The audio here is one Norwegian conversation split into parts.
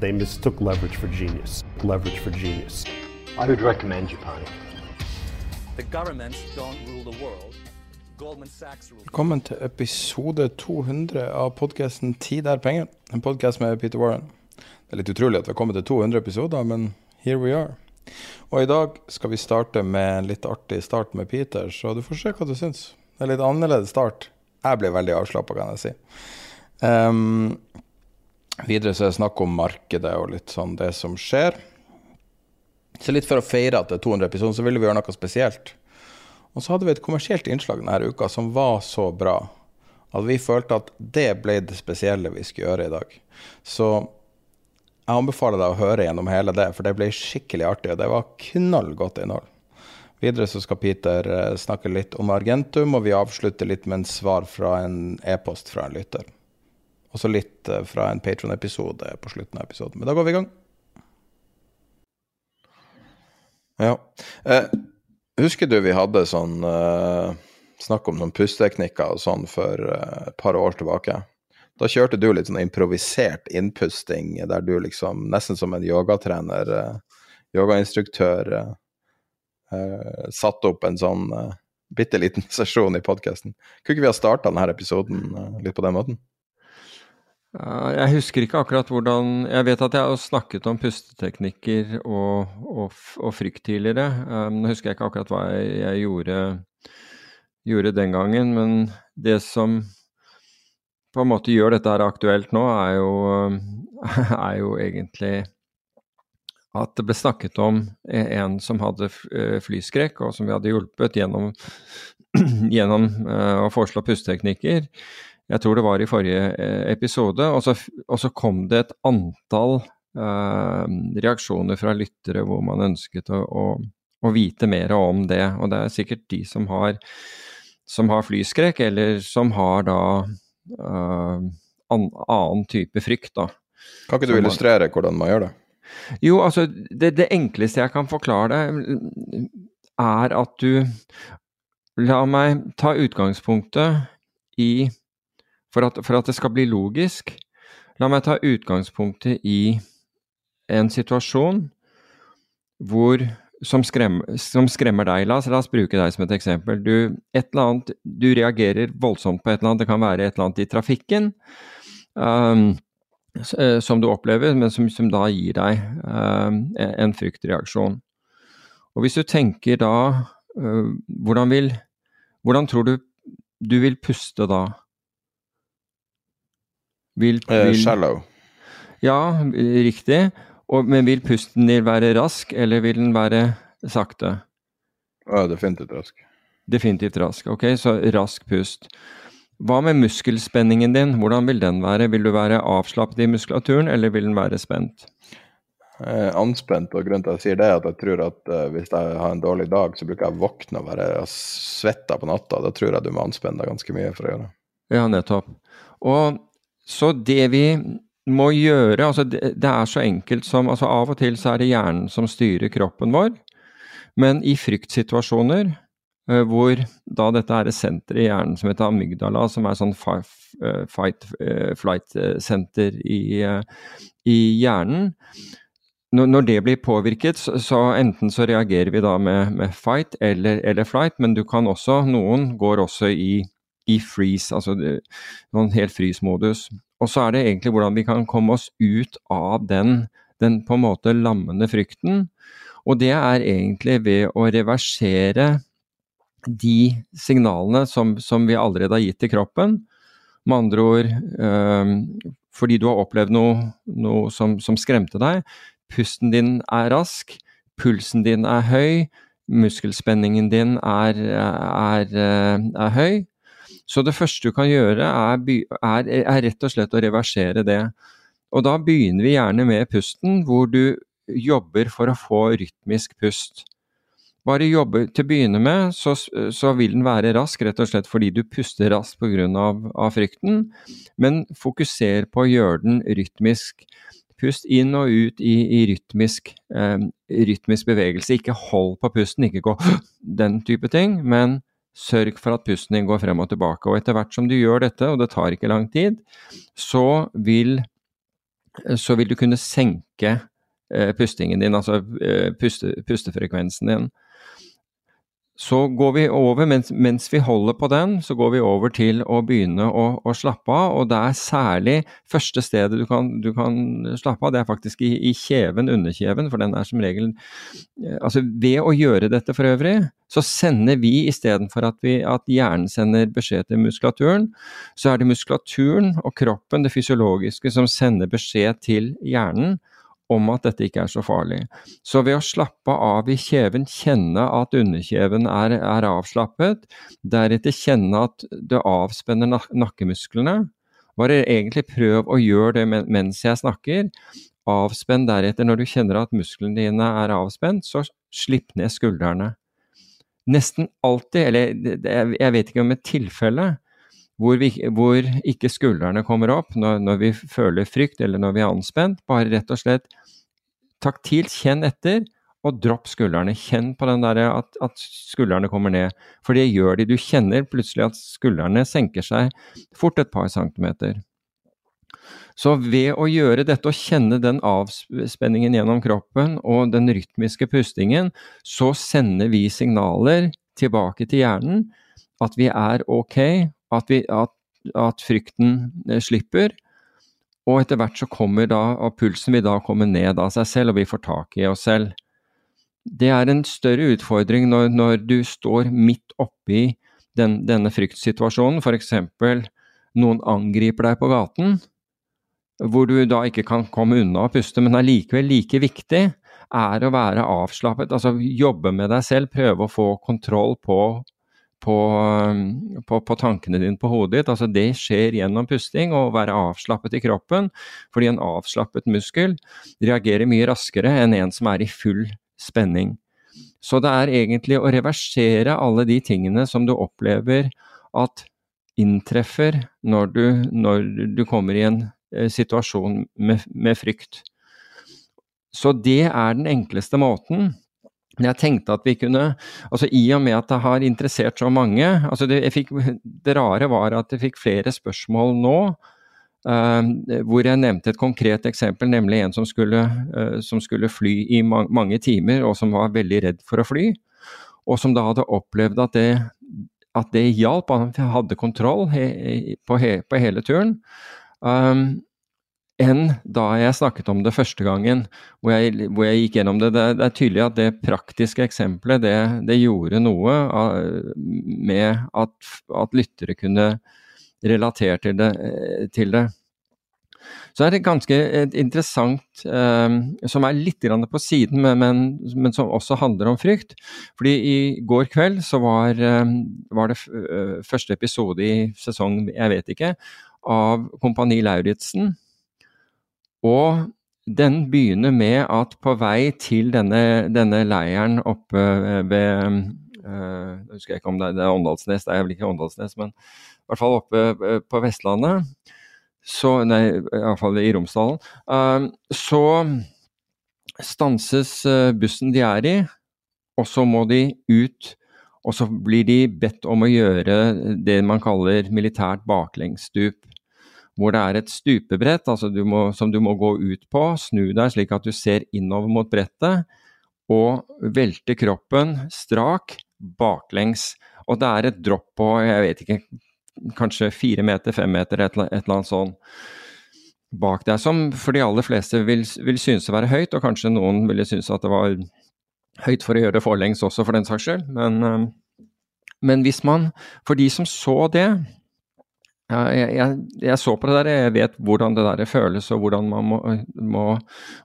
They mistook leverage for genius. Leverage for genius. I would recommend Japan. The governments don't rule the world. Goldman Sachs rules. Velkommen til episode 200 av podkasten 'Tid er penger'. En podkast med Peter Warren. Det er litt utrolig at vi har kommet til 200 episoder, men here we are. Og i dag skal vi starte med en litt artig start med Peter, så du får se hva du syns. Det er en litt annerledes start. Jeg ble veldig avslappa, kan jeg si. Um, videre så er det snakk om markedet og litt sånn det som skjer. Så litt for å feire at det er 200 episoder, så ville vi gjøre noe spesielt. Og så hadde vi et kommersielt innslag denne uka som var så bra at vi følte at det ble det spesielle vi skulle gjøre i dag. Så jeg anbefaler deg å høre gjennom hele det, for det ble skikkelig artig. Og det var knallgodt innhold. Videre så skal Peter eh, snakke litt om Argentum, og vi avslutter litt med en svar fra en e-post fra en lytter. Og så litt eh, fra en Patron-episode på slutten av episoden. Men da går vi i gang. Ja. Eh, husker du vi hadde sånn eh, snakk om noen pusteteknikker og sånn for eh, et par år tilbake? Da kjørte du litt sånn improvisert innpusting der du liksom, nesten som en yogatrener, eh, yogainstruktør, eh, satte opp en sånn bitte liten sesjon i podkasten. Kunne ikke vi ha starta denne episoden litt på den måten? Jeg husker ikke akkurat hvordan Jeg vet at jeg har snakket om pusteteknikker og, og, og frykt tidligere. Um, nå husker jeg ikke akkurat hva jeg, jeg gjorde, gjorde den gangen, men det som på en måte gjør dette her aktuelt nå, er jo, um, er jo egentlig at det ble snakket om en som hadde eh, flyskrekk, og som vi hadde hjulpet gjennom, gjennom eh, å foreslå pusteteknikker. Jeg tror det var i forrige eh, episode. Og så, og så kom det et antall eh, reaksjoner fra lyttere hvor man ønsket å, å, å vite mer om det. Og det er sikkert de som har, som har flyskrekk, eller som har da eh, an, annen type frykt, da. Kan ikke du illustrere hvordan man gjør det? Jo, altså, det, det enkleste jeg kan forklare deg, er at du La meg ta utgangspunktet i for at, for at det skal bli logisk, la meg ta utgangspunktet i en situasjon hvor som skremmer, som skremmer deg. La oss, la oss bruke deg som et eksempel. Du, et eller annet, du reagerer voldsomt på et eller annet. Det kan være et eller annet i trafikken. Um, som du opplever, men som, som da gir deg eh, en fryktreaksjon. Og hvis du tenker da uh, hvordan, vil, hvordan tror du du vil puste da? Vil, Eh, vil, shallow. ja, riktig. Og, men vil pusten din være rask, eller vil den være sakte? Ja, definitivt rask. Definitivt rask. Ok, så rask pust. Hva med muskelspenningen din, hvordan vil den være? Vil du være avslappet i muskulaturen, eller vil den være spent? Eh, anspent, og grunnen til at jeg sier det, er at jeg tror at eh, hvis jeg har en dårlig dag, så bruker jeg å våkne og være svetta på natta. Da tror jeg du må anspenne deg ganske mye for å gjøre det. Ja, nettopp. Og så det vi må gjøre, altså det, det er så enkelt som altså Av og til så er det hjernen som styrer kroppen vår, men i fryktsituasjoner eh, hvor da dette er et senter i hjernen som heter amygdala, som er sånn eh, fight eh, i, i hjernen, når, det blir påvirket, så enten så reagerer vi da med, med fight eller, eller flight, men du kan også, noen går også i i freeze, altså noen helt frysmodus. Og så er det egentlig hvordan vi kan komme oss ut av den, den på en måte lammende frykten. Og det er egentlig ved å reversere de signalene som, som vi allerede har gitt til kroppen. Med andre ord øh, fordi du har opplevd noe, noe som, som, skremte deg. Pusten din er rask, pulsen din er høy, muskelspenningen din er, er, er, er høy. Så det første du kan gjøre, er, er, rett og slett å reversere det. Og da begynner vi gjerne med pusten, hvor du jobber for å få rytmisk pust. Bare jobbe til å begynne med, så, så, vil den være rask, rett og slett fordi du puster raskt pga. Av, av frykten, men fokuser på å gjøre den rytmisk. Pust inn og ut i, i rytmisk, eh, rytmisk, bevegelse. Ikke hold på pusten, ikke gå den type ting, men sørg for at pusten din går frem og tilbake. Og etter hvert som du gjør dette, og det tar ikke lang tid, så vil, så vil du kunne senke eh, pustingen din, altså eh, puste, pustefrekvensen din. Så går vi over, mens, mens, vi holder på den, så går vi over til å begynne å, å slappe av. Og det er særlig første stedet du kan, du kan slappe av, det er faktisk i, i kjeven, underkjeven, for den er som regel eh, Altså ved å gjøre dette for øvrig, så sender vi istedenfor at, vi, at hjernen sender beskjed til muskulaturen, så er det muskulaturen og kroppen, det fysiologiske, som sender beskjed til hjernen om at dette ikke er så farlig. Så ved å slappe av i kjeven, kjenne at underkjeven er, er avslappet, deretter kjenne at det avspenner nak nakkemusklene, bare egentlig prøv å gjøre det mens jeg snakker. Avspenn deretter når du kjenner at musklene dine er avspent, så slipp ned skuldrene. Nesten alltid, eller jeg vet ikke om et tilfelle, hvor, vi, hvor, ikke skuldrene kommer opp når, når, vi føler frykt eller når vi er anspent. Bare rett og slett taktilt kjenn etter, og dropp skuldrene. Kjenn på den der at, at, skuldrene kommer ned. For det gjør de. Du kjenner plutselig at skuldrene senker seg fort et par centimeter. Så ved å gjøre dette og kjenne den avspenningen gjennom kroppen og den rytmiske pustingen, så sender vi signaler tilbake til hjernen at vi er ok, at, vi, at, at frykten eh, slipper. Og etter hvert så kommer da, og pulsen vil da komme ned av seg selv, og vi får tak i oss selv. Det er en større utfordring når, når du står midt oppi den, denne fryktsituasjonen, f.eks. noen angriper deg på gaten, hvor du da ikke kan komme unna og puste, men allikevel like viktig er å være avslappet, altså jobbe med deg selv, prøve å få kontroll på på, um, på, på, tankene dine på hodet ditt. Altså det skjer gjennom pusting og å være avslappet i kroppen, fordi en avslappet muskel reagerer mye raskere enn en som er i full spenning. Så det er egentlig å reversere alle de tingene som du opplever at inntreffer når du, når du kommer i en eh, situasjon med, med frykt. Så det er den enkleste måten jeg tenkte at vi kunne altså I og med at det har interessert så mange altså det, fikk, det rare var at jeg fikk flere spørsmål nå. Uh, hvor jeg nevnte et konkret eksempel, nemlig en som skulle, uh, som skulle fly i ma mange timer, og som var veldig redd for å fly. Og som da hadde opplevd at det, at det hjalp, han hadde kontroll he på, he på, hele turen. Um, enn da jeg snakket om det første gangen, hvor jeg, hvor jeg gikk gjennom det. det. det. er tydelig at det praktiske eksempelet, det, det gjorde noe av, med at, at, lyttere kunne relatere til det. Til det. Så er det ganske interessant, eh, som er litt på siden, men, men, men, som også handler om frykt. Fordi i går kveld så var, eh, var det eh, første episode i sesong, jeg vet ikke, av Kompani Lauritzen og den begynner med at på vei til denne, denne leiren oppe ved uh, Jeg husker ikke om det det er Åndalsnes, det er vel ikke Åndalsnes, men i hvert fall oppe uh, på Vestlandet. Så, nei, iallfall i Romsdalen. Uh, så stanses bussen de er i, og så må de ut. Og så blir de bedt om å gjøre det man kaller militært baklengsstup hvor det er et stupebrett altså du må, som du må gå ut på. Snu deg slik at du ser innover mot brettet, og velte kroppen strak baklengs. Og det er et dropp på jeg vet ikke, kanskje fire meter, fem meter, et, et eller annet sånn bak deg, som for de aller fleste vil, vil synes å være høyt, og kanskje noen ville synes at det var høyt for å gjøre det forlengs også, for den saks skyld. Men, eh, men hvis man, for de som så det jeg, jeg, jeg, så på det der, jeg vet hvordan det der føles og hvordan man må, må,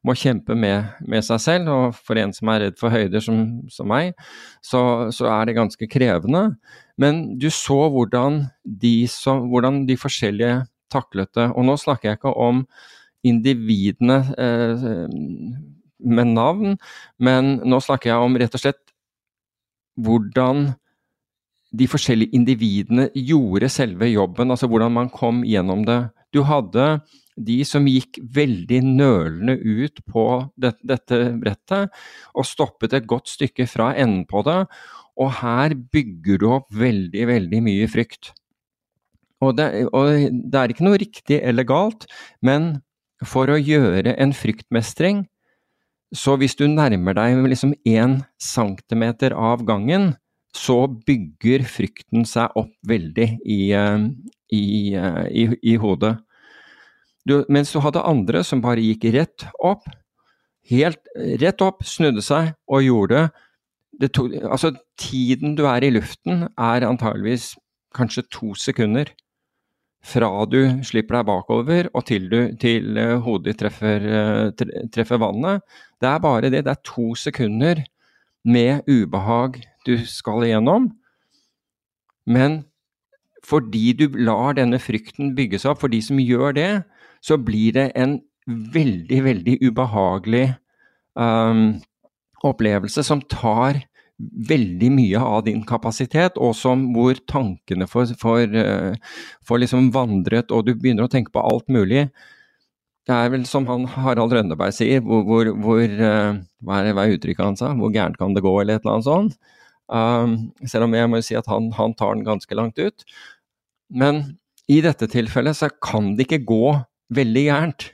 må kjempe med, med, seg selv. Og for en som er redd for høyder som, som meg, så, så, er det ganske krevende. Men du så hvordan de, som, hvordan de forskjellige taklet det. Og nå snakker jeg ikke om individene eh, med navn, men nå snakker jeg om rett og slett hvordan de forskjellige individene gjorde selve jobben, altså hvordan man kom gjennom det. Du hadde de som gikk veldig nølende ut på det, dette brettet og stoppet et godt stykke fra enden på det, og her bygger du opp veldig, veldig mye frykt. Og det, og det er ikke noe riktig eller galt, men for å gjøre en fryktmestring, så hvis du nærmer deg liksom én centimeter av gangen, så bygger frykten seg opp veldig i, eh, i, eh, i, i hodet. Du, mens du hadde andre som bare gikk rett opp, helt rett opp, snudde seg og gjorde det. To, altså, tiden du er i luften er antageligvis kanskje to sekunder fra du slipper deg bakover og til, du, til uh, hodet treffer, treffer, vannet. Det er bare det. Det er to sekunder med ubehag du skal igjennom. Men fordi du lar denne frykten bygge seg opp, for de som gjør det, så blir det en veldig, veldig ubehagelig um, opplevelse som tar veldig mye av din kapasitet, og som hvor tankene eh, får liksom vandret, og du begynner å tenke på alt mulig. Det er vel som han Harald Rønneberg sier, hvor, hvor, hvor eh, hva, hva er uttrykket han sa? Hvor gærent kan det gå, eller et eller annet sånt. Um, selv om jeg må si at han, han tar den ganske langt ut. Men i dette tilfellet så kan det ikke gå veldig gærent.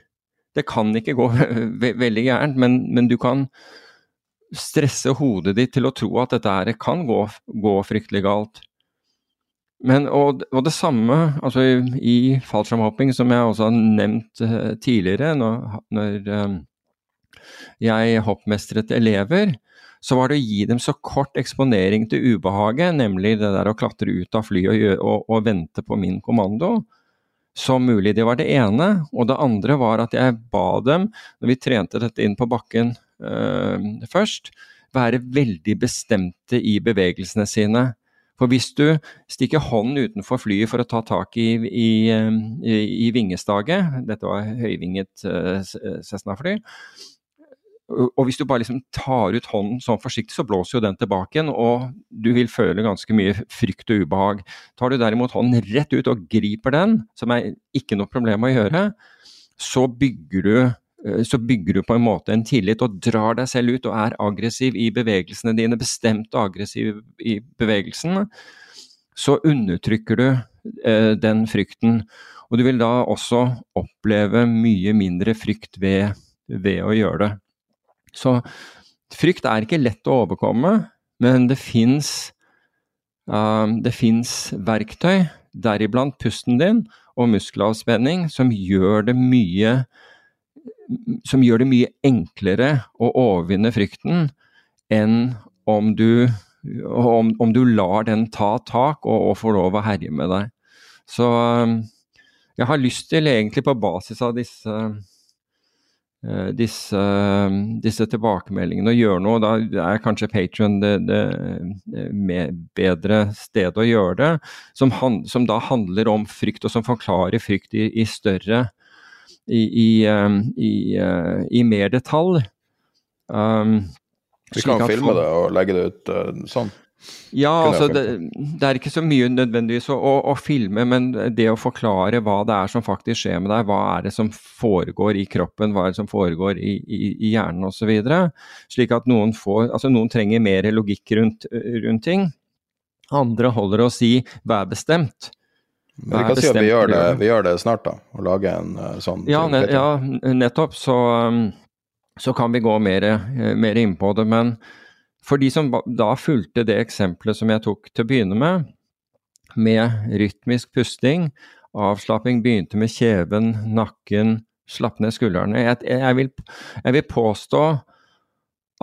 Det kan ikke gå veldig gærent, men, men du kan stresse hodet ditt til å tro at dette her kan gå, gå fryktelig galt. Men, og, og, det samme altså i, i fallskjermhopping, som jeg også har nevnt uh, tidligere, når, når um, jeg hoppmestret elever, så var det å gi dem så kort eksponering til ubehaget, nemlig det der å klatre ut av flyet og, og, og vente på min kommando, som mulig. Det var det ene. Og det andre var at jeg ba dem, når vi trente dette inn på bakken øh, først, være veldig bestemte i bevegelsene sine. For hvis du stikker hånden utenfor flyet for å ta tak i, i, i, i vingestaget, dette var høyvinget uh, Cessna-fly, og hvis du bare liksom tar ut hånden sånn forsiktig, så blåser jo den tilbake igjen, og du vil føle ganske mye frykt og ubehag. Tar du derimot hånden rett ut og griper den, som er ikke noe problem å gjøre, så bygger du eh, så bygger du på en måte en tillit og drar deg selv ut og er aggressiv i bevegelsene dine, bestemt aggressiv i bevegelsene, så undertrykker du eh, den frykten. Og du vil da også oppleve mye mindre frykt ved, ved å gjøre det. Så frykt er ikke lett å overkomme, men det fins det fins verktøy, deriblant pusten din og muskelavspenning, som gjør det mye som gjør det mye enklere å overvinne frykten enn om du, om, om du lar den ta tak og, og får lov å herje med deg. Så jeg har lyst til, egentlig på basis av disse Eh, disse, disse, tilbakemeldingene og gjøre noe. Da er kanskje Patrion det, det, bedre stedet å gjøre det. Som, han, som, da handler om frykt, og som forklarer frykt i, i større i, i, uh, i, mer detalj. Um, Vi kan filme det og legge det ut uh, sånn? Ja, altså det, det, er ikke så mye nødvendigvis å, å, å, filme, men det å forklare hva det er som faktisk skjer med deg, hva er det som foregår i kroppen, hva er det som foregår i, i, i hjernen osv. Slik at noen får Altså noen trenger mer logikk rundt, rundt ting. Andre holder å si 'vær bestemt'. Men vi kan si at vi gjør, det, vi gjør det snart, da. Og lage en uh, sånn ja, ne, ja, nettopp. Så, um, så kan vi gå mer, mer inn på det. Men for de som da fulgte det eksempelet som jeg tok til å begynne med, med rytmisk pusting. Avslapping begynte med kjeven, nakken, slapp ned skuldrene. Jeg, jeg, vil, jeg vil påstå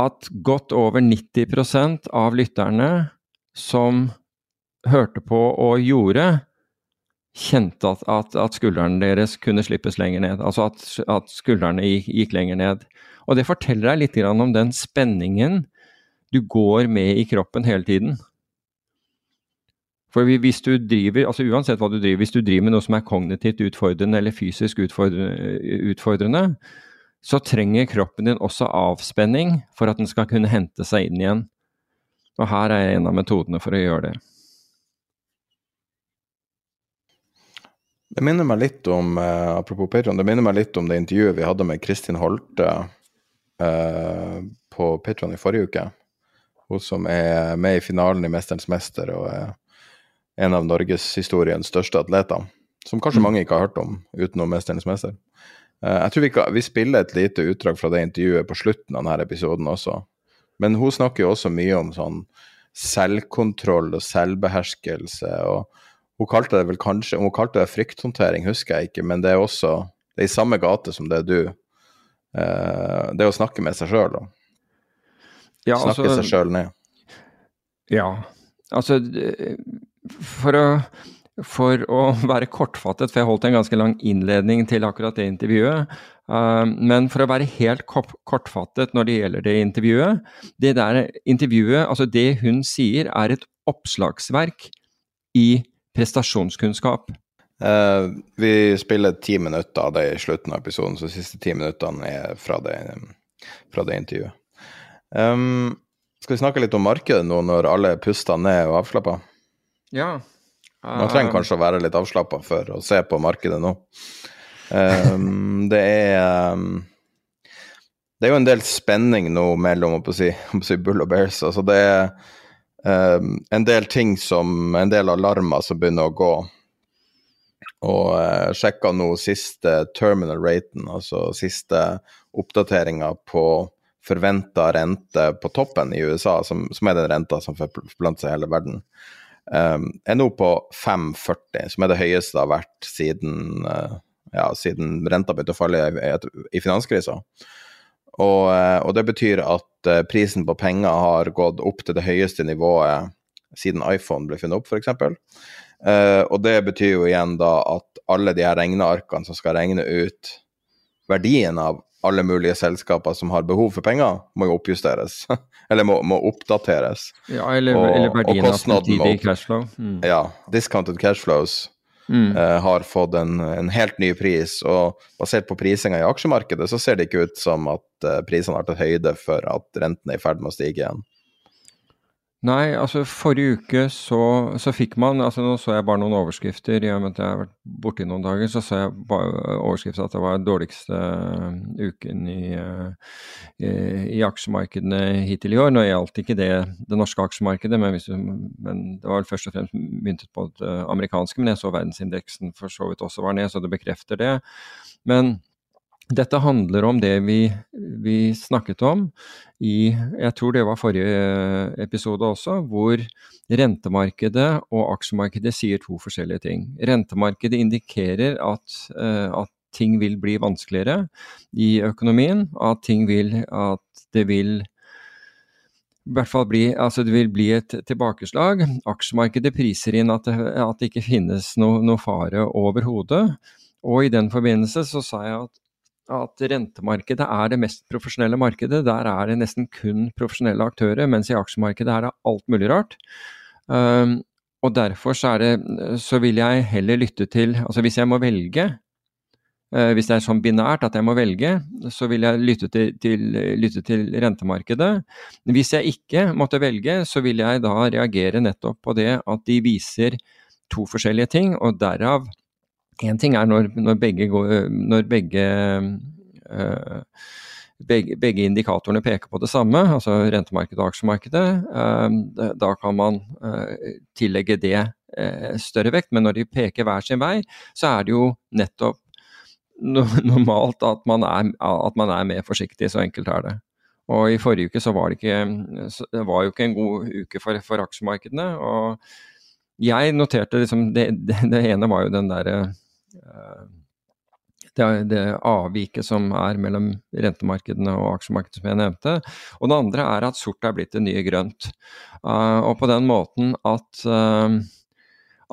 at godt over 90% av lytterne som hørte på og gjorde, kjente at, at, at skuldrene deres kunne slippes lenger ned. Altså at, at skuldrene gikk, gikk, lenger ned. Og det forteller deg litt om den spenningen du går med i kroppen hele tiden. For hvis du driver, altså uansett hva du driver, hvis du driver med noe som er kognitivt utfordrende eller fysisk utfordrende, så trenger kroppen din også avspenning for at den skal kunne hente seg inn igjen. Og her er en av metodene for å gjøre det. Det minner meg litt om eh, apropos Patron, det minner meg litt om det intervjuet vi hadde med Kristin Holte eh, på Patron i forrige uke. Hun som er med i finalen i 'Mesterens mester' og er en av norgeshistoriens største atleter. Som kanskje mm. mange ikke har hørt om utenom 'Mesterens mester'. Eh, jeg tror vi, kan, vi spiller et lite utdrag fra det intervjuet på slutten av denne episoden også. Men hun snakker jo også mye om sånn selvkontroll og selvbeherskelse. og Hun kalte det vel kanskje Hun kalte det frykthåndtering, husker jeg ikke, men det er også det er i samme gate som det du eh, Det å snakke med seg sjøl, da. Ja, snakke altså, seg sjøl ned. Ja, altså For å for å være kortfattet, for jeg holdt en ganske lang innledning til akkurat det intervjuet. Uh, men for å være helt kortfattet når det gjelder det intervjuet Det der intervjuet, altså det hun sier, er et oppslagsverk i prestasjonskunnskap. Uh, vi spiller ti minutter av det i slutten av episoden, så de siste ti minuttene er fra det, fra det intervjuet. Um, skal vi snakke litt om markedet nå når alle puster ned og avslappa? Ja. Man trenger kanskje å være litt avslappa for å se på markedet nå. Um, det er um, Det er jo en del spenning nå mellom å si, å si bull og bears. Altså det er um, en del ting som En del alarmer som begynner å gå. Og uh, sjekka nå siste terminal raten, altså siste oppdateringa på forventa rente på toppen i USA, som, som er den renta som forplanter seg i hele verden um, er nå på 5,40, som er det høyeste det har vært siden, uh, ja, siden renta begynte å falle i, i, finanskrisa. Og, uh, og, det betyr at uh, prisen på penger har gått opp til det høyeste nivået siden iPhone ble funnet opp, f.eks. Uh, og det betyr jo igjen da at alle de her regnearkene som skal regne ut verdien av alle mulige selskaper som har behov for penger, må jo oppjusteres. eller må, må, oppdateres. Ja, eller, og, eller verdien av fremtidig cashflow. Mm. Ja, discounted cashflows mm. uh, har fått en, en, helt ny pris. Og basert på prisinga i aksjemarkedet, så ser det ikke ut som at uh, prisene har tatt høyde for at renten er i ferd med å stige igjen. Nei, altså forrige uke så, så, fikk man altså Nå så jeg bare noen overskrifter. I og at jeg har vært borte i noen dager, så så jeg bare overskrifter at det var den dårligste uh, uken i, uh, i, i, aksjemarkedene hittil i år. Nå gjaldt ikke det det norske aksjemarkedet, men, du, men, det var vel først og fremst myntet på det amerikanske. Men jeg så verdensindeksen for så vidt også var ned, så det bekrefter det. Men dette handler om det vi, vi, snakket om i jeg tror det var forrige episode også, hvor rentemarkedet og aksjemarkedet sier to forskjellige ting. Rentemarkedet indikerer at, eh, at ting vil bli vanskeligere i økonomien, at, vil, at det vil i hvert fall bli, altså det vil bli et tilbakeslag. Aksjemarkedet priser inn at det, at det ikke finnes noe, noe fare overhodet. Og i den forbindelse så sa jeg at at rentemarkedet er det mest profesjonelle markedet. Der er det nesten kun profesjonelle aktører, mens i aksjemarkedet er det alt mulig rart. Um, og derfor så, det, så, vil jeg heller lytte til Altså hvis jeg må velge, uh, hvis det er sånn binært at jeg må velge, så vil jeg lytte til, til, lytte til rentemarkedet. Hvis jeg ikke måtte velge, så vil jeg da reagere nettopp på det at de viser to forskjellige ting, og derav Én ting er når, når begge, går, når begge, uh, begge, begge indikatorene peker på det samme, altså rentemarkedet og aksjemarkedet. Da kan man tillegge det større vekt, men når de peker hver sin vei, så er det jo nettopp normalt at man er, at man er mer forsiktig. Så enkelt er det. Og i forrige uke så var det ikke Det var jo ikke en god uke for, for aksjemarkedene. og jeg noterte liksom det, det, det, ene var jo den derre det, det, avviket som er mellom rentemarkedene og aksjemarkedet, som jeg nevnte. Og det andre er at sort er blitt det nye grønt. Uh, og på den måten at uh,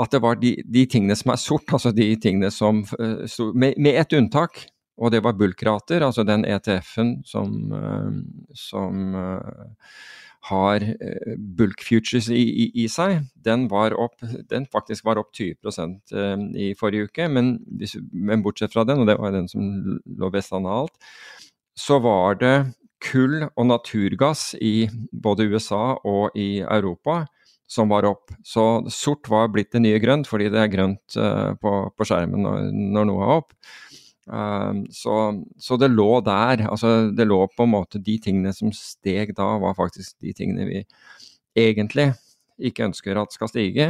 at det var de, de, tingene som er sort, altså de tingene som uh, med, med ett unntak, og det var bulkrater, altså den ETF-en som, som har eh, bulk futures i, i, i, seg, den, var opp, den faktisk var opp 20 eh, i forrige uke. Men, men, bortsett fra den, og det var den som lå best an av alt, så var det kull og naturgass i både USA og i Europa som var opp. Så sort var blitt det nye grønt, fordi det er grønt uh, på, på, skjermen når, når noe er opp. Ehm, så, så, det lå der. Altså, det lå på en måte De tingene som steg da, var faktisk de tingene vi egentlig ikke ønsker at skal stige.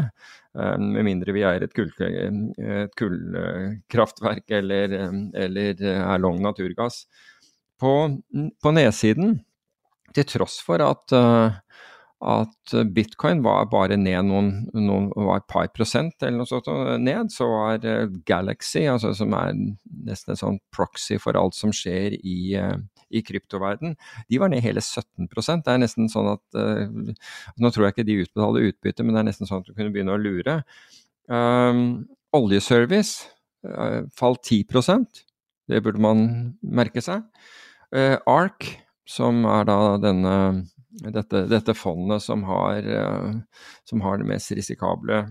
Ehm, med mindre vi eier et, kull, et kullkraftverk eller, eller, er long naturgass. På, på nedsiden, til tross for at uh, at bitcoin var bare ned noen, noen var et par prosent eller noe sånt ned, så var eh, Galaxy, altså som er nesten en sånn proxy for alt som skjer i, eh, i kryptoverden, de var ned hele 17% Det er nesten sånn at Nå tror jeg ikke de utbetaler utbytte, men det er nesten sånn at du kunne begynne å lure. Um, oljeservice uh, falt 10% Det burde man merke seg. Uh, ARK, som er da denne dette, dette fondet som har, uh, som har den mest risikable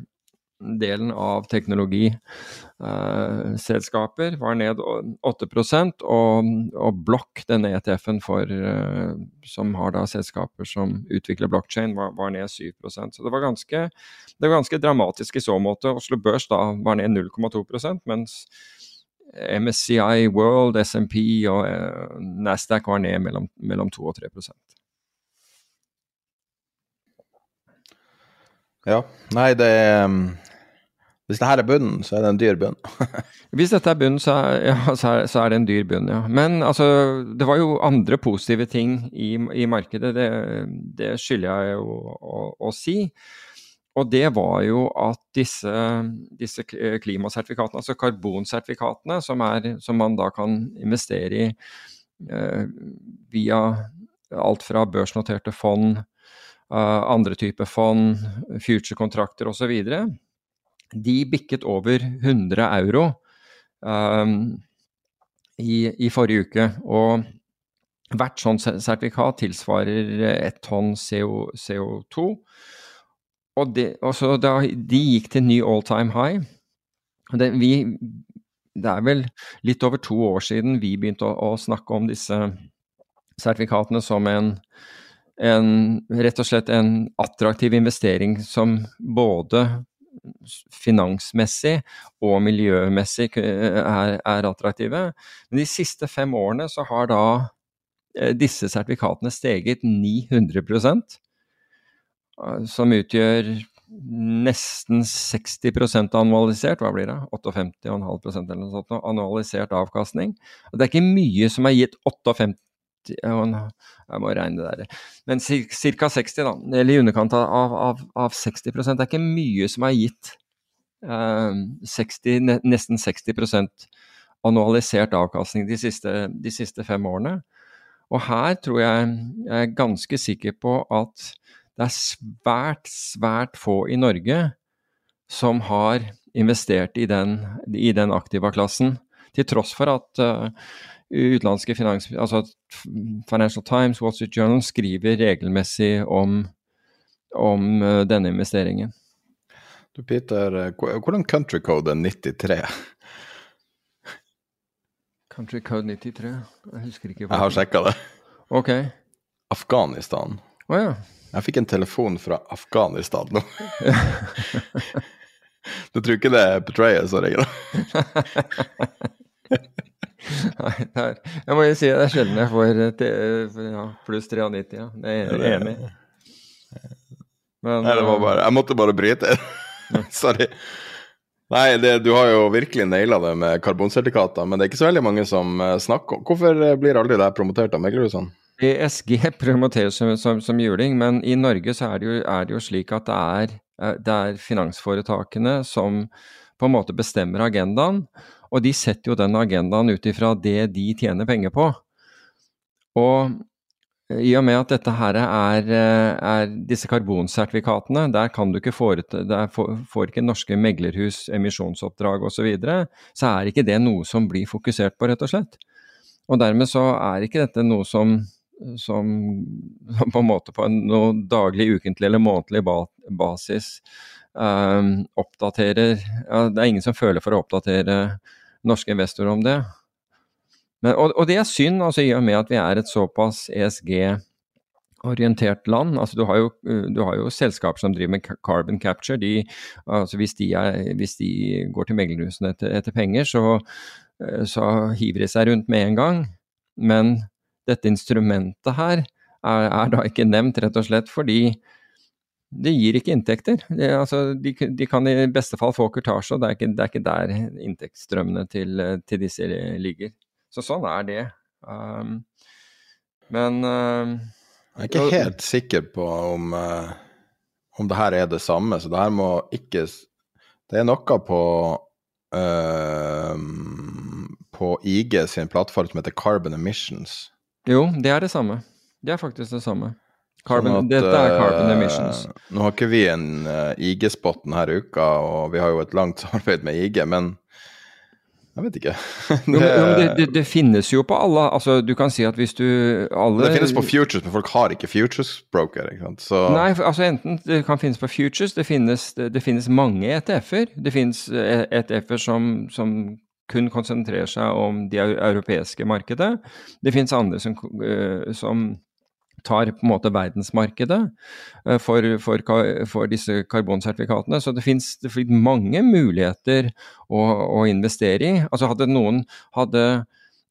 delen av teknologiselskaper, uh, var ned 8% og, og Block, denne ETF-en uh, som har da selskaper som utvikler blockchain, var, var ned 7 Så det var, ganske, det var ganske dramatisk i så måte. Oslo Børs da var ned 0,2% mens MSCI World, SMP og Nasdaq var ned mellom, mellom 2 og 3 Ja. Nei, det um, Hvis det her er bunnen, så er det en dyr bunn. Hvis dette er bunnen, så, ja, så, så er, det en dyr bunn, ja. Men altså, det var jo andre positive ting i, i markedet. Det, det, skylder jeg jo å, å, si. Og det var jo at disse, disse klimasertifikatene, altså karbonsertifikatene, som, er, som, man da kan investere i eh, via alt fra børsnoterte fond, andre typer fond, future-kontrakter osv. De bikket over 100 euro um, i, i, forrige uke. Og hvert sånt sertifikat tilsvarer ett tonn CO, CO2. Og, det, og da, de gikk til ny all time high. Det, vi, det, er vel litt over to år siden vi begynte å, å snakke om disse sertifikatene som en en, rett og slett en attraktiv investering som både finansmessig og miljømessig er, er, attraktive. Men de siste fem årene så har da eh, disse sertifikatene steget 900% som utgjør nesten 60% annualisert, hva blir det? 58,5% eller noe sånt, annualisert avkastning. Det er ikke mye som er gitt 58 jeg må regne det der. Men ca. 60, da. Eller i underkant av, av, av 60 Det er ikke mye som er gitt uh, 60, nesten 60 annualisert avkastning de siste, de siste, fem årene. Og her tror jeg jeg er ganske sikker på at det er svært, svært få i Norge som har investert i den, i den aktiva klassen. Til tross for at uh, utenlandske finans... Altså Financial Times, Wall Street Journal skriver regelmessig om, om uh, denne investeringen. Du Peter, eh, hvordan country code er 93? Country code 93? Jeg husker ikke. Hva. Jeg har sjekka det. Ok. Afghanistan. Å oh, ja. Jeg fikk en telefon fra Afghanistan nå. du tror ikke det er Petraeus som ringer? Nei, er, jeg må jo si det er sjelden jeg får ja, pluss 93, ja. Jeg er enig. i. Nei, det var eh, bare Jeg måtte bare bryte. Sorry. Nei, det, du har jo virkelig naila det med karbonsertifikater, men det er ikke så veldig mange som eh, snakker Hvorfor eh, blir aldri det promotert av meglerhusene? ESG promoteres som, som, som, juling, men i Norge så er det, jo, er det jo slik at det er Eh, det er finansforetakene som på en måte bestemmer agendaen, og de setter jo den agendaen ut ifra det de tjener penger på. Og i og med at dette her er, er disse karbonsertifikatene, der kan du ikke foreta, der får ikke norske meglerhus emisjonsoppdrag osv., så, videre, så er ikke det noe som blir fokusert på, rett og slett. Og dermed så er ikke dette noe som, som, på en måte på en daglig, ukentlig eller månedlig basis um, oppdaterer ja, Det er ingen som føler for å oppdatere norske investorer om det. Men, og, og, det er synd, altså, i og med at vi er et såpass ESG-orientert land. altså Du har jo, du har jo selskaper som driver med carbon capture. De, altså hvis, de er, hvis, de går til meglerhusene etter, etter, penger, så, så hiver de seg rundt med en gang. Men dette instrumentet her er, er da ikke nevnt, rett og slett fordi det gir ikke inntekter. Det, altså, de, de, kan i beste fall få kurtasje, og det er ikke, det er ikke der inntektsstrømmene til, til, disse ligger. Så sånn er det. Um, men uh, Jeg er ikke helt sikker på om, uh, om det her er det samme, så det her må ikke Det er noe på uh, på IG sin plattform som heter Carbon Emissions. Jo, det er det samme. Det er faktisk det samme. Carbon, sånn at, dette er carbon emissions. nå har ikke vi en IG-spot denne uka, og vi har jo et langt samarbeid med IG, men jeg vet ikke. det... Jo, men, det, det, det, finnes jo på alle altså Du kan si at hvis du alle... Det finnes på futures, men folk har ikke futures broker. ikke sant? Så... Nei, altså enten det kan finnes på futures, det finnes, det, finnes mange ETF-er. Det finnes ETF-er som, som, kun konsentrerer seg om de europeiske markedet. Det finnes andre som, som tar på en måte verdensmarkedet eh, for, for, for disse karbonsertifikatene. Så det finnes mange muligheter å, å, investere i. Altså hadde noen hadde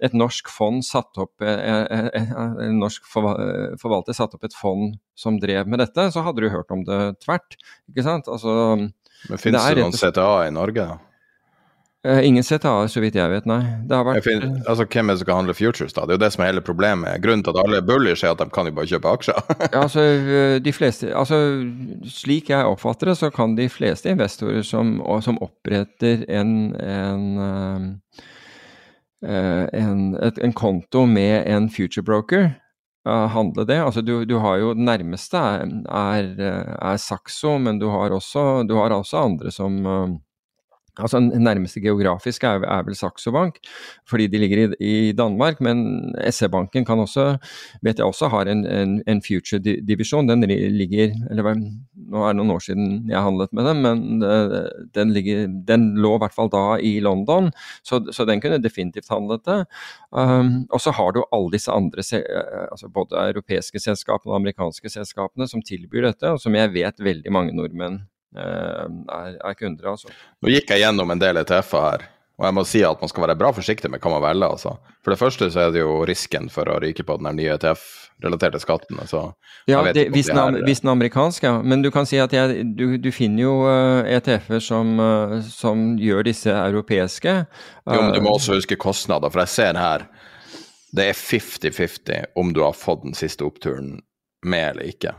et norsk fond satt opp eh, eh, en norsk forvalter satt opp et fond som drev med dette, så hadde du hørt om det tvert. ikke sant? Altså, Men Finnes det, det noen CTA i Norge? da? Uh, ingen CTA, så vidt jeg vet, nei. Det har vært... Finner, altså, Hvem er det som kan handle futures, da? Det er jo det som er hele problemet. Grunnen til at alle bullish, er at de kan jo bare kjøpe aksjer. ja, altså, eh, de fleste, altså, Slik jeg oppfatter det, så kan de fleste investorer som, som oppretter en, en, en, et, en konto med en future broker, handle det. Altså, du, du, har jo Den nærmeste er, er, er Saxo, men du har også, du har også andre som Altså Nærmeste geografisk er, er vel Saxo Bank, fordi de ligger i, i Danmark. Men SE-banken kan også, vet jeg også har en, en, en future-divisjon. Den ligger eller Nå er det noen år siden jeg handlet med dem, men uh, den, ligger, den lå i hvert fall da i London, så, så den kunne definitivt handlet det. Um, og så har du alle disse andre, eh, altså både europeiske selskapene og amerikanske selskapene som tilbyr dette, og som jeg vet veldig mange nordmenn er, er kunder. Altså. Nå gikk jeg gjennom en del ETF-er her, og jeg må si at man skal være bra forsiktig med hva man velger. Altså. For det første så er det jo risken for å ryke på den nye ETF-relaterte skatten. Altså. Ja, det, hvis, den, hvis den amerikanske, ja. Men du kan si at jeg, du, du, finner jo uh, eh, ETF-er som, uh, som, gjør disse europeiske. Uh, jo, men du må også huske kostnader, for jeg ser her det er 50-50 om du har fått den siste oppturen med eller ikke.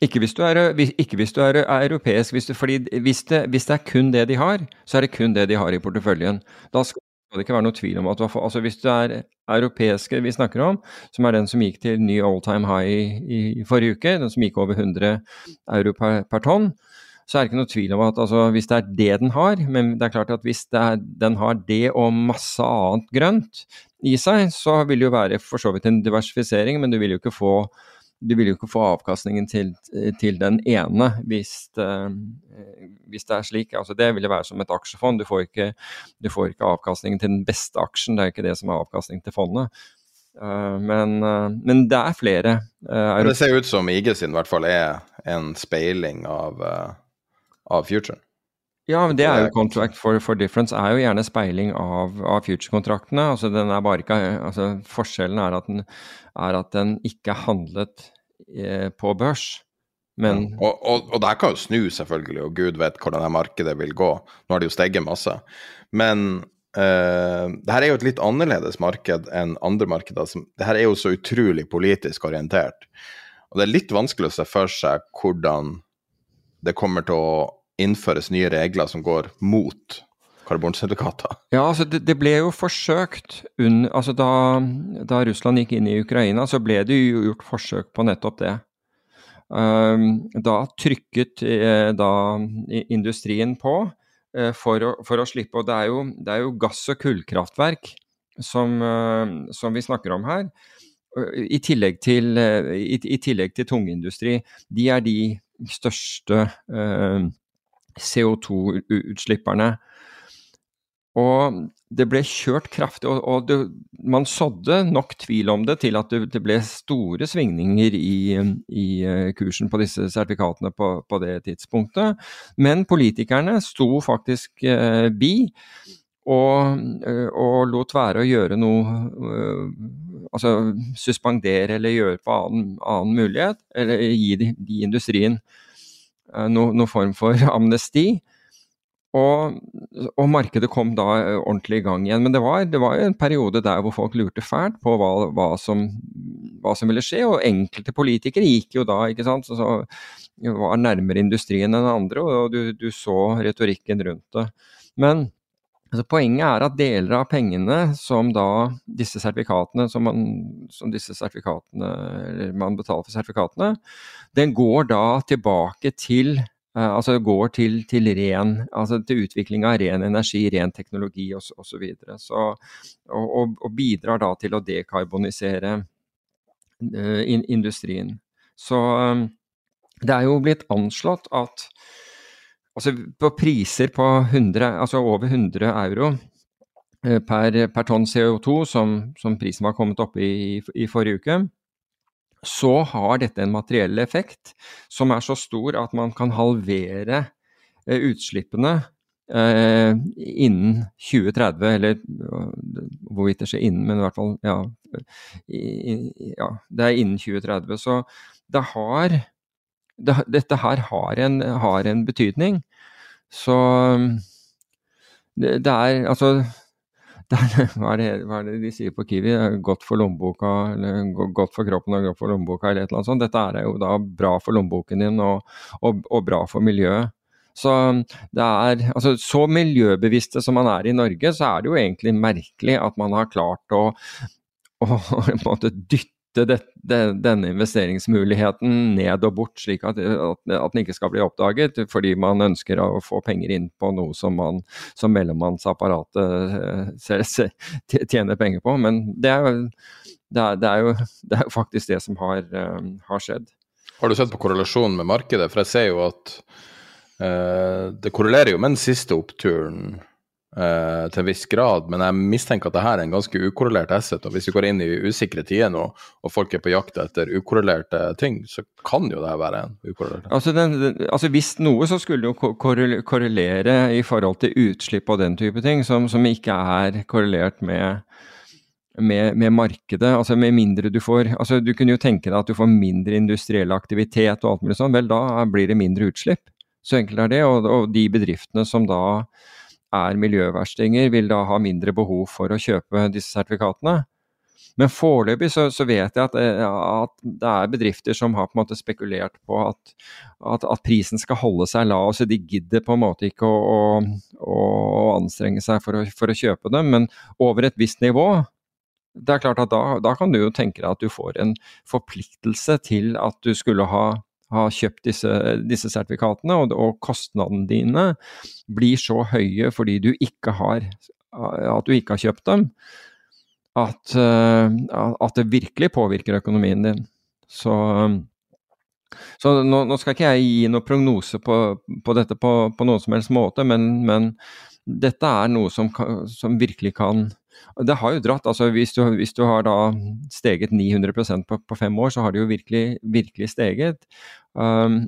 Ikke hvis du er, ikke hvis du er, europeisk, hvis du, hvis det, hvis det, er kun det de har, så er det kun det de har i porteføljen. Da skal det ikke være noe tvil om at Altså hvis det er europeiske vi snakker om, som er den som gikk til ny all time high i, i forrige uke, den som gikk over 100 euro per, per tonn, så er det ikke noe tvil om at altså, hvis det er det den har, men det er klart at hvis er, den har det og masse annet grønt i seg, så vil det jo være for så vidt en diversifisering, men du vil jo ikke få du vil jo ikke få avkastningen til, til den ene hvis, det, hvis, det er slik. Altså, det vil jo være som et aksjefond. Du får, ikke, du får, ikke, avkastningen til den beste aksjen, det er ikke det som er avkastning til fondet. Uh, men, men, det er flere. det ser ut som IG sin i hvert fall er en speiling av, av futuren. Ja, men det er jo contract for, for difference er jo gjerne speiling av, av future-kontraktene. Altså den er bare ikke, altså Forskjellen er at den, er at den ikke er handlet eh, på børs. Men ja. og, og, og, det her kan jo snu, selvfølgelig, og gud vet hvordan det markedet vil gå. Nå har det jo steget masse. Men eh, det her er jo et litt annerledes marked enn andre markeder. Som, det her er jo så utrolig politisk orientert. Og det er litt vanskelig å se for seg hvordan det kommer til å innføres nye regler som går mot karbonsertifikater? Ja, altså det, det, ble jo forsøkt under, altså da, da, Russland gikk inn i Ukraina, så ble det jo gjort forsøk på nettopp det. Um, da trykket eh, da industrien på eh, for, å, for, å, slippe. Og det er jo, det er jo gass- og kullkraftverk som, uh, som, vi snakker om her. I tillegg til, i, i tillegg til tungindustri. De er de største uh, CO2-utslipperne. Og det ble kjørt kraftig, og, og det, man sådde nok tvil om det til at det, det ble store svingninger i, i, eh, kursen på disse sertifikatene på, på, det tidspunktet. Men politikerne sto faktisk eh, bi. Og, eh, og, lot være å gjøre noe eh, Altså suspendere eller gjøre på annen, annen mulighet, eller gi, gi industrien Eh, noen no form for amnesti. Og, og, markedet kom da eh, ordentlig i gang igjen. Men det var, det var en periode der hvor folk lurte fælt på hva, hva, som, hva, som, ville skje. Og enkelte politikere gikk jo da, ikke sant, så, så var nærmere industrien enn andre, og du, du så retorikken rundt det. Men Altså, poenget er at deler av pengene som da disse sertifikatene, som, man, som disse sertifikatene, man betaler for sertifikatene, den går da tilbake til uh, altså går til, til, ren, altså til utvikling av ren energi, ren teknologi osv. Så, videre. så, og, og, og, bidrar da til å dekarbonisere uh, in, industrien. Så um, det er jo blitt anslått at Altså på priser på 100, altså over 100 euro eh, per, per tonn CO2, som, som, prisen var kommet opp i, i, forrige uke, så har dette en materiell effekt som er så stor at man kan halvere eh, utslippene eh, innen 2030, eller hvorvidt det skjer innen, men i hvert fall ja, i, ja, det er innen 2030. Så det har det, dette her har en, har en, betydning. Så det, det er altså det er, hva, er det, hva, er det, de sier på Kiwi? Godt for lommeboka, eller godt for kroppen og godt for lommeboka, eller et eller annet sånt. Dette er jo da bra for lommeboken din og, og, og bra for miljøet. Så det er Altså, så miljøbevisste som man er i Norge, så er det jo egentlig merkelig at man har klart å, å på en dytte det, det, denne investeringsmuligheten ned og bort, slik at, at, at, den ikke skal bli oppdaget, fordi man ønsker å få penger inn på noe som, man, som mellommannsapparatet eh, tjener penger på. Men det er, det er, er, jo, det er jo, faktisk det som har, um, har, skjedd. Har du sett på korrelasjonen med markedet? For jeg ser jo at uh, det korrelerer jo med den siste oppturen Uh, til en viss grad, men jeg mistenker at dette er en ganske ukorrelert asset. og Hvis vi går inn i usikre tider nå, og folk er på jakt etter ukorrelerte ting, så kan jo det være en ukorrelert. Altså, den, altså Hvis noe, så skulle det jo korrelere i forhold til utslipp og den type ting, som, som ikke er korrelert med, med, med, markedet. altså Med mindre du får altså Du kunne jo tenke deg at du får mindre industriell aktivitet og alt mulig sånn. Vel, da blir det mindre utslipp. Så enkelt er det. Og, og de bedriftene som da er miljøverstinger, vil da ha mindre behov for å kjøpe disse sertifikatene. Men foreløpig så, så, vet jeg at, eh, at, det er bedrifter som har på en måte spekulert på at, at, at prisen skal holde seg lav, så de gidder på en måte ikke å, å, å anstrenge seg for å, for å, kjøpe dem. Men over et visst nivå, det er klart at da, da kan du jo tenke deg at du får en forpliktelse til at du skulle ha har kjøpt disse, disse sertifikatene, og, og, kostnadene dine blir så høye fordi du ikke har, at du ikke har kjøpt dem, at, eh, at det virkelig påvirker økonomien din. Så, så nå, nå, skal ikke jeg gi noen prognose på, på dette på, på, noen som helst måte, men, men dette er noe som, som virkelig kan det har jo dratt. altså Hvis du, hvis du har da steget 900% på, på, fem år, så har det jo virkelig, virkelig steget. Um,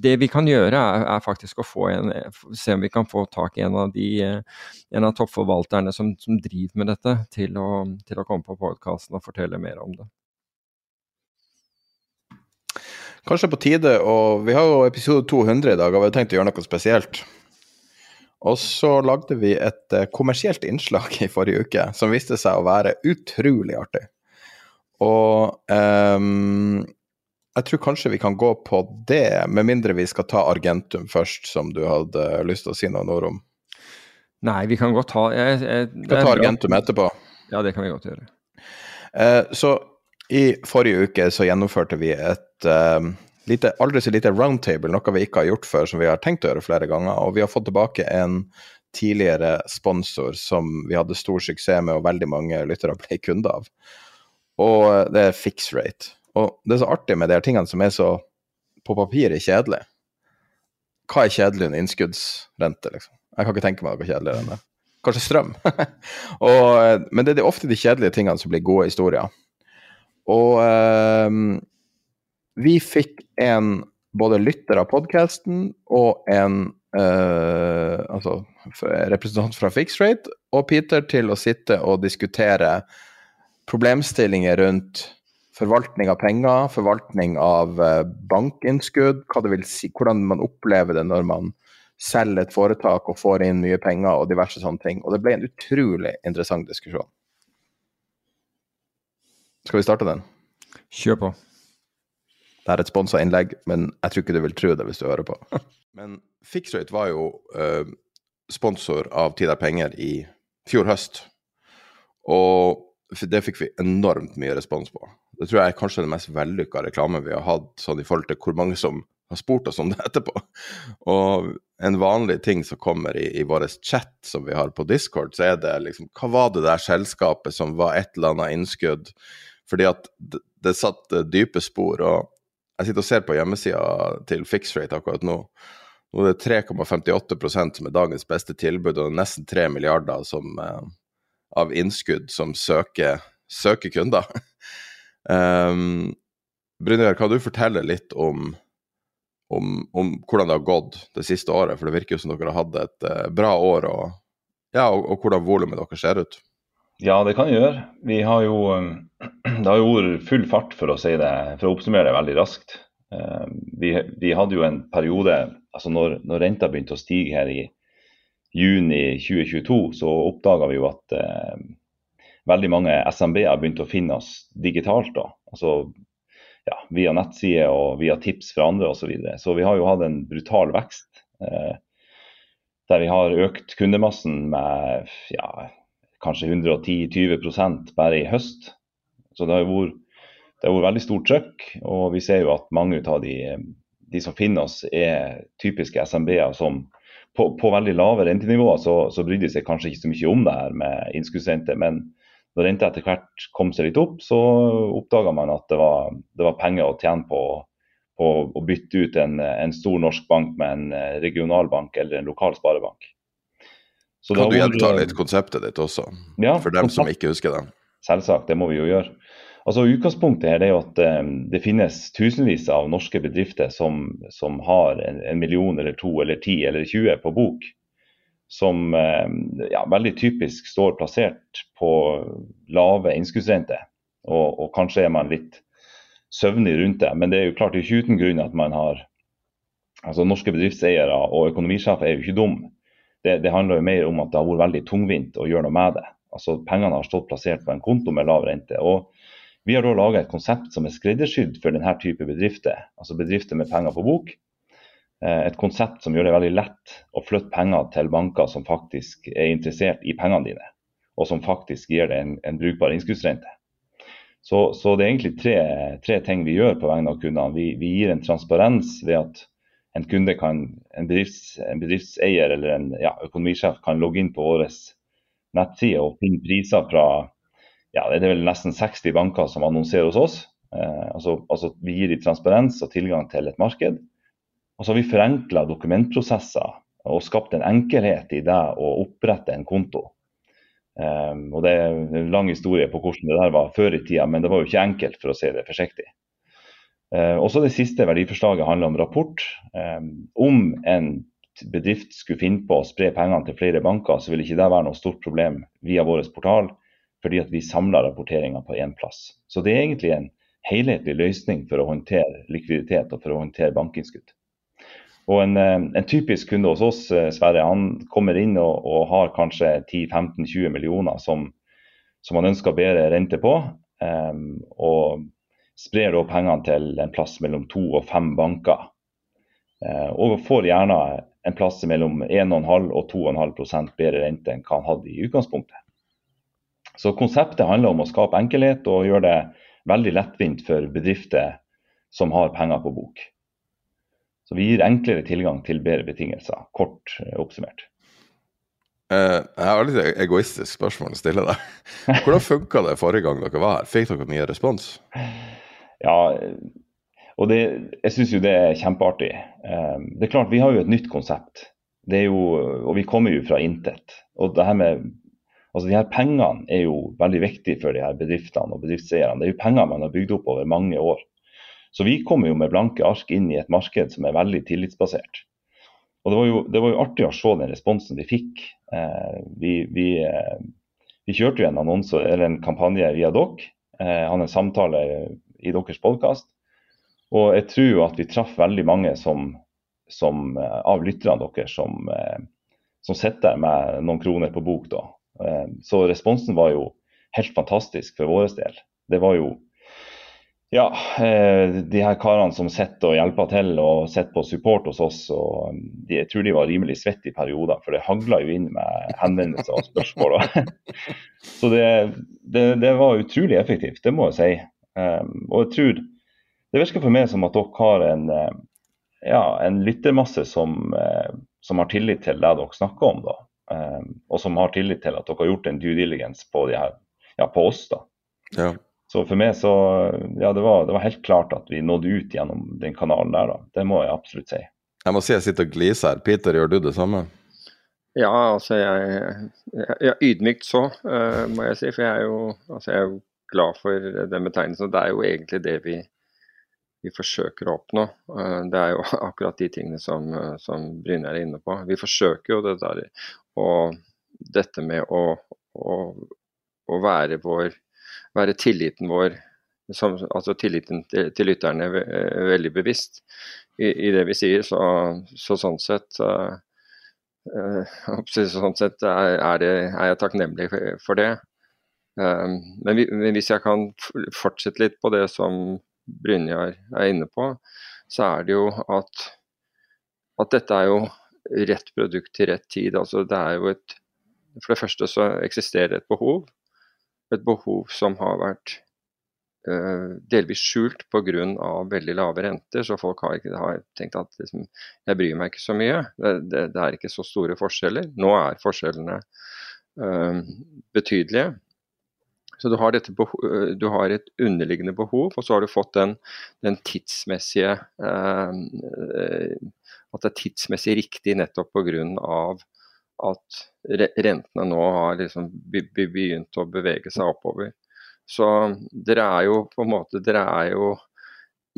det vi kan gjøre, er, er, faktisk å en, se om vi kan få tak i en av, de, en av toppforvalterne som, som, driver med dette, til å, til å komme på podkasten og fortelle mer om det. Kanskje på tide å Vi har jo episode 200 i dag, og vi har tenkt å gjøre noe spesielt. Og så lagde vi et uh, kommersielt innslag i forrige uke som viste seg å være utrolig artig. Og um, jeg tror kanskje vi kan gå på det, med mindre vi skal ta Argentum først, som du hadde lyst til å si noen ord om. Nei, vi kan godt ta jeg, jeg, Vi kan ta Argentum etterpå. Ja, det kan vi godt gjøre. Eh, så i forrige uke så gjennomførte vi et eh, lite, aldri så lite roundtable, noe vi ikke har gjort før, som vi har tenkt å gjøre flere ganger. Og vi har fått tilbake en tidligere sponsor som vi hadde stor suksess med, og veldig mange lyttere ble kunder av. Og det er fixrate. Og det er så artig med de her tingene som er så på papiret kjedelig. Hva er kjedelig under innskuddsrente, liksom? Jeg kan ikke tenke meg noe kjedeligere enn det. Kanskje strøm. og, men det er ofte de kjedelige tingene som blir gode historier. Og eh, vi fikk en både lytter av podkasten og en eh, altså, representant fra Fixrate og Peter til å sitte og diskutere problemstillinger rundt forvaltning av penger, forvaltning av eh, bankinnskudd, si, hvordan man opplever det når man selger et foretak og får inn mye penger og diverse sånne ting. Og det ble en utrolig interessant diskusjon. Skal vi starte den? Kjør på. Det er et sponsa innlegg, men jeg tror ikke du vil tro det hvis du hører på. men Fixrate var jo uh, sponsor av Tid er penger i fjor høst. Og det fikk vi enormt mye respons på. Det tror jeg er kanskje den mest vellykka reklamen vi har hatt, sånn i forhold til hvor mange som har spurt oss om det etterpå. Og en vanlig ting som kommer i, i vår chat som vi har på Discord, så er det liksom Hva var det der selskapet som var et eller annet innskudd? Fordi at det, det satt dype spor. Og jeg sitter og ser på hjemmesida til Fixrate akkurat nå. Nå er det 3,58 som er dagens beste tilbud, og det er nesten 3 milliarder som, eh, av innskudd som søker, søker kunder. Um, Brynjar, kan du fortelle litt om, om, om, hvordan det har gått det siste året? For det virker jo som dere har hatt et uh, bra år, og, ja, og, og hvordan volumet deres ser ut? Ja, det kan jeg gjøre. Vi har jo, det har jo vært full fart, for å si det, for å oppsummere det veldig raskt. Ehm, vi, vi, hadde jo en periode altså når, når, renta begynte å stige her i juni 2022, så oppdaga vi jo at eh, veldig mange SMB-er begynt å finne oss digitalt. da, altså ja, Via nettsider og via tips fra andre osv. Så, videre. så vi har jo hatt en brutal vekst. Eh, der vi har økt kundemassen med ja, kanskje 110-20% bare i høst. Så det har jo vært, vært veldig stort trøkk. Og vi ser jo at mange av de, de som finner oss, er typiske SMB-er som på, på, veldig lave rentenivåer så, så bryr de seg kanskje ikke så mye om det her med innskuddsrente. Men når renta etter hvert kom seg litt opp, så oppdaga man at det var, det var, penger å tjene på, på å bytte ut en, en, stor norsk bank med en eh, regional bank eller en lokal sparebank. Så kan du gjenta litt konseptet ditt også, ja, for dem som ikke husker det? Selvsagt, det må vi jo gjøre. Altså Utgangspunktet her er jo at um, det finnes tusenvis av norske bedrifter som, som har en, en, million eller to eller ti eller 20 på bok som eh, ja, veldig typisk står plassert på lave innskuddsrente. Og, og, kanskje er man litt søvnig rundt det. Men det er jo klart det er ikke uten grunn at man har altså Norske bedriftseiere og økonomisjefer er jo ikke dum. Det, det, handler jo mer om at det har vært veldig tungvint å gjøre noe med det. Altså Pengene har stått plassert på en konto med lav rente. og Vi har da laga et konsept som er skreddersydd for denne type bedrifter. Altså bedrifter med penger på bok, et konsept som gjør det veldig lett å flytte penger til banker som faktisk er interessert i pengene dine, og som faktisk gir deg en, en brukbar innskuddsrente. Så, så, det er egentlig tre, tre, ting vi gjør på vegne av kundene. Vi, vi, gir en transparens ved at en kunde kan, en, bedrifts, en bedriftseier eller en ja, økonomisjef kan logge inn på vår nettside og finne priser fra ja, det er vel nesten 60 banker som annonserer hos oss. Eh, altså, altså, vi gir dem transparens og tilgang til et marked. Og så har vi forenkla dokumentprosesser og skapt en enkelhet i det å opprette en konto. Um, og Det er en lang historie på hvordan det der var før i tida, men det var jo ikke enkelt, for å si det forsiktig. Uh, også Det siste verdiforslaget handler om rapport. Um, om en bedrift skulle finne på å spre pengene til flere banker, så vil ikke det være noe stort problem via vår portal, fordi at vi samler rapporteringa på én plass. Så det er egentlig en helhetlig løsning for å håndtere likviditet og for å håndtere bankinnskudd. Og en, eh, en, typisk kunde hos oss, eh, Sverre, han kommer inn og, og har kanskje 10-15-20 millioner som, som han ønsker bedre rente på. Um, og sprer da pengene til en plass mellom to og fem banker. Uh, og får gjerne en plass mellom 1,5 og 2,5 bedre rente enn hva han hadde i utgangspunktet. Så konseptet handler om å skape enkelhet og gjøre det veldig lettvint for bedrifter som har penger på bok. Så vi gir enklere tilgang til bedre betingelser, kort eh, oppsummert. Uh, jeg har litt egoistisk spørsmål å stille deg. Hvordan funka det forrige gang dere var her? Fikk dere mye respons? Ja, og det, jeg syns jo det er kjempeartig. Um, det er klart, Vi har jo et nytt konsept. Det er jo, og vi kommer jo fra intet. Og det her med, altså de her Pengene er jo veldig viktige for de her bedriftene og bedriftseierne. Det er jo penger man har bygd opp over mange år. Så vi kommer jo med blanke ark inn i et marked som er veldig tillitsbasert. Og det var, jo, det var jo artig å se den responsen vi fikk. Eh, vi, vi, eh, vi, kjørte jo en annonse, en kampanje via dere. Eh, han en samtale i deres podkast. Og jeg tror jo at vi traff veldig mange som, som eh, av lytterne deres som, eh, som sitter der med noen kroner på bok. da. Eh, så responsen var jo helt fantastisk for vår del. Det var jo ja, eh, de her karene som sitter og hjelper til og sitter på support hos oss, og um, de, jeg tror de var rimelig svette i perioder, for det hagla jo inn med henvendelser og spørsmål. Så det, det, det, var utrolig effektivt, det må jeg si. Um, og jeg tror det virker for meg som at dere har en, eh, ja, en lyttermasse som, uh, som, har tillit til det dere snakker om, da. Um, og som har tillit til at dere har gjort en due diligence på, her, ja, på oss. da. Ja. Så for meg så Ja, det var, det var, helt klart at vi nådde ut gjennom den kanalen der, da. Det må jeg absolutt si. Jeg må si jeg sitter og gliser her. Peter, gjør du det samme? Ja, altså jeg, jeg, ydmykt så, uh, må jeg si. For jeg er jo, altså jeg er jo glad for den betegnelsen. Det er jo egentlig det vi, vi forsøker å oppnå. Uh, det er jo akkurat de tingene som, uh, som Brynjar er inne på. Vi forsøker jo det der og dette med å, å, å være vår være tilliten vår, som, altså tilliten til, til lytterne, veldig bevisst i, i, det vi sier. Så, så sånn sett uh, sånn sett er, er, det, er, jeg takknemlig for det. Um, men, vi, men, hvis jeg kan fortsette litt på det som Brynjar er inne på, så er det jo at, at dette er jo rett produkt til rett tid. Altså det er jo et, for det første så eksisterer et behov et behov som har vært uh, delvis skjult pga. veldig lave renter. Så folk har, ikke, har tenkt at liksom, jeg bryr meg ikke så mye. Det, det, det, er ikke så store forskjeller. Nå er forskjellene uh, betydelige. Så du har, behov, du har, et underliggende behov, og så har du fått den, den tidsmessige uh, At det er tidsmessig riktig nettopp pga at rentene nå har liksom begynt å bevege seg oppover. Så dere er jo på en måte Dere er jo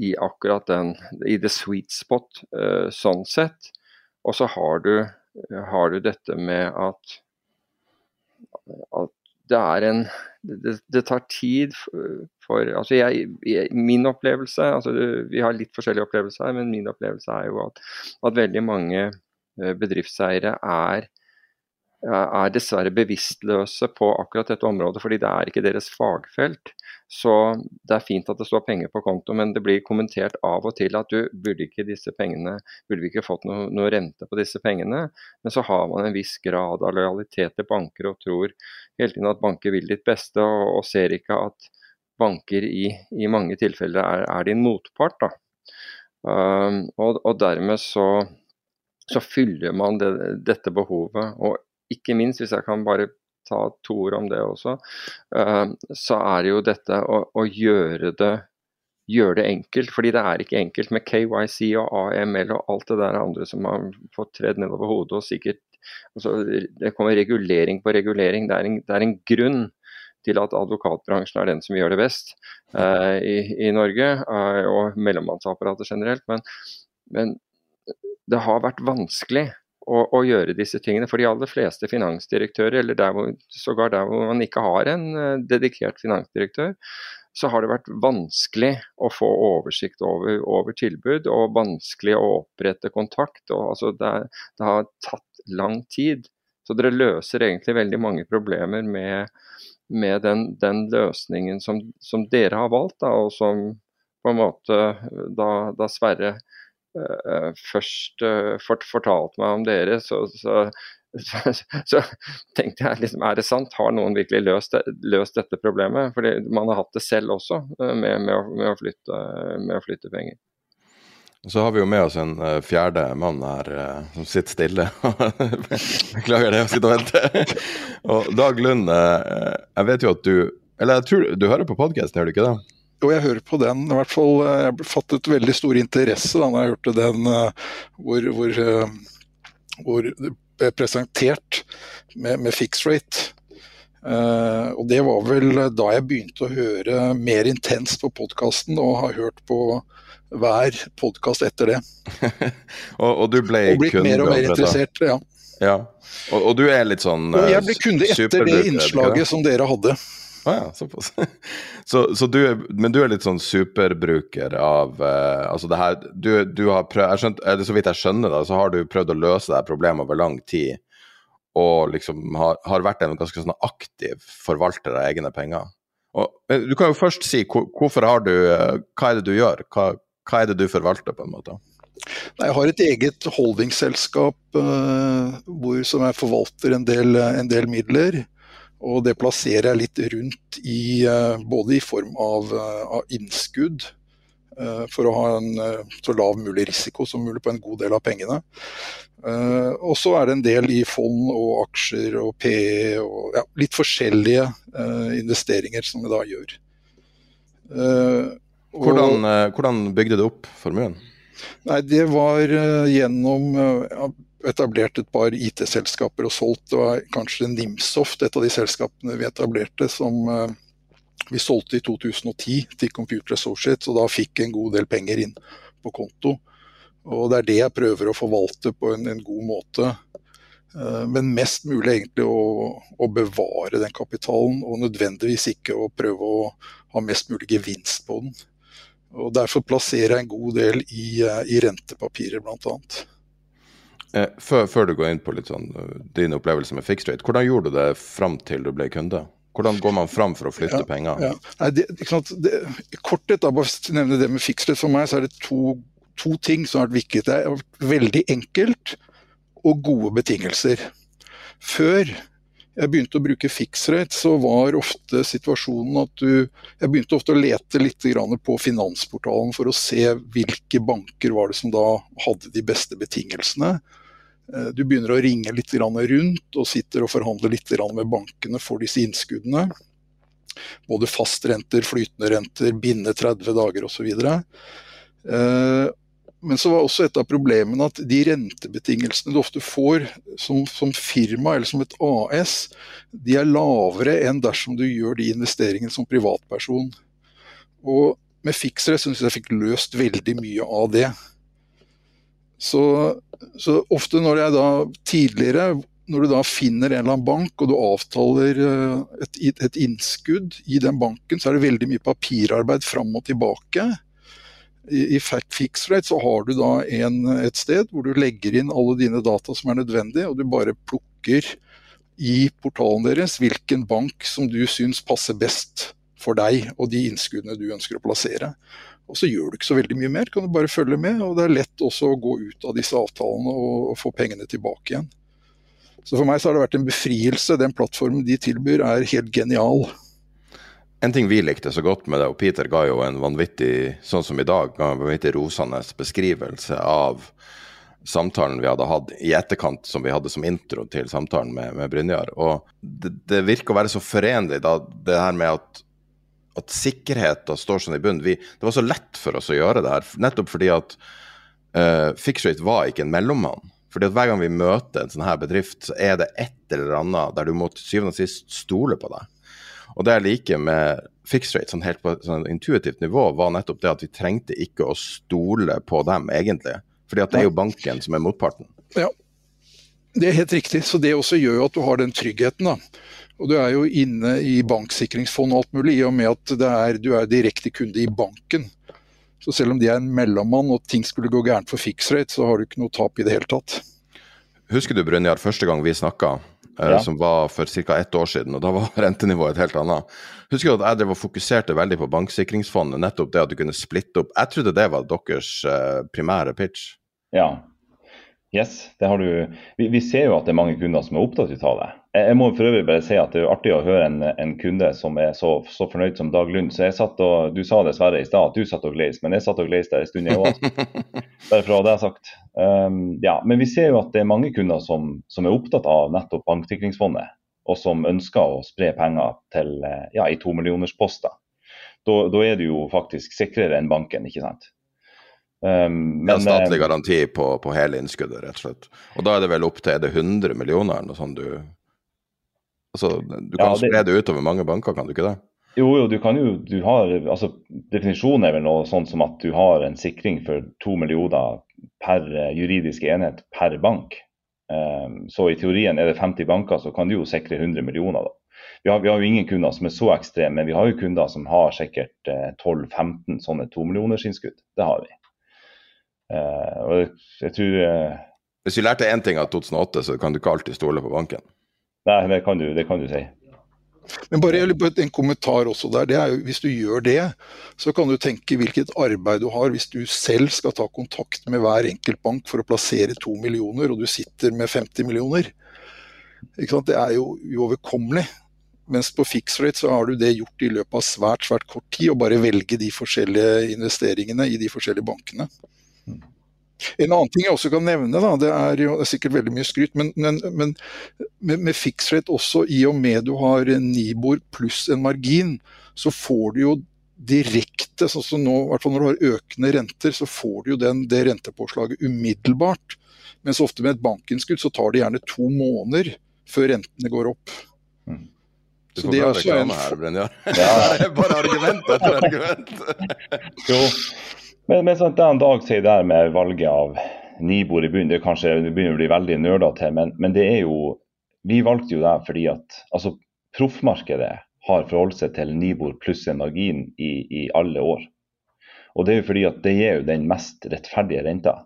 i akkurat den I the sweet spot uh, sånn sett. Og så har du, har du dette med at, at det er en det, det, tar tid for altså jeg, Min opplevelse altså Vi har litt forskjellige opplevelser her, men min opplevelse er jo at, at veldig mange eh, bedriftseiere er er dessverre bevisstløse på akkurat dette området, fordi det er ikke deres fagfelt. Så det er fint at det står penger på konto, men det blir kommentert av og til at du burde ikke disse pengene, burde vi ikke fått noe, noe rente på disse pengene. Men så har man en viss grad av lojalitet til banker og tror hele tiden at banker vil ditt beste, og, og ser ikke at banker i, i mange tilfeller er, er, din motpart. da. Um, og, og, dermed så, så fyller man det, dette behovet. og ikke minst, hvis jeg kan bare ta to ord om det også, uh, så er det jo dette å, å gjøre, det, gjøre det enkelt. Fordi det er ikke enkelt med KYC og AML og alt det der andre som har fått tredd nedover hodet. og sikkert altså, Det kommer regulering på regulering. Det er en, det er en grunn til at advokatbransjen er den som gjør det best uh, i, i, Norge, uh, og mellommannsapparatet generelt. Men, men det har vært vanskelig å, å, gjøre disse tingene. For de aller fleste finansdirektører, eller der hvor, sågar der hvor man ikke har en uh, dedikert finansdirektør, så har det vært vanskelig å få oversikt over, over tilbud og vanskelig å opprette kontakt. Og, altså, det, det, har tatt lang tid. Så dere løser egentlig veldig mange problemer med, med den, den, løsningen som, som, dere har valgt, da, og som, på en måte da, da Sverre først uh, fort, fortalte meg om dere, så, så, så, så, tenkte jeg liksom, er det sant? Har noen virkelig løst, løst dette problemet? Fordi man har hatt det selv også med, med, å, med, å, flytte, med å flytte penger. Så har vi jo med oss en fjerde mann her som sitter stille. Beklager det, å sitte og vente. og Dag Lund, jeg vet jo at du Eller jeg tror du hører på podkasten, gjør du ikke det? Jo, jeg hører på den. I hvert fall, Jeg fattet veldig stor interesse da når jeg hørte den hvor, hvor, hvor det ble presentert med, med fixed rate. og Det var vel da jeg begynte å høre mer intenst på podkasten og har hørt på hver podkast etter det. og, og, du ble og blitt mer og mer interessert, ja. ja. Og, og, du er litt sånn uh, jeg ble kunde etter det innslaget som dere hadde. Ah, ja, såpass. så, så du er, men du er litt sånn superbruker av uh, altså det her du, du har prøvd, skjønt, eller Så vidt jeg skjønner, da, så har du prøvd å løse det her problemet over lang tid. Og liksom har, har vært en ganske sånn aktiv forvalter av egne penger. Og, du kan jo først si hvorfor har du uh, Hva er det du gjør? Hva, hva er det du forvalter, på en måte? Jeg har et eget holdingselskap uh, hvor, som jeg forvalter en del, en del, midler. Og det plasserer jeg litt rundt i uh, både i form av, uh, av innskudd, for å ha en så lav mulig risiko som mulig på en god del av pengene. og så er det en del i fond og aksjer og PE og ja, litt forskjellige investeringer som vi da gjør. Hvordan, eh, hvordan, bygde du opp formuen? Nei, Det var gjennom uh, etablert et par IT-selskaper og solgt. Det var kanskje Nimsoft, et av de selskapene vi etablerte, som uh, vi solgte i 2010 til Computer Associates, og da fikk en god del penger inn på konto. Og Det er det jeg prøver å forvalte på en, en god måte. Men mest mulig egentlig å, å, bevare den kapitalen, og nødvendigvis ikke å prøve å ha mest mulig gevinst på den. Og Derfor plasserer jeg en god del i, eh, i rentepapirer, bl.a. Eh, før, før, du går inn på litt sånn, eh, din opplevelse med fixed rate, hvordan gjorde du det fram til du ble kunde? Hvordan går man fram for å flytte ja, penger? Ja. Nei, det, det, korthet, da, bare nevne det med fixed rate. For meg så er det to, to ting som har vært viktig. Det er veldig enkelt og gode betingelser. Før jeg begynte å bruke fixrate, så var ofte situasjonen at du Jeg begynte ofte å lete litt på Finansportalen for å se hvilke banker var det som da hadde de beste betingelsene. Eh, du begynner å ringe litt rundt og sitter og forhandler litt med bankene for disse innskuddene. Både fastrenter, flytende renter, binde 30 dager osv. Men så var også et av problemene at de rentebetingelsene du ofte får som, som, firma eller som et AS, de er lavere enn dersom du gjør de investeringene som privatperson. Og med fiksere syns jeg jeg fikk løst veldig mye av det. Så, så, ofte når jeg da tidligere, når du da finner en eller annen bank og du avtaler eh, et, et innskudd i den banken, så er det veldig mye papirarbeid fram og tilbake. I, i Fix Rate så har du da en, et sted hvor du legger inn alle dine data som er nødvendig, og du bare plukker i portalen deres hvilken bank som du syns passer best for deg og de innskuddene du ønsker å plassere. Og så gjør du ikke så veldig mye mer, kan du bare følge med. Og det er lett også å gå ut av disse avtalene og, få pengene tilbake igjen. Så for meg så har det vært en befrielse. Den plattformen de tilbyr er helt genial. En ting vi likte så godt med det, og Peter ga jo en vanvittig, sånn som i dag, ga en vanvittig rosende beskrivelse av samtalen vi hadde hatt i etterkant, som vi hadde som intro til samtalen med, med Brynjar. Og det, det, virker å være så forenlig, da, det her med at, at sikkerheten står sånn i bunnen. Vi, det var så lett for oss å gjøre det her, nettopp fordi at uh, Fixrate var ikke en mellommann. Fordi at Hver gang vi møter en sånn her bedrift, så er det et eller annet der du må til syvende og sist stole på deg. Og det jeg liker med fixed rate, sånn helt på et sånn intuitivt nivå, var nettopp det at vi trengte ikke å stole på dem, egentlig. Fordi at det er jo banken som er motparten. Ja, det er helt riktig. Så det også gjør jo at du har den tryggheten. da. Og du er jo inne i banksikringsfond og alt mulig, i og med at er, du er direkte kunde i banken. Så selv om de er en mellommann og ting skulle gå gærent for fixrate, rate, så har du ikke noe tap i det hele tatt. Husker du Brynjar, første gang vi snakka, ja. som var for ca. ett år siden. og Da var rentenivået et helt annet. Husker du at jeg drev og fokuserte veldig på banksikringsfondet, nettopp det at du kunne splitte opp. Jeg trodde det var deres primære pitch. Ja, Yes, det har du. Vi, vi, ser jo at det er mange kunder som er opptatt av det. Jeg, må for øvrig bare si at det er artig å høre en, en kunde som er så, så, fornøyd som Dag Lund. Så jeg satt og, Du sa dessverre i stad at du satt og gleis, men jeg satt og gleis der en stund, jeg òg. Bare for å ha det sagt. Um, ja, men vi ser jo at det er mange kunder som, som er opptatt av nettopp banksikringsfondet, og som ønsker å spre penger til, ja, i tomillionersposter. Da, da er du jo faktisk sikrere enn banken, ikke sant. Um, men, statlig eh, garanti på, på, hele innskuddet, rett og slett. Og da er det vel opp til er det 100 millioner eller noe sånt du Altså, du kan ja, det, spre det utover mange banker, kan du ikke det? Jo, jo, du kan jo du har, altså Definisjonen er vel noe sånt som at du har en sikring for to millioner per uh, juridisk enhet per bank. Um, så i teorien er det 50 banker, så kan du jo sikre 100 millioner. da. Vi har, vi har, jo ingen kunder som er så ekstreme, men vi har jo kunder som har sikkert uh, eh, 12-15 sånne tomillionersinnskudd. Det har vi. Uh, og jeg tror uh... Hvis vi lærte én ting av 2008, så kan du ikke alltid stole på banken? Nei, det kan du, det kan du si. Men bare en kommentar også der. det er jo Hvis du gjør det, så kan du tenke hvilket arbeid du har hvis du selv skal ta kontakt med hver enkelt bank for å plassere to millioner, og du sitter med 50 millioner. Det er jo uoverkommelig. Mens på fixed så har du det gjort i løpet av svært svært kort tid, å bare velge de forskjellige investeringene i de forskjellige bankene. En annen ting jeg også kan nevne, da, det er jo det er sikkert veldig mye skryt, men, men, men med, med fiksrett også, i og med du har Nibor pluss en margin, så får du jo direkte, sånn som nå, i hvert fall når du har økende renter, så får du jo den, det rentepåslaget umiddelbart. Mens ofte med et bankinnskudd så tar det gjerne to måneder før rentene går opp. Mm. Du får bra reklame her, Brynjar. Ja. Bare argument etter argument. jo, men, men sånn, det en dag sier der med valget av Nibor i bunnen, det, kanskje, det begynner å bli veldig nerdete, men, men det er jo Vi valgte jo det fordi at altså, proffmarkedet har forholdt seg til Nibor pluss en margin i, i, alle år. Og det er jo fordi at det gir jo den mest rettferdige renta.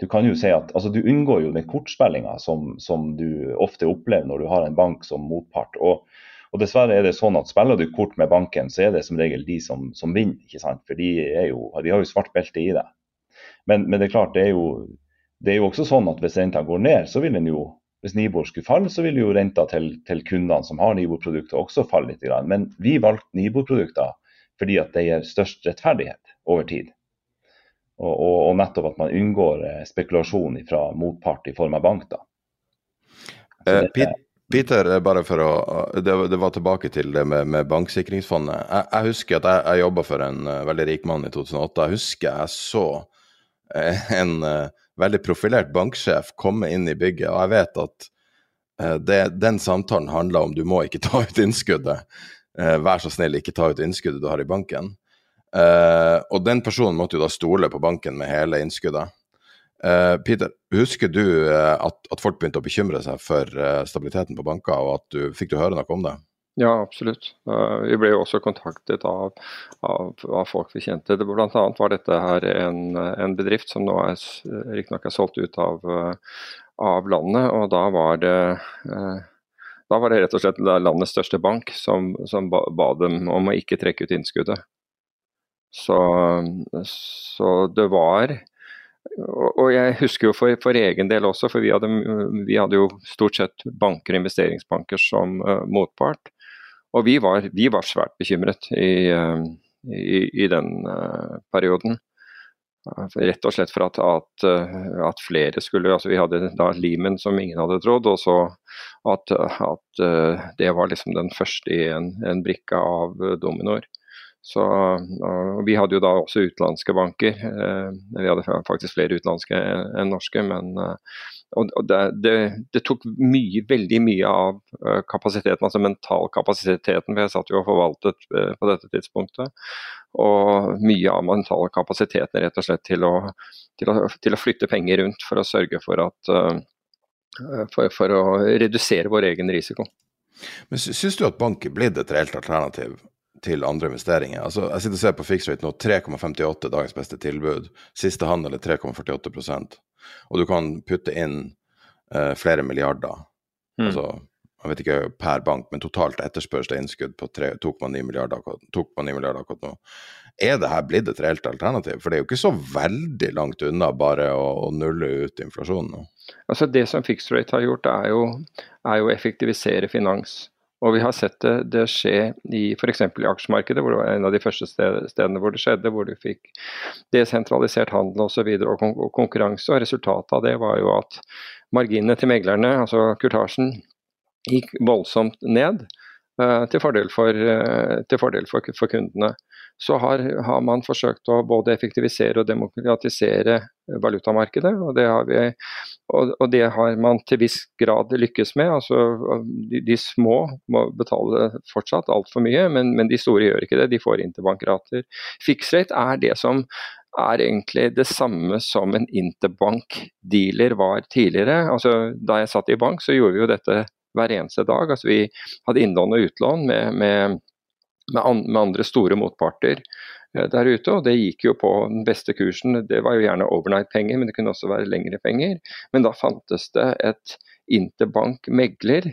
Du kan jo si at altså, du unngår jo den kortspillinga som, som, du ofte opplever når du har en bank som motpart. Og og Dessverre er det sånn at spiller du kort med banken, så er det som regel de som, som vinner. ikke sant? For de, jo, de, har jo svart belte i det. Men, men, det er klart, det er, jo, det er jo også sånn at hvis renta går ned, så vil den jo hvis Nibor skulle falle, så vil jo renta til, til kundene som har Nibor-produkter også falle litt. Men vi valgte Nibor-produkter fordi at det gir størst rettferdighet over tid. Og, og, og, nettopp at man unngår eh, spekulasjon fra motpart i form av bank. da. Eh, Peter, bare for å, det, det var tilbake til det med, med banksikringsfondet. Jeg, jeg, husker at jeg, jeg jobba for en uh, veldig rik mann i 2008. Jeg husker jeg så uh, en uh, veldig profilert banksjef komme inn i bygget, og jeg vet at det, den samtalen handla om du må ikke ta ut innskuddet. vær så snill, ikke ta ut innskuddet du har i banken. og den personen måtte jo da stole på banken med hele innskuddet. Uh, Peter, husker du uh, at, at, folk begynte å bekymre seg for uh, stabiliteten på banker, og at du fikk du høre noe om det? Ja, absolutt. vi ble jo også kontaktet av, av, av folk vi kjente. Det Blant annet var dette her en, en bedrift som nå riktignok er solgt ut av, av, landet, og da var det da var det rett og slett landets største bank som, som ba, ba, dem om å ikke trekke ut innskuddet. Så, så det var og jeg husker jo for, for, egen del også, for vi hadde, vi hadde, jo stort sett banker og investeringsbanker som uh, motpart. Og vi var, vi var, svært bekymret i, uh, i, i den uh, perioden. Rett og slett for at, at, at, flere skulle altså Vi hadde da Limen som ingen hadde trodd, og så at, at det var liksom den første i en, en brikke av dominoer. Så, vi hadde jo da også utenlandske banker. Eh, vi hadde faktisk flere utenlandske enn norske. men eh, og det, det, det, tok mye, veldig mye av eh, kapasiteten, altså mentalkapasiteten. For jeg satt jo og forvaltet på dette tidspunktet. Og mye av mentalkapasiteten rett og slett til å, til, å, til å, flytte penger rundt for å sørge for at for, for å redusere vår egen risiko. Men Syns du at bank er blitt et reelt alternativ til andre investeringer. Altså, jeg sitter og ser på fixed rate nå, 3,58 dagens beste tilbud. Siste handel er 3,48% Og du kan putte inn uh, flere milliarder. Mm. Altså jeg vet ikke per bank, men totalt etterspørsel innskudd på 2,9 milliarder, milliarder akkurat nå. Er det her blitt et reelt alternativ? For det er jo ikke så veldig langt unna bare å, å nulle ut inflasjonen nå. Altså Det som fixed rate har gjort, er jo, er jo å effektivisere finans. Og vi har sett det, det skje i f.eks. i aksjemarkedet, hvor det var en av de første stedene hvor det skjedde, hvor du fikk desentralisert handel osv. Og, så og, og konkurranse. Og resultatet av det var jo at marginene til meglerne, altså kurtasjen, gikk voldsomt ned. Uh, til fordel for, uh, til fordel for, for kundene så har, har, man forsøkt å både effektivisere og demokratisere valutamarkedet. Og det har, vi, og, og det har man til viss grad lykkes med. Altså, de, de små må betale fortsatt altfor mye, men, men, de store gjør ikke det. De får interbankrater. Fixrate er det som er egentlig det samme som en interbank-dealer var tidligere. Altså, da jeg satt i bank, så gjorde vi jo dette hver eneste dag. Altså, vi hadde innlån og utlån med, med med, an, med andre store motparter der ute. Og det gikk jo på den beste kursen. Det var jo gjerne overnight-penger, men det kunne også være lengre penger. Men da fantes det et interbank-megler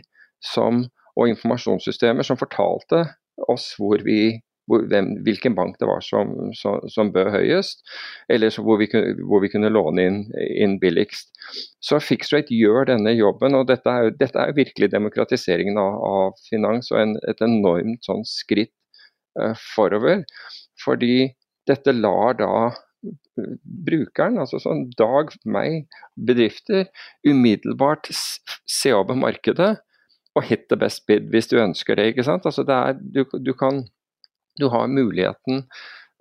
og informasjonssystemer som fortalte oss hvor vi hvem, hvilken bank det var som, som, som bød høyest, eller hvor vi, hvor, vi, kunne låne inn, inn billigst. Så Fixrate gjør denne jobben, og dette er, dette er virkelig demokratiseringen av, av finans og en, et enormt sånn skritt uh, forover. Fordi dette lar da eh, brukeren, altså sånn Dag, meg, bedrifter, umiddelbart se over markedet og hit the best bid hvis du ønsker det. ikke sant? Altså det er, du, du, kan, du har muligheten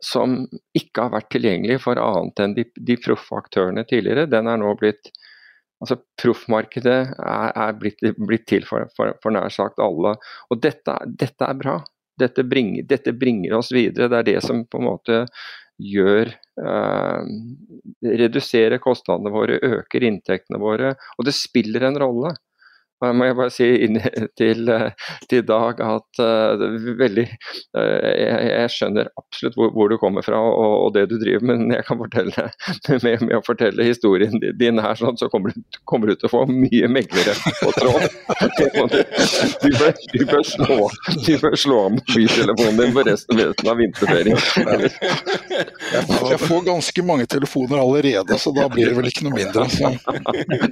som ikke har vært tilgjengelig for annet enn de, de proffe aktørene tidligere. Den er nå blitt Altså Proffmarkedet er, er blitt, blitt, til for, for, for, nær sagt alle. Og dette, dette er bra dette bringer, dette bringer, oss videre. Det er det som på en måte gjør eh, Reduserer kostnadene våre, øker inntektene våre. Og det spiller en rolle. Jeg må bare si til, til Dag at uh, veldig uh, jeg, jeg, skjønner absolutt hvor, hvor, du kommer fra og, og, det du driver med, men jeg kan fortelle med, med å fortelle historien din her, sånn, så kommer du, kommer du, til å få mye meglere på tråd. Du bør, du bør, slå, du bør slå av mobiltelefonen din for resten, resten av vinterferien. Jeg får ganske mange telefoner allerede, så da blir det vel ikke noe mindre. Så.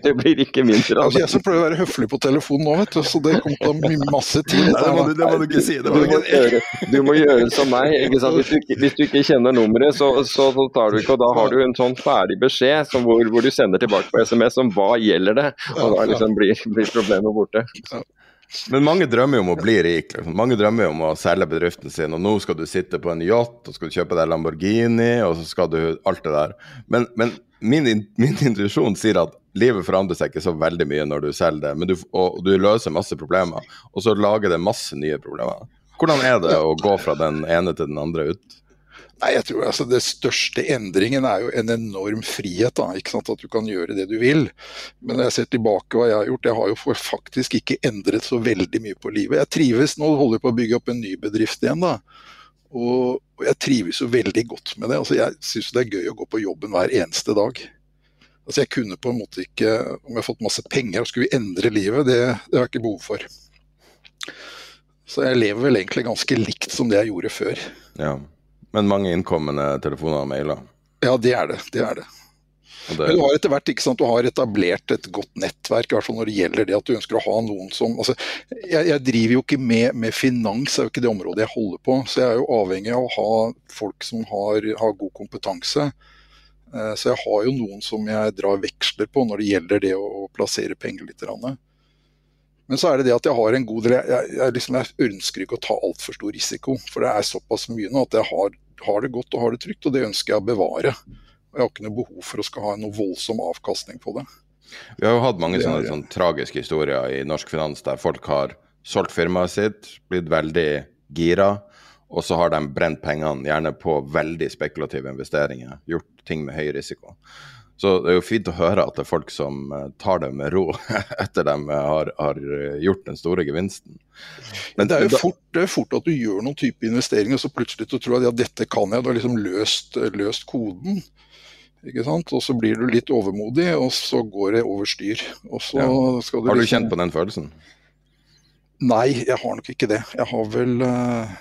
Det blir ikke mindre. Altså. Jeg som prøver å være høflig på på telefonen nå, vet du, så det kom til å ta masse tid. det, må du, det må du ikke si. Du må, gjøre, du, må gjøre, som meg. Hvis du, hvis, du, ikke kjenner nummeret, så, så, tar du ikke, og da har du en sånn ferdig beskjed hvor, hvor, du sender tilbake på SMS om hva gjelder det. Og da liksom blir, blir problemet borte. Men mange drømmer jo om å bli rik. Liksom. Mange drømmer jo om å selge bedriften sin, og nå skal du sitte på en yacht, og skal du kjøpe deg Lamborghini, og så skal du alt det der. Men, men min, min intuisjon sier at livet forandrer seg ikke så veldig mye når du selger det, du, og, du løser masse problemer, og så lager det masse nye problemer. Hvordan er det å gå fra den ene til den andre ut? Nei, jeg tror altså Det største endringen er jo en enorm frihet. da, ikke sant, At du kan gjøre det du vil. Men når jeg ser tilbake hva jeg har gjort, jeg har jo faktisk ikke endret så veldig mye på livet. Jeg trives nå, holder på å bygge opp en ny bedrift igjen. da, og, og jeg trives jo veldig godt med det. altså Jeg syns det er gøy å gå på jobben hver eneste dag. Altså Jeg kunne på en måte ikke, om jeg har fått masse penger og skulle endre livet, det, det har jeg ikke behov for. Så jeg lever vel egentlig ganske likt som det jeg gjorde før. Ja, Men mange innkommende telefoner og mailer? Ja, det er det. det er det. Det... Men du har etter hvert sant, du har etablert et godt nettverk, i hvert fall når det gjelder det at du ønsker å ha noen som altså, jeg, jeg, driver jo ikke med, med, finans, det er jo ikke det området jeg holder på. Så jeg er jo avhengig av å ha folk som har, har god kompetanse. Eh, så jeg har jo noen som jeg drar veksler på når det gjelder det å plassere penger litt. Men så er det det at jeg har en god del Jeg, jeg, liksom, jeg ønsker ikke å ta altfor stor risiko. For det er såpass mye nå at jeg har, har, det godt og har det trygt, og det ønsker jeg å bevare. Og jeg har ikke noe behov for å skal ha noe voldsom avkastning på det. Vi har jo hatt mange sånne, sånne tragiske historier i norsk finans der folk har solgt firmaet sitt, blitt veldig gira og så har de brent pengene gjerne på veldig spekulative investeringer. Gjort ting med høy risiko. Så det er jo fint å høre at det er folk som eh, tar det med ro etter de har, har gjort den store gevinsten. Men det er jo fort, det er fort, at du gjør noen type investeringer, og så plutselig du tror at ja, dette kan jeg. Du har liksom løst, løst koden. Og så blir du litt overmodig, og så går det over styr. Ja. har du kjent på den følelsen? Nei, jeg har nok ikke det. Jeg har vel uh,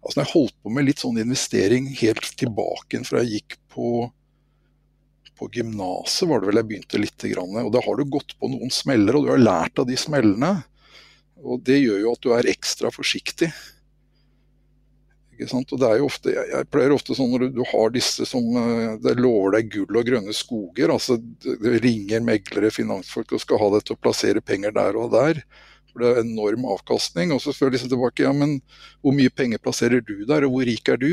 Altså, når jeg holdt på med litt sånn investering helt tilbake fra jeg gikk på på gymnaset var det vel jeg begynte litt. Og da har du gått på noen smeller, og du har lært av de smellene. Og det gjør jo at du er ekstra forsiktig. Ikke sant? Og det er jo ofte, jeg, jeg pleier ofte sånn når du, du, har disse som eh, det lover deg gull og grønne skoger, altså det ringer meglere, finansfolk og skal ha deg til å plassere penger der og der. For det er enorm avkastning. Og så spør jeg liksom tilbake, ja men hvor mye penger plasserer du der, og hvor rik er du?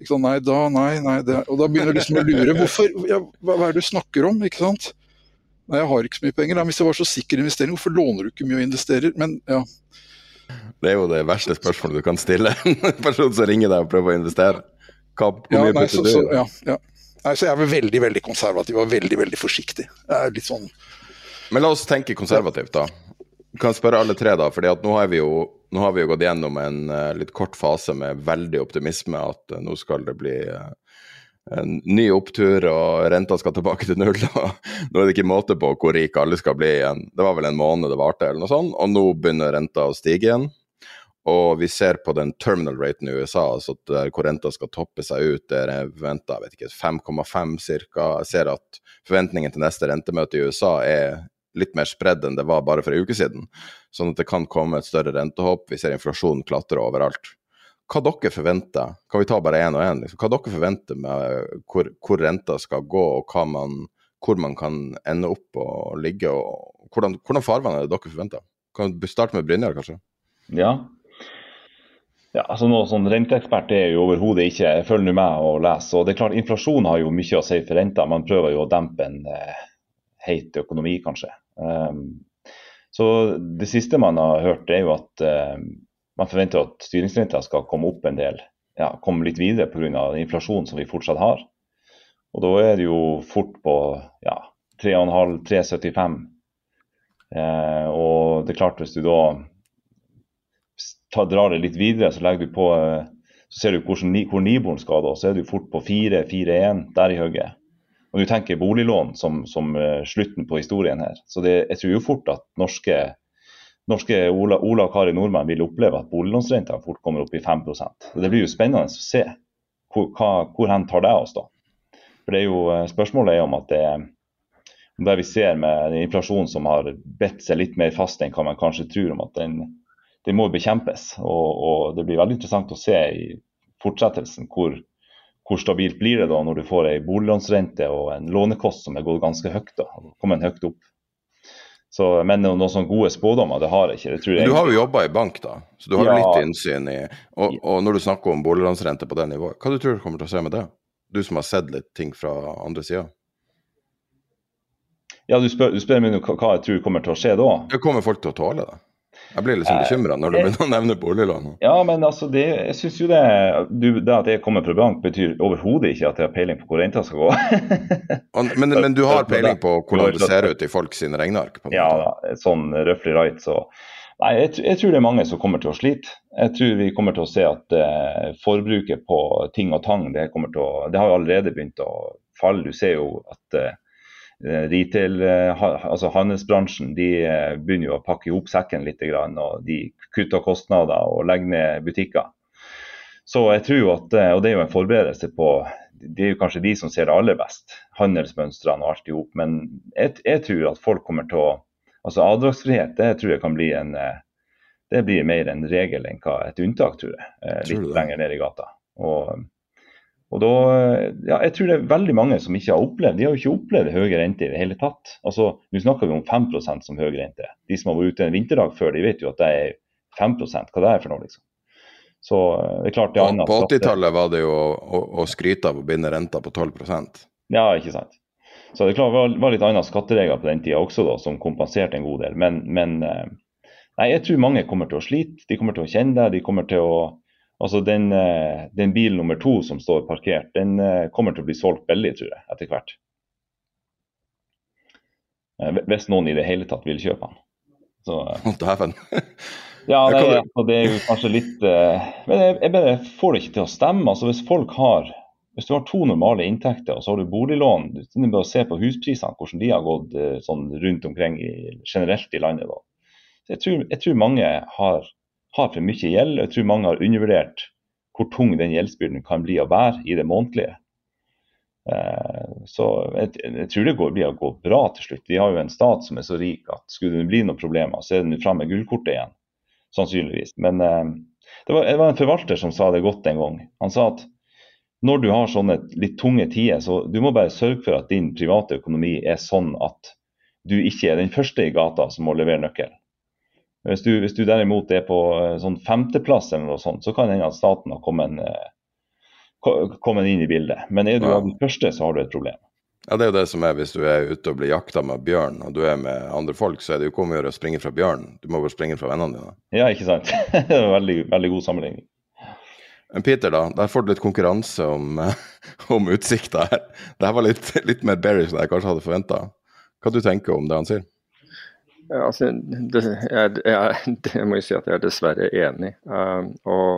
Ikke sant? Nei da, nei, nei. Det. Og da begynner du liksom å lure. Hvorfor, ja, hva, hva er det du snakker om? ikke sant? Nei, jeg har ikke så mye penger. Hvis jeg var så sikker investering, hvorfor låner du ikke mye og investerer? Men ja. Det er jo det verste spørsmålet du kan stille en person som ringer deg og prøver å investere. Hva, hvor mye ja, så, så, ja, ja. Nei, så jeg er veldig veldig konservativ og veldig veldig forsiktig. Jeg er litt sånn Men la oss tenke konservativt, da. Vi kan spørre alle tre, da. fordi nå har vi jo, nå har vi jo gått gjennom en uh, litt kort fase med veldig optimisme. At uh, nå skal det bli uh, en ny opptur, og renta skal tilbake til null. nå er det ikke måte på hvor rik alle skal bli igjen. Det var vel en måned det varte, eller noe sånt. Og nå begynner renta å stige igjen. Og vi ser på den terminal raten i USA, altså der hvor renta skal toppe seg ut, der er forventa 5,5 ca. Ser at forventningen til neste rentemøte i USA er litt mer spredd enn det var bare for en uke siden. Sånn at det kan komme et større rentehopp. Vi ser inflasjonen klatre overalt hva dere forventer, kan vi ta bare én og én, liksom, hva dere forventer med hvor, hvor renta skal gå, og man, hvor man kan ende opp og ligge, og hvordan, hvordan farvann er det dere forventer? Kan vi starte med Brynjar, kanskje? Ja. ja altså noe sånn Renteekspert er jo overhodet ikke Jeg følger nå med og leser. og det er klart Inflasjon har jo mye å si for renta. Man prøver jo å dempe en eh, heit økonomi, kanskje. Um, så Det siste man har hørt, er jo at eh, man forventer at styringsrenta skal komme opp en del, ja, komme litt videre pga. inflasjonen som vi fortsatt har. Og da er det jo fort på ja, 3,5-3,75. Eh, og det er klart hvis du da tar, drar det litt videre, så legger du på eh, så ser du hvordan, hvor Niboren skal da, så er du fort på 4-4-1 der i hugget. Og du tenker boliglån som, som uh, slutten på historien her. Så det, jeg tror jo fort at norske norske Ola, Ola og Kari Nordmann vil oppleve at boliglånsrenta fort kommer opp i 5 og Det blir jo spennende å se hvor, hen tar det oss da. For det er jo, eh, Spørsmålet er om at det, om det vi ser med inflasjonen som har bedt seg litt mer fast enn hva man kanskje tror, om at den, den må bekjempes. Og, og, Det blir veldig interessant å se i fortsettelsen hvor, hvor stabilt blir det da når du får ei boliglånsrente og en lånekost som er gått ganske høyt. da, kommer høyt opp. Så, men noen sånne gode spådommer, det har jeg ikke. Jeg jeg... Du har jo jobba i bank, da, så du har ja. litt innsyn i og, og, når du snakker om boliglånsrente på det nivået, hva du tror du kommer til å skje med det? Du som har sett litt ting fra andre sida? Ja, du spør, du spør meg hva jeg tror kommer til å skje da? Det kommer folk til å tåle det? Jeg blir liksom bekymra når du begynner å nevne boliglån. Ja, men altså, det, jeg synes jo det, du, det at jeg kommer fra bank, betyr overhodet ikke at jeg har peiling på hvor renta skal gå. men, men, du har peiling på hvordan det ser ut i folk sine regneark? ja, sånn røftlig right. Så nei, jeg, jeg, tror det er mange som kommer til å slite. Jeg tror vi kommer til å se at eh, forbruket på ting og tang, det, å, det har allerede begynt å falle. Du ser jo at Eh, retail, eh, altså handelsbransjen de eh, begynner jo å pakke ihop sekken litt. og De kutter kostnader og legger ned butikker. Så jeg tror at, og Det er jo en forberedelse på Det er jo kanskje de som ser det aller best, handelsmønstrene og alt i hop. Men jeg, jeg, tror at folk kommer til å altså Avdragsfrihet det tror jeg kan bli en det blir mer en regel enn hva et unntak, tror jeg. Litt lenger ned i gata. Og og da, ja, jeg tror det er veldig mange som ikke har opplevd de har jo ikke opplevd høye renter i det hele tatt. Altså, Nå snakker vi om 5% som høy rente. De som har vært ute en vinterdag før, de vet jo at det er 5% hva det er for noe. liksom. Så det er klart det er annet. På 80-tallet var det jo å, å, å, skryte av å binde renta på 12% Ja, ikke sant. Så det er klart det var, var litt andre skatteregler på den tida også, da, som kompenserte en god del. Men, men eh, nei, jeg tror mange kommer til å slite. De kommer til å kjenne det. De kommer til å Altså den, eh, den, bilen nummer to som står parkert, den eh, kommer til å bli solgt veldig, tror jeg, etter hvert. Eh, hvis noen i det hele tatt vil kjøpe den. Så, Dæven. ja, det, altså, det, er jo kanskje litt Men jeg, jeg bare får det ikke til å stemme. Altså Hvis folk har hvis du har to normale inntekter og så har du boliglån, du bare å se på husprisene, hvordan de har gått sånn rundt omkring i, generelt i landet. jeg tror, jeg tror mange har, har, for mye gjeld, jeg tror mange har undervurdert hvor tung den gjeldsbyrden kan bli å bære i det månedlige. Eh, så jeg, tror det blir å gå bra til slutt. Vi har jo en stat som er så rik at skulle det bli noen problemer, så er det fram med gullkortet igjen. Sannsynligvis. Men eh, det, var, det var en forvalter som sa det godt en gang. Han sa at når du har sånne litt tunge tider, så du må bare sørge for at din private økonomi er sånn at du ikke er den første i gata som må levere nøkkel. Hvis du, hvis du derimot er på eh, sånn femteplass eller noe sånt, så kan det hende at staten har kommet, eh, kommet, inn i bildet. Men er du ja. av den første, så har du et problem. Ja, Det er jo det som er hvis du er ute og blir jakta med bjørn, og du er med andre folk, så er det jo ikke om å gjøre å springe fra bjørnen. Du må bare springe fra vennene dine. Ja, ikke sant. veldig, veldig god sammenligning. Men Peter, da, der får du litt konkurranse om, om utsikta her. Dette var litt, litt mer bearish enn jeg kanskje hadde forventa. Hva du tenker om det han sier? Altså, det, jeg, jeg, det må jeg si at jeg er dessverre enig. Uh, og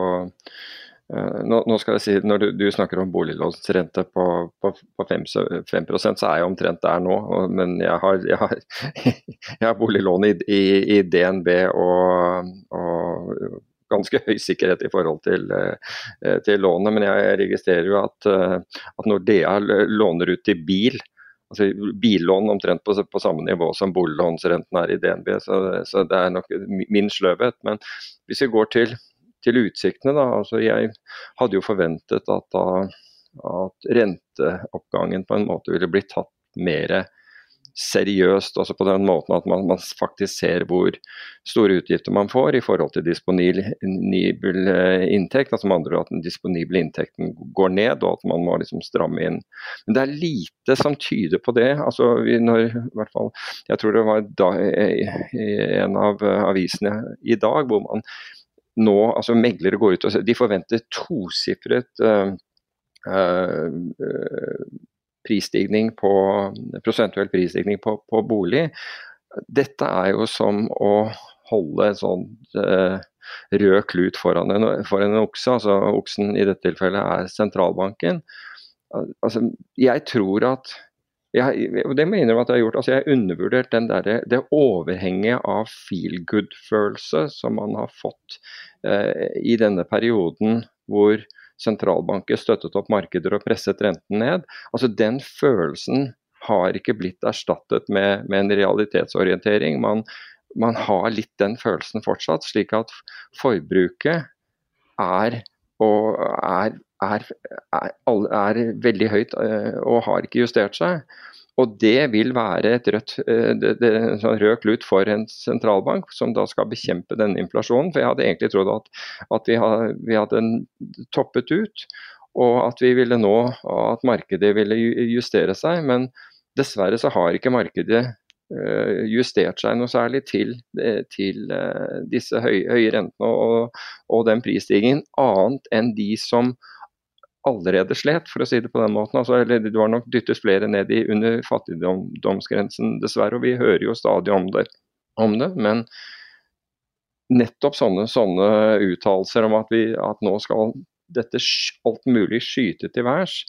uh, nå, nå, skal jeg si, Når du, du snakker om boliglånsrente på, på, på 5, 5% så er jeg omtrent der nå. Og, men jeg har, jeg har, jeg har boliglån i, i, i, DNB og, og ganske høy sikkerhet i forhold til, til lånet. Men jeg registrerer jo at, at når DA låner ut til bil, altså billån omtrent på, på, samme nivå som boliglånsrenten er i DNB. Så, så, det er nok min sløvhet. Men hvis vi går til, til utsiktene, da. altså Jeg hadde jo forventet at, da, at renteoppgangen på en måte ville blitt tatt mer seriøst, altså på den måten at man, man, faktisk ser hvor store utgifter man får i forhold til disponibel eh, inntekt. altså med andre At den disponible inntekten går ned, og at man må liksom stramme inn. Men det er lite som tyder på det. altså når, i hvert fall, Jeg tror det var da, en av avisene i dag hvor man nå, altså Meglere går ut og de forventer tosifret uh, uh, prisstigning på, prosentuell prisstigning på, på, bolig. Dette er jo som å holde en sånn eh, rød klut foran en, foran en okse. altså Oksen i dette tilfellet er sentralbanken. Altså, jeg tror at jeg, det må jeg innrømme at jeg har gjort. altså Jeg har undervurdert den der, det overhenget av feel good-følelse som man har fått eh, i denne perioden hvor sentralbanker støttet opp markeder og presset renten ned. Altså Den følelsen har ikke blitt erstattet med, med en realitetsorientering. Man, man, har litt den følelsen fortsatt, slik at forbruket er, er, er, er veldig høyt eh, og har ikke justert seg. Og det vil være et rødt, eh, sånn rød klut for en sentralbank som da skal bekjempe denne inflasjonen. For jeg hadde egentlig trodd at, at vi, hadde, vi, hadde, toppet ut, og at vi ville nå at markedet ville justere seg. Men dessverre så har ikke markedet eh, justert seg noe særlig til, eh, til disse høye, høye rentene og, og den prisstigningen, annet enn de som allerede slet, for å si det på den måten. Altså, Det var nok dyttes flere ned i under fattigdomsgrensen, dessverre. Og vi hører jo stadig om det. Om det men nettopp sånne, sånne uttalelser om at, vi, at nå skal dette alt mulig skyte til værs,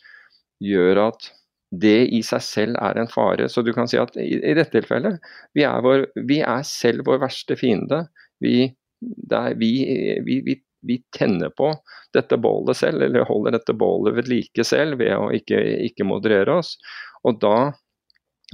gjør at det i seg selv er en fare. Så du kan si at i, i dette tilfellet, vi er, vår, vi er, selv vår verste fiende. Vi, vi, vi, vi tenner på dette bålet selv, eller holder dette bålet ved like selv ved å ikke, ikke moderere oss. Og da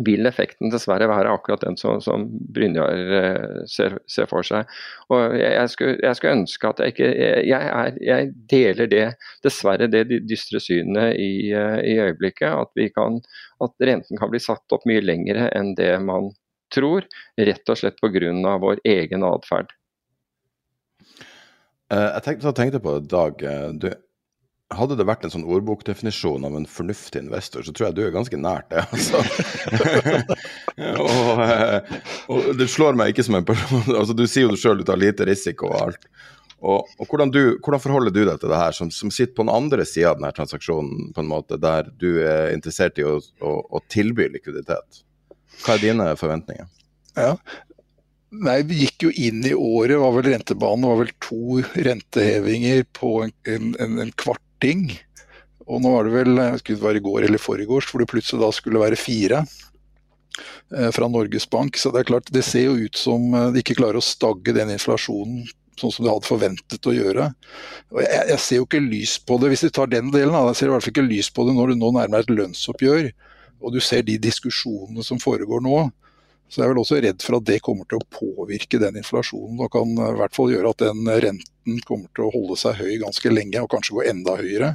vil effekten dessverre være akkurat den som, som Brynjar eh, ser, ser, for seg. Og jeg, skulle, jeg, skulle, ønske at jeg ikke jeg, er, jeg, deler det, dessverre det dystre synet i, eh, i øyeblikket. At, kan, at, renten kan bli satt opp mye lengre enn det man tror. Rett og slett pga. vår egen atferd. Eh, jeg tenkte, tenkte på det, Dag. Eh, du, hadde det vært en sånn ordbokdefinisjon av en fornuftig investor, så tror jeg du er ganske nært det. altså. og, eh, og, det slår meg ikke som en person altså Du sier jo sjøl du tar lite risiko og alt. Og, og hvordan, du, hvordan, forholder du deg til det her, som, som, sitter på den andre sida av denne transaksjonen, på en måte, der du er interessert i å, å, å tilby likviditet? Hva er dine forventninger? Ja, Nei, vi gikk jo inn i året, var vel rentebanen var vel to rentehevinger på en, en, en kvarting. Og nå var det vel jeg skulle det være i går eller foregårs, hvor det plutselig da skulle være fire. eh, fra Norges Bank. Så det er klart, det ser jo ut som eh, de ikke klarer å stagge den inflasjonen sånn som de hadde forventet å gjøre. Og jeg, jeg ser jo ikke lys på det, hvis vi tar den delen, da, jeg ser i hvert fall ikke lys på det når du nå nærmer deg et lønnsoppgjør, og du ser de diskusjonene som foregår nå. Så jeg er vel også redd for at det kommer til å påvirke den inflasjonen, og kan i hvert fall gjøre at den renten kommer til å holde seg høy ganske lenge, og kanskje gå enda høyere.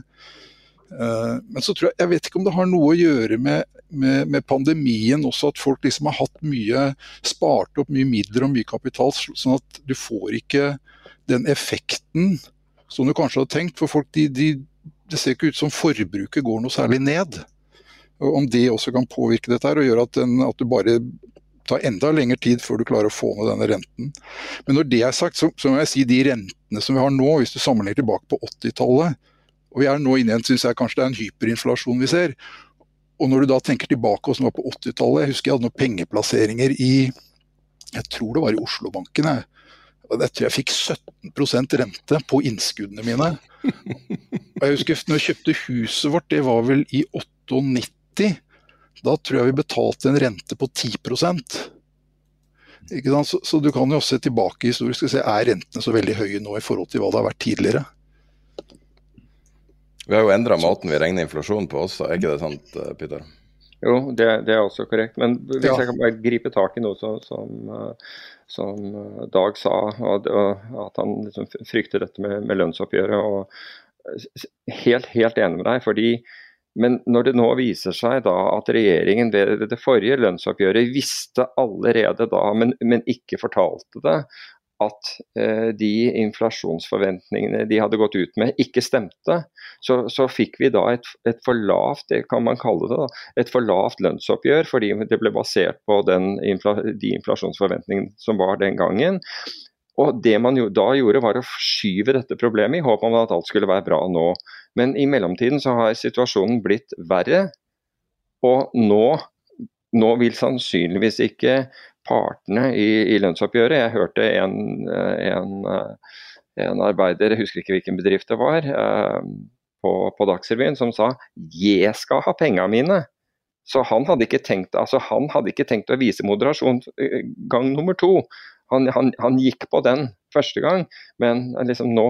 Eh, men så tror jeg, jeg vet ikke om det har noe å gjøre med, med, med, pandemien også, at folk liksom har hatt mye, spart opp mye midler og mye kapital, sånn at du får ikke den effekten som du kanskje hadde tenkt. For folk, de, de, det ser ikke ut som forbruket går noe særlig ned. Og om det også kan påvirke dette her og gjøre at, den, at du bare tar enda lengre tid før du klarer å få ned denne renten. Men når det er sagt, så, så må jeg si de rentene som vi har nå, hvis du sammenligner tilbake på 80-tallet, og vi er nå inne i en, syns jeg kanskje det er en hyperinflasjon vi ser. Og når du da tenker tilbake hvordan det var på 80-tallet, jeg husker jeg hadde noen pengeplasseringer i jeg tror det var i Oslobanken. Jeg. Jeg tror jeg fikk 17% rente på innskuddene mine. Og jeg husker når jeg kjøpte huset vårt, det var vel i 98. Da tror jeg vi betalte en rente på 10 ikke sant? Så, så, du kan jo også se tilbake historisk og se er rentene så veldig høye nå i forhold til hva det har vært tidligere. Vi har jo endra måten vi regner inflasjon på også, er ikke det sant Peter? Jo, det, det er også korrekt. Men hvis ja. jeg kan bare gripe tak i noe som, som, som Dag sa, og, at han liksom frykter dette med, med lønnsoppgjøret. og Helt, helt enig med deg. fordi men når det nå viser seg da at regjeringen ved det forrige lønnsoppgjøret visste allerede da, men, men ikke fortalte det, at eh, de inflasjonsforventningene de hadde gått ut med, ikke stemte, så, så fikk vi da et, et, for lavt det kan man kalle det da, et for lavt lønnsoppgjør, fordi det ble basert på den, de inflasjonsforventningene som var den gangen. Og Det man jo da gjorde, var å forskyve dette problemet i håp om at alt skulle være bra nå. Men i mellomtiden så har situasjonen blitt verre. Og nå, nå vil sannsynligvis ikke partene i, i lønnsoppgjøret. Jeg hørte en, en, en, arbeider, jeg husker ikke hvilken bedrift det var, eh, på, på Dagsrevyen som sa 'jeg skal ha pengene mine'. Så han hadde, tenkt, altså han hadde ikke tenkt å vise moderasjon gang nummer to. Han, han, han gikk på den første gang, men liksom nå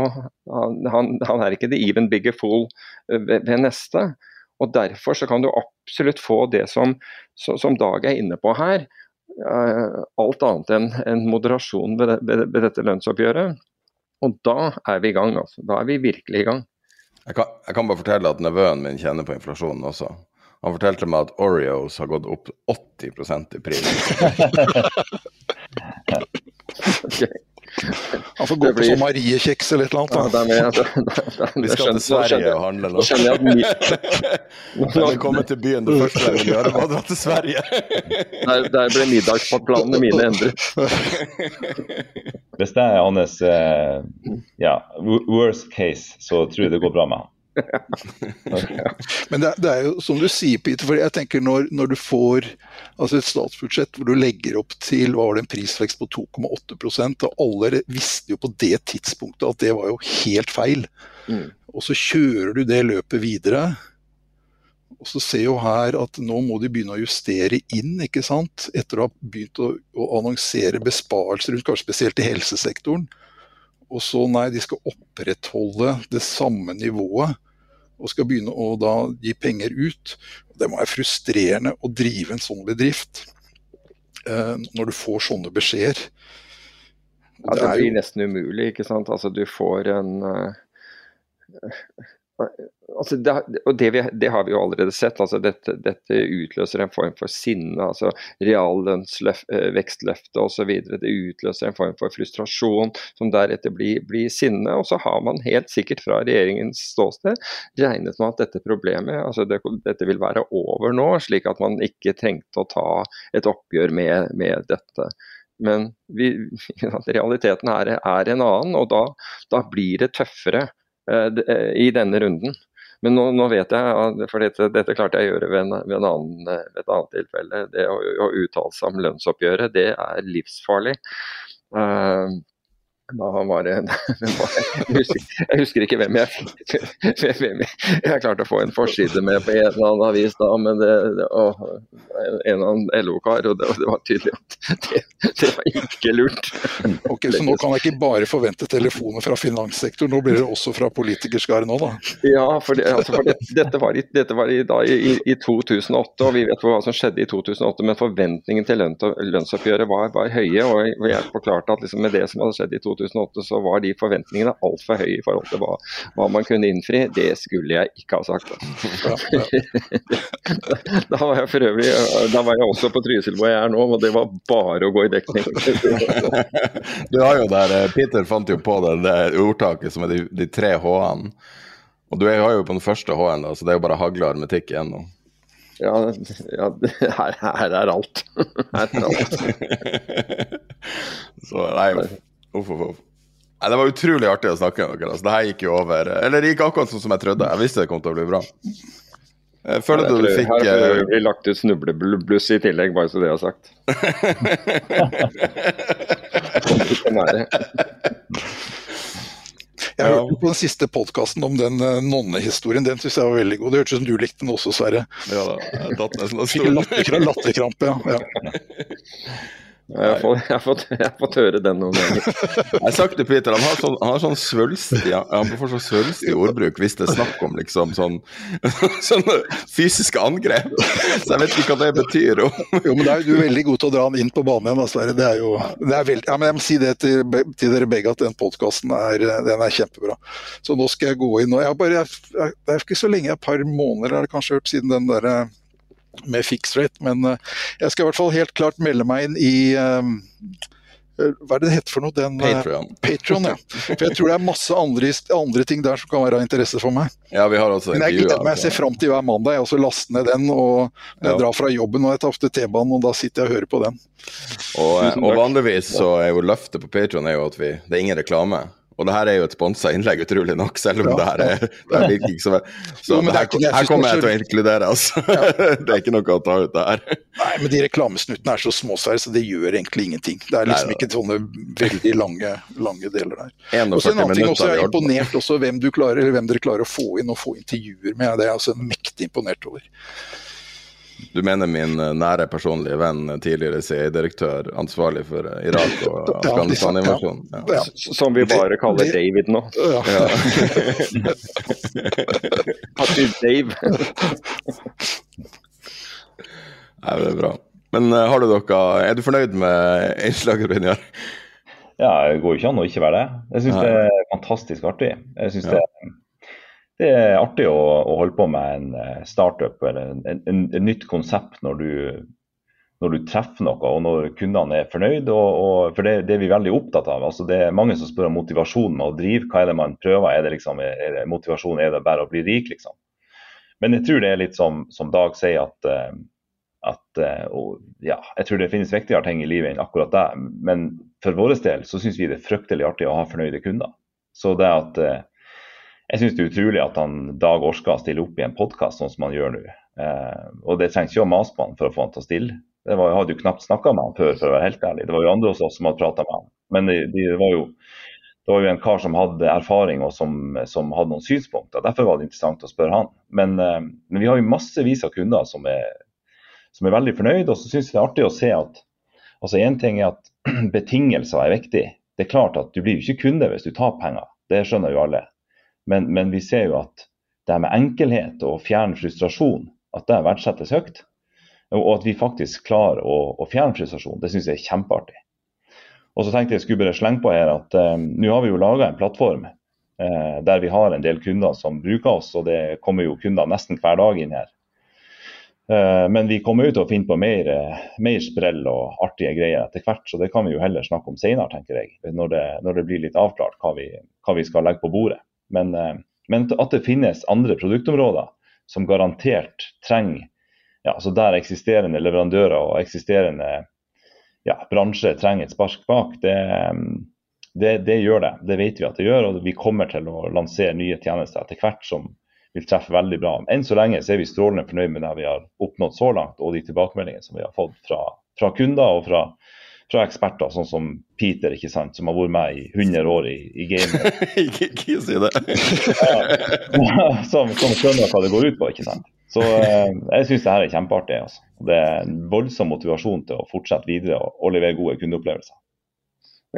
han, han er ikke the even bigger fool eh, ved, ved neste. Og Derfor så kan du absolutt få det som, som Dag er inne på her, Eh, alt annet enn en moderasjon ved, ved, ved, dette lønnsoppgjøret. Og da er vi i gang. altså. Da er vi virkelig i gang. Jeg kan, jeg kan bare fortelle at nevøen min kjenner på inflasjonen også. Han fortalte meg at Oreos har gått opp 80% i pris. Han får gå på sånn Mariekjeks eller et eller annet. Ja, med, da, Vi skal til Sverige og handle nå. Når vi kommer til byen, det første jeg vil gjøre, var å dra til Sverige. Der, der ble middagsplanene mine endret. Hvis det er hans uh, ja, worst case, så tror jeg det går bra med han. Men det, det, er jo som du sier, Peter, for jeg tenker når, når, du får altså et statsbudsjett hvor du legger opp til hva var det, en prisvekst på 2,8% og alle visste jo på det tidspunktet at det var jo helt feil. Mm. Og så kjører du det løpet videre. Og så ser jo her at nå må de begynne å justere inn, ikke sant. Etter å ha begynt å, å annonsere besparelser rundt kanskje spesielt i helsesektoren. Og så nei, de skal opprettholde det samme nivået og skal begynne å da gi penger ut. Det må være frustrerende å drive en sånn bedrift eh, når du får sånne beskjeder. Ja, det, blir nesten umulig, ikke sant. Altså du får en uh, altså det, og det, vi, det, har vi jo allerede sett. altså Dette, dette utløser en form for sinne. altså Reallønnsvekstløftet osv. Det utløser en form for frustrasjon som deretter blir, blir, sinne. Og så har man helt sikkert fra regjeringens ståsted regnet med at dette problemet altså det, dette vil være over nå, slik at man ikke trengte å ta et oppgjør med, med dette. Men vi, realiteten er, er, en annen, og da, da blir det tøffere Eh, eh, i denne runden. Men nå, nå, vet jeg, for dette, dette, klarte jeg å gjøre ved, en, ved, en annen, ved et annet tilfelle. Det å, å uttale seg om lønnsoppgjøret, det er livsfarlig. Uh, Da var det, jeg, husker, jeg husker ikke hvem jeg, hvem jeg klarte å få en forside med på en eller annen avis da, men det, det å, en eller annen LO-kar, og det, det, var tydelig at det, det, var ikke lurt. Ok, Så nå kan jeg ikke bare forvente telefoner fra finanssektoren, nå blir det også fra politikerskaren òg, da? Ja, for, altså, for dette var, i, dette var i, da, i, i, 2008, og vi vet hva som skjedde i 2008, men forventningen til lønnsoppgjøret var, var høye. og Jeg forklarte at liksom, med det som hadde skjedd i 2008, 2008 så var de forventningene altfor høye i forhold til hva, hva, man kunne innfri. Det skulle jeg ikke ha sagt. da var jeg for øvrig da var jeg også på Trysil hvor jeg er nå, og det var bare å gå i dekning. du har jo der, eh, Peter fant jo på det, det ordtaket som er de, de tre H-ene. Og du har jo på den første H-en, så det er jo bare hagle hermetikk igjen nå. Ja, ja her, her, er alt. Her er alt. så nei, Uff, uff, uff. Nei, Det var utrolig artig å snakke med dere. Altså, det her gikk jo over Eller det gikk akkurat sånn som jeg trodde. Jeg visste det kom til å bli bra. Jeg føler ja, du fikk Her har vi lagt ut snublebluss i tillegg, bare så det er sagt. Jeg hørte på den siste podkasten om den uh, nonnehistorien. Den syns jeg var veldig god. Det hørtes ut som du likte den også, Sverre. Ja da, jeg datt nesten av stolen. Latterkrampe, ja. ja. Jeg har, fått, jeg, har fått, jeg har, fått, høre den noen ganger. jeg har sagt til Peter, han har sånn, han har sånn svølstig han får sånn svølstig ordbruk hvis det er snakk om liksom sånn sånne fysiske angrep. Så jeg vet ikke hva det betyr. jo, men er, Du er veldig god til å dra han inn på banen igjen. Sverre. Det er jo, det er veldig, ja, men Jeg må si det til, til dere begge at den podkasten er, den er kjempebra. Så nå skal jeg gå inn og jeg bare, jeg, Det er ikke så lenge, et par måneder er det kanskje hørt siden den derre med fixed rate. Men eh, jeg skal i hvert fall helt klart melde meg inn i eh, eh, hva er det det heter for noe? Den, Patreon. Patreon ja. For jeg tror det er masse andre, andre, ting der som kan være av interesse for meg. Ja, vi har også Men jeg gleder meg, jeg ser fram til hver mandag. Jeg også laster ned den. og Når jeg ja. drar fra jobben og jeg tar ofte T-banen, og da sitter jeg og hører på den. Og, og vanligvis så er jo løftet på Patreon at vi, det er ingen reklame. Og det her er jo et sponsa innlegg, utrolig nok, selv om ja, det her er, det er ikke så Så jo, her, her, kommer jeg til å inkludere, altså. Ja. det er ikke noe å ta ut det her. Nei, men de reklamesnuttene er så småsvære, så det gjør egentlig ingenting. Det er liksom Nei, ikke sånne veldig lange, lange deler der. Og så en annen ting også, Jeg er imponert også hvem, du klarer, eller hvem dere klarer å få inn og få intervjuer med. Det er jeg altså mektig imponert over. Du mener min eh, nære personlige venn, eh, tidligere CIA-direktør, ansvarlig for eh, Irak og Afghanistan-invasjonen? Ja. Ja. Som vi bare kaller David nå. Ja. Dave. Nei, det er bra. Men har du dere, er du fornøyd med innslaget, Brynjar? Ja, det går jo ikke an å ikke være det. Jeg syns det er fantastisk artig. Jeg synes det det er artig å, å, holde på med en eh, startup eller en, en, en, nytt konsept når du, når du, treffer noe og når kundene er fornøyd. Og, og, for det, det, er vi veldig opptatt av. Altså, det er mange som spør om motivasjonen med å drive. Hva er det man prøver? Er det, liksom, er det motivasjon er det bare å bli rik, liksom? Men jeg tror det er litt som, som Dag sier, at, eh, at eh, og, ja, jeg tror det finnes viktigere ting i livet enn akkurat det. Men for vår del så syns vi det er fryktelig artig å ha fornøyde kunder. Så det at jeg syns det er utrolig at han Dag Orska stiller opp i en podkast sånn som han gjør nå. Eh, og det trengs ikke å mase på han for å få han til å stille. Det var, jeg hadde jo knapt snakka med han før, for å være helt ærlig. Det var jo andre hos oss som hadde prata med han. Men det, det, var jo, det, var jo, en kar som hadde erfaring og som, som, hadde noen synspunkter. Derfor var det interessant å spørre han. Men, eh, men vi har jo massevis av kunder som er, som er veldig fornøyd, og så syns jeg det er artig å se at altså Én ting er at betingelser er viktig. Det er klart at du blir jo ikke kunde hvis du tar penger. Det skjønner jo alle. Men, men, vi ser jo at det med enkelhet og fjerne frustrasjon, at det verdsettes høyt. Og at vi faktisk klarer å, å fjerne frustrasjon, det syns jeg er kjempeartig. Og så tenkte jeg skulle bare slenge på her at eh, nå har vi jo laga en plattform eh, der vi har en del kunder som bruker oss, og det kommer jo kunder nesten hver dag inn her. Uh, men vi kommer jo til å finne på mer, uh, mer, sprell og artige greier etter hvert, så det kan vi jo heller snakke om senere, tenker jeg. Når det, når det blir litt avklart hva vi, hva vi skal legge på bordet. Men, eh, men, at det finnes andre produktområder som garantert trenger ja, altså Der eksisterende leverandører og eksisterende ja, bransjer trenger et spark bak, det, det, det, gjør det. Det vet vi at det gjør. Og vi kommer til å lansere nye tjenester etter hvert som vil treffe veldig bra. Enn så lenge så er vi strålende fornøyd med det vi har oppnådd så langt, og de tilbakemeldingene som vi har fått fra, fra kunder og fra, fra eksperter, sånn som Peter, ikke sant, som har vært med i 100 år i, i gamet. Ikke si det. som, som skjønner hva det går ut på, ikke sant. Så eh, jeg syns det her er kjempeartig. Altså. Det er en voldsom motivasjon til å fortsette videre og, og levere gode kundeopplevelser.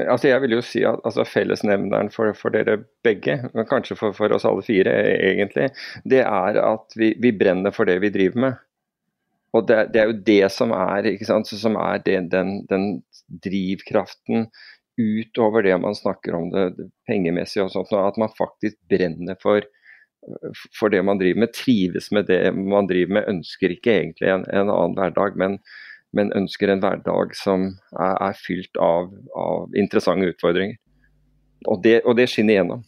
Altså jeg vil jo si at altså Fellesnevneren for, for, dere begge, men kanskje for, for, oss alle fire egentlig, det er at vi, vi brenner for det vi driver med. Og det, det, er jo det som er, sant, som er den, den, den, drivkraften utover det man snakker om det, det pengemessige og sånt, at man faktisk brenner for, for det man driver med, trives med det man driver med, ønsker ikke egentlig en, en annen hverdag, men, men, ønsker en hverdag som er, er fylt av, av, interessante utfordringer. Og det, og det skinner igjennom.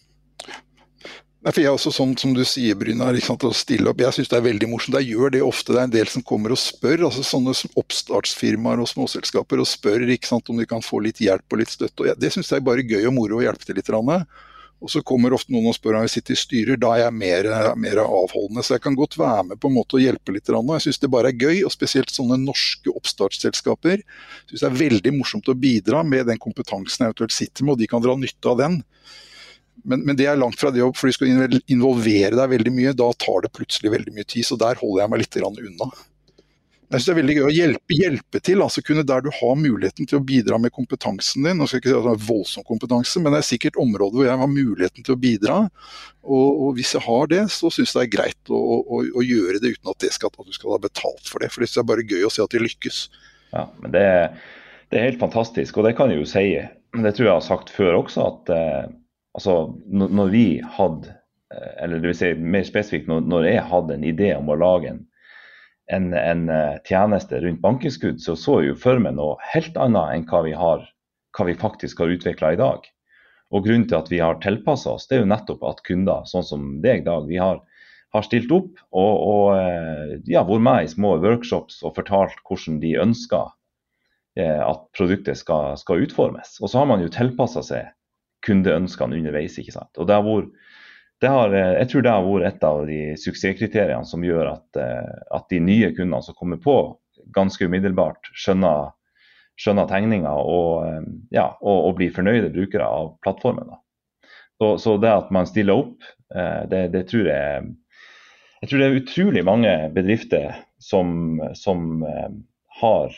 Nei, for jeg er også sånn som du sier, Brynar, å stille opp. Jeg syns det er veldig morsomt. Jeg gjør det ofte. Det er en del som kommer og spør, altså sånne oppstartsfirmaer og småselskaper, og spør sant, om de kan få litt hjelp og litt støtte. Og det syns jeg er bare gøy og moro å hjelpe til litt. Og så kommer ofte noen og spør om jeg sitter i styrer. Da er jeg mer, mer, avholdende. Så jeg kan godt være med på en måte å hjelpe litt. Og jeg syns det bare er gøy, og spesielt sånne norske oppstartsselskaper. Jeg syns det er veldig morsomt å bidra med den kompetansen jeg eventuelt sitter med, og de kan dra nytte av den. Men, men, det er langt fra det, for du skal involvere deg veldig mye. Da tar det plutselig veldig mye tid, så der holder jeg meg litt unna. Jeg synes Det er veldig gøy å hjelpe, hjelpe til, altså kunne der du har muligheten til å bidra med kompetansen din. Nå skal jeg ikke si at det er voldsom kompetanse, men det er sikkert områder hvor jeg har muligheten til å bidra. Og, og hvis jeg har det, så syns jeg det er greit å, å, å, gjøre det uten at, det skal, at du skal ha betalt for det. For det er bare gøy å se at de lykkes. Ja, men det, det, er helt fantastisk, og det kan jeg jo si. Det tror jeg har sagt før også, at eh, altså, når vi hadde, eh, eller det vil si mer spesifikt når, jeg hadde en idé om å lage en, en, en eh, tjeneste rundt bankinnskudd, så så jeg jo for meg noe helt annet enn hva vi, har, hva vi faktisk har utvikla i dag. Og Grunnen til at vi har tilpassa oss, det er jo nettopp at kunder sånn som deg, Dag, vi har, har stilt opp og, og eh, ja, vært med i små workshops og fortalt hvordan de ønsker at produktet skal, skal utformes. Og så har man jo tilpassa seg kundeønskene underveis. ikke sant? Og det har vært, har, eh, jeg tror det har vært et av de suksesskriteriene som gjør at, eh, at de nye kundene som kommer på, ganske umiddelbart skjønner, skjønner tegninga og, eh, ja, og, og, blir fornøyde brukere av plattformen. Så, så, det at man stiller opp, det, det tror jeg jeg tror det er utrolig mange bedrifter som, som har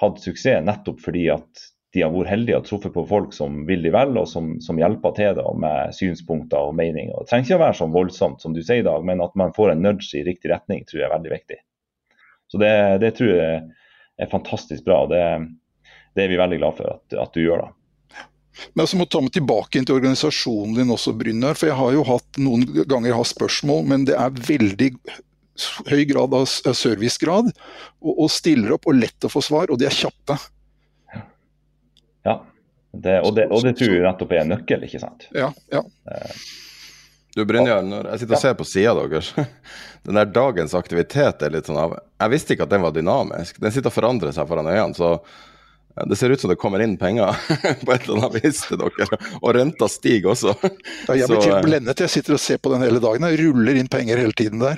hatt suksess nettopp fordi at de har vært heldige og truffet på folk som vil de vel, og som, som hjelper til da, med synspunkter og meninger. Det trenger ikke å være så voldsomt som du sier i dag, men at man får en nudge i riktig retning, tror jeg er veldig viktig. Så det, det tror jeg er fantastisk bra. og Det, det er vi veldig glad for at, at du gjør. da. Men jeg må ta meg tilbake inn til organisasjonen din også, Brynjar. For jeg har jo hatt noen ganger jeg har spørsmål, men det er veldig høy grad av servicegrad. Og, og stiller opp og lett å få svar, og de er kjappe. Det, og, det, og, det, tror jeg nettopp er en nøkkel, ikke sant. Ja, ja. Eh, du Brynjar, når jeg sitter og ser på sida deres, den der dagens aktivitet er litt sånn av Jeg visste ikke at den var dynamisk. Den sitter og forandrer seg foran øynene. så det ser ut som det kommer inn penger på et eller annet vis til dere. Og renta stiger også. Ja, jeg blir helt blendet. Jeg sitter og ser på den hele dagen. Jeg ruller inn penger hele tiden der.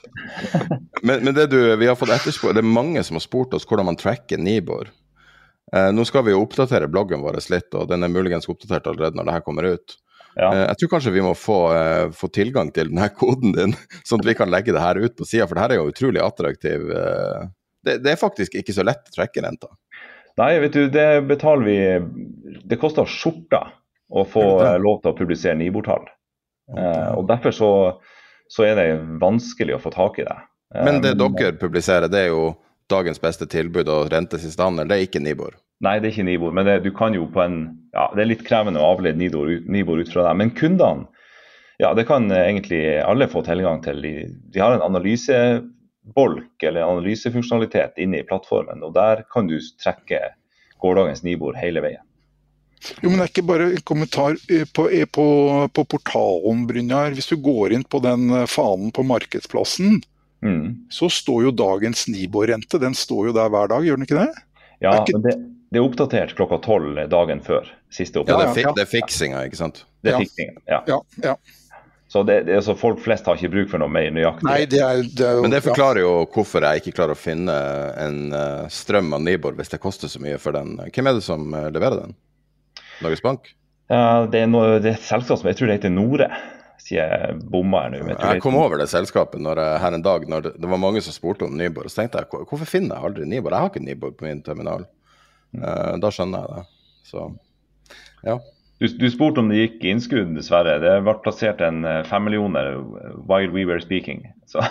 men, men, det du, vi har fått etterspurt, det er mange som har spurt oss hvordan man tracker Nibor. Eh, nå skal vi jo oppdatere bloggen vår litt, og den er muligens oppdatert allerede når det her kommer ut. Ja. Eh, jeg tror kanskje vi må få, eh, få, tilgang til denne koden din, sånn at vi kan legge det her ut på sida, for det her er jo utrolig attraktiv. Det, det, er faktisk ikke så lett å trekke renta. Nei, vet du, det betaler vi Det koster skjorta å få lov til å publisere Nibor-tall. Og derfor så, så, er det vanskelig å få tak i det. Men det dere publiserer, det er jo dagens beste tilbud og rente siste handel, det er ikke Nibor? Nei, det er ikke Nibor, men det, du kan jo på en ja, Det er litt krevende å avlede Nibor, Nibor ut fra det. Men kundene, ja, det kan egentlig alle få tilgang til. De, de har en analysebolk eller analysefunksjonalitet inne i plattformen, og der kan du trekke gårsdagens Nibor hele veien. Jo, men Det er ikke bare en kommentar eh, på, eh, på, på portalen, Brynjar. Hvis du går inn på den eh, fanen på markedsplassen, Mm. Så står jo dagens Nibor-rente, den står jo der hver dag, gjør den ikke det? Ja, det ikke... men det, det, er oppdatert klokka tolv dagen før. siste oppdatering. Ja, det, er, det er fiksinga, ikke sant? Det er fiksinga, ja. ja, ja. Så det, det, så Folk flest har ikke bruk for noe mer nøyaktig. Nei, det er, det er jo, Men det forklarer jo hvorfor jeg ikke klarer å finne en uh, strøm av Nibor hvis det koster så mye for den. Hvem er det som uh, leverer den? Norges Bank? Uh, det er, noe, det er et selskap som jeg tror det heter Nore. Jeg bomma her nå. Jeg, kom over det selskapet når her en dag når det, var mange som spurte om Nibor. Så tenkte jeg hvorfor finner jeg aldri Nibor? Jeg har ikke Nibor på min terminal. Uh, da skjønner jeg det. Så ja. Du, du, spurte om det gikk innskudd, dessverre. Det ble plassert en eh, femmillioner while we were speaking. Så,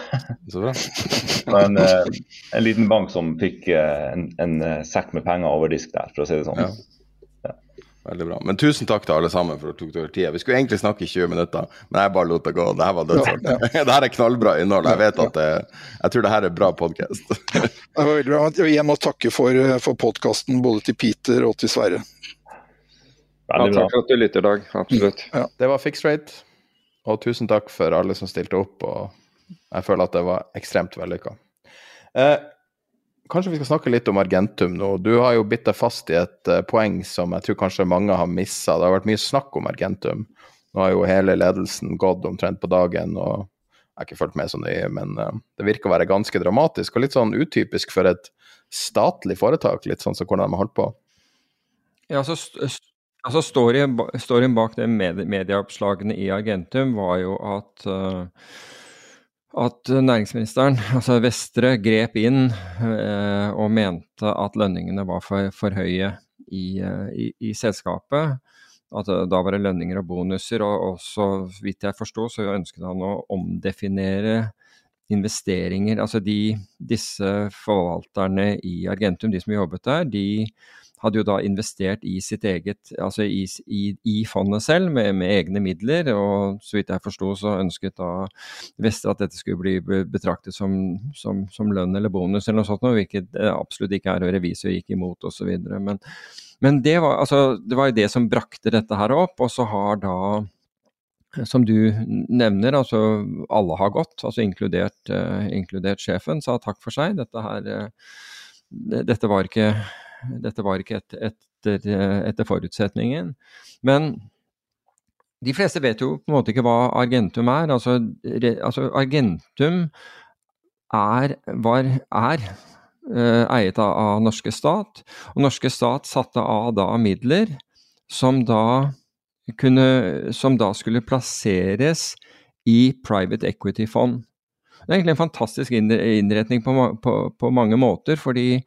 Så bra. en, eh, en, liten bank som fikk en, en, sekk med penger over disk der, for å si det sånn. Ja. Veldig bra. Men tusen takk til alle sammen for at dere tok dere tida. Vi skulle egentlig snakke i 20 minutter, men jeg bare lot det gå. Det her var dødsartig. Ja, ja. det her er knallbra innhold. Jeg vet at det, jeg tror det her er bra podkast. det var veldig bra. Jeg må takke for, for podkasten både til Peter og til Sverre. Ja, takk for at du lytter, Dag. Absolutt. Ja. Det var fixed rate, og tusen takk for alle som stilte opp. og Jeg føler at det var ekstremt vellykka. Eh, kanskje vi skal snakke litt om Argentum nå. Du har jo bitt deg fast i et uh, poeng som jeg tror kanskje mange har missa. Det har vært mye snakk om Argentum. Nå har jo hele ledelsen gått omtrent på dagen. og Jeg har ikke fulgt med så nøye, men uh, det virker å være ganske dramatisk og litt sånn utypisk for et statlig foretak, litt sånn som hvordan de har holdt på. Ja, så Altså storyen, bak de medieoppslagene i Argentum var jo at uh, at næringsministeren, altså Vestre, grep inn eh, og mente at lønningene var for, for høye i, uh, i, i, selskapet. At da var det lønninger og bonuser, og og så vidt jeg forsto, så ønsket han å omdefinere investeringer. Altså de, disse forvalterne i Argentum, de som jobbet der, de hadde jo da investert i sitt eget, altså i, i, i fondet selv, med, med, egne midler. Og så vidt jeg forsto, så ønsket da Vestre at dette skulle bli betraktet som, som, som, lønn eller bonus eller noe sånt, hvilket absolutt ikke er, og revisor gikk imot osv. Men, men det, var, altså, det var jo det som brakte dette her opp, og så har da som du nevner, altså alle har gått, altså inkludert, uh, inkludert sjefen, sa takk for seg. Dette her uh, dette var ikke dette var ikke et, etter, etter forutsetningen. Men de fleste vet jo på en måte ikke hva Argentum er. Altså, re, altså Argentum er, var, er uh, eiet av, av, norske stat, og norske stat satte av da midler som da, kunne, som da skulle plasseres i private equity-fond. Det er egentlig en fantastisk innretning på, på, på mange måter, fordi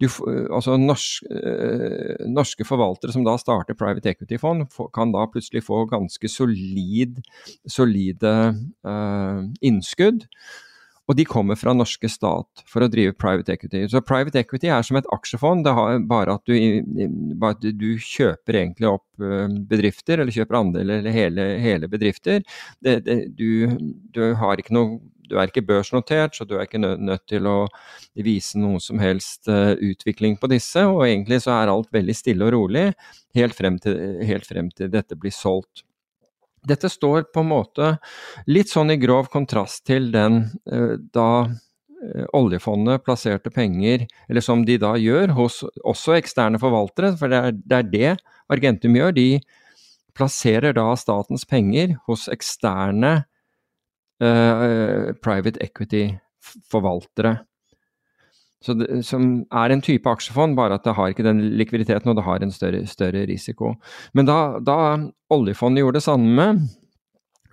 du, altså norsk, øh, norske forvaltere som da starter private equity-fond, kan da plutselig få ganske solid, solide øh, innskudd. Og de kommer fra norske stat for å drive private equity. Så private equity er som et aksjefond, det har bare at du, bare at du kjøper egentlig opp bedrifter, eller kjøper andeler eller hele, hele bedrifter. Det, det, du, du, har ikke noe du er ikke børsnotert, så du er ikke nødt til å vise noe som helst uh, utvikling på disse. Og egentlig så er alt veldig stille og rolig helt frem til, helt frem til dette blir solgt. Dette står på en måte litt sånn i grov kontrast til den uh, da uh, oljefondet plasserte penger, eller som de da gjør, hos også eksterne forvaltere, for det er, det er det Argentum gjør. De plasserer da statens penger hos eksterne private equity-forvaltere. som er en type aksjefond, bare at det har ikke den likviditeten og det har en større, større risiko. Men da, da oljefondet gjorde det samme,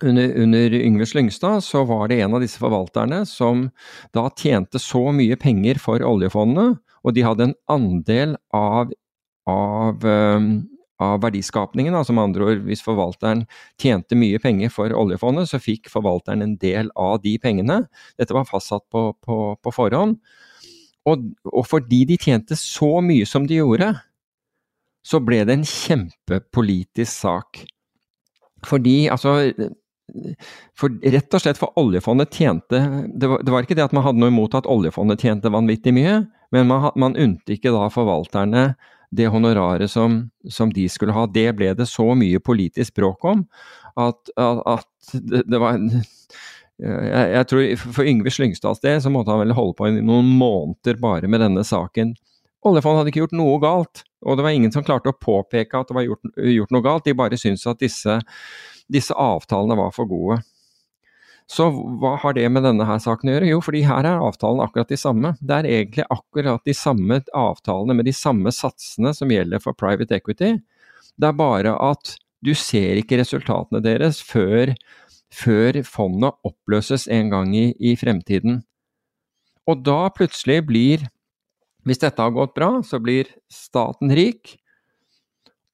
under, under Yngve Slyngstad, så var det en av disse forvalterne som da tjente så mye penger for oljefondet, og de hadde en andel av, av um, av verdiskapningen. Altså med andre ord, hvis forvalteren tjente mye penger for oljefondet, så fikk forvalteren en del av de pengene. Dette var fastsatt på, på, på forhånd. Og, og, fordi de tjente så mye som de gjorde, så ble det en kjempepolitisk sak. Fordi, altså for Rett og slett for oljefondet tjente det var, det var, ikke det at man hadde noe imot at oljefondet tjente vanvittig mye, men man, man unnte ikke da forvalterne det honoraret som, som, de skulle ha. Det ble det så mye politisk bråk om at, at, at det, det, var jeg, jeg, tror For Yngve Slyngstads del så måtte han vel holde på i noen måneder bare med denne saken. Oljefondet hadde ikke gjort noe galt, og det var ingen som klarte å påpeke at det var gjort, gjort noe galt. De bare syntes at disse, disse avtalene var for gode. Så hva har det med denne her saken å gjøre? Jo, fordi her er avtalen akkurat de samme. Det er egentlig akkurat de samme avtalene med de samme satsene som gjelder for private equity. Det er bare at du ser ikke resultatene deres før, før fondet oppløses en gang i, i fremtiden. Og da plutselig blir, hvis dette har gått bra, så blir staten rik.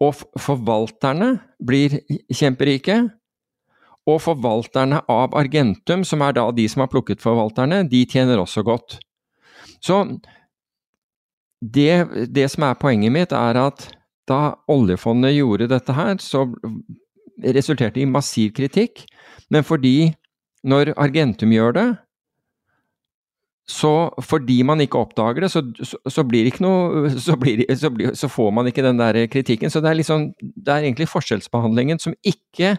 Og forvalterne blir kjemperike. Og forvalterne av Argentum, som er da de som har plukket forvalterne, de tjener også godt. Så det, det som er poenget mitt, er at da oljefondet gjorde dette her, så resulterte det i massiv kritikk. Men fordi når Argentum gjør det, så fordi man ikke oppdager det, så, så, så blir ikke noe så, blir, så, blir, så, får man ikke den der kritikken. Så det er, liksom, det er egentlig forskjellsbehandlingen som ikke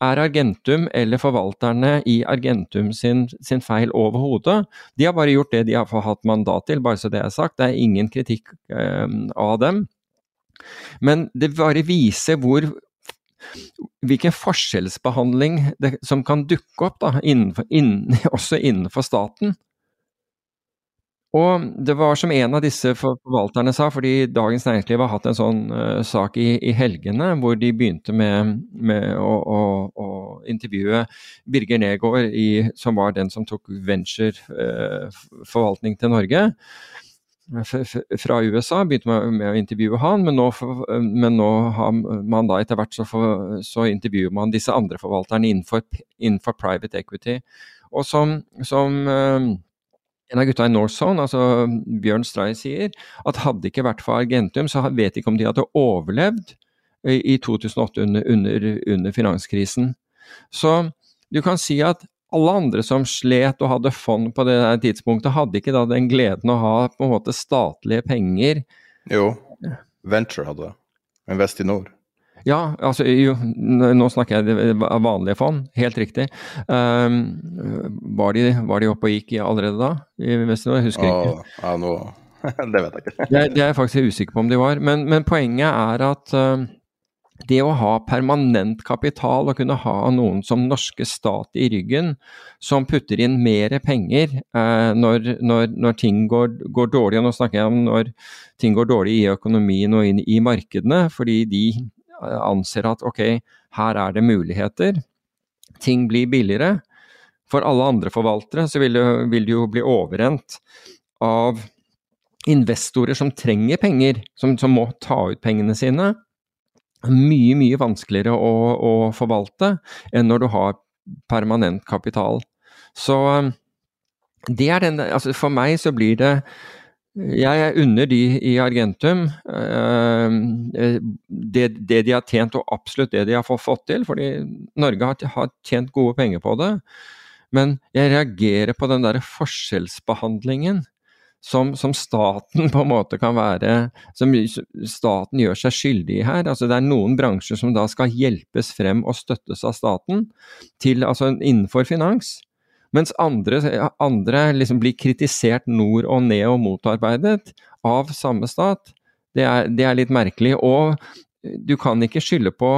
er Argentum eller forvalterne i Argentum sin, sin feil overhodet. De har bare gjort det de har hatt mandat til, bare så det er sagt. Det er ingen kritikk eh, av dem. Men det bare viser hvor hvilken forskjellsbehandling det, som kan dukke opp da, innenfor, inn, også innenfor staten. Og det var som en av disse forvalterne sa, fordi Dagens Næringsliv har hatt en sånn uh, sak i, i, helgene hvor de begynte med, med å, å, å, intervjue Birger Negård, i, som var den som tok venture-forvaltning uh, til Norge fra USA. Begynte med, å intervjue han, men nå, men nå, har man da etter hvert så, for, så intervjuer man disse andre forvalterne innenfor, innenfor private equity. Og som, som uh, en av gutta i North Zone, altså Bjørn Stray, sier at hadde det ikke vært for Argentum, så vet ikke om de hadde overlevd i 2008 under, under, under finanskrisen. Så du kan si at alle andre som slet og hadde fond på det tidspunktet, hadde ikke da den gleden å ha på en måte statlige penger. Jo, Venture hadde det. Investinor. Ja, altså jo, nå snakker jeg vanlige fond, helt riktig. Um, var, de, var, de, oppe og gikk allerede da? I Vestinor? Jeg husker ikke. Ja, nå, det vet jeg ikke. det, det, er jeg faktisk usikker på om de var. Men, men poenget er at uh, det å ha permanent kapital og kunne ha noen som norske stat i ryggen, som putter inn mer penger uh, når, når, når, ting går, går, dårlig, og nå snakker jeg om når ting går dårlig i økonomien og inn i markedene, fordi de anser at ok, her er det muligheter, ting blir billigere. For alle andre forvaltere så vil det, vil det jo bli overrent av investorer som trenger penger, som, som, må ta ut pengene sine. Mye, mye vanskeligere å, å forvalte enn når du har permanent kapital. Så det er den altså For meg så blir det jeg unner de i Argentum eh, det, det, de har tjent, og absolutt det de har fått til. Fordi Norge har tjent gode penger på det. Men jeg reagerer på den der forskjellsbehandlingen som, som, staten på en måte kan være Som staten gjør seg skyldig i her. Altså det er noen bransjer som da skal hjelpes frem og støttes av staten til, altså innenfor finans. Mens andre, andre liksom blir kritisert nord og ned og motarbeidet av samme stat. Det er, det er litt merkelig. Og du kan ikke skylde på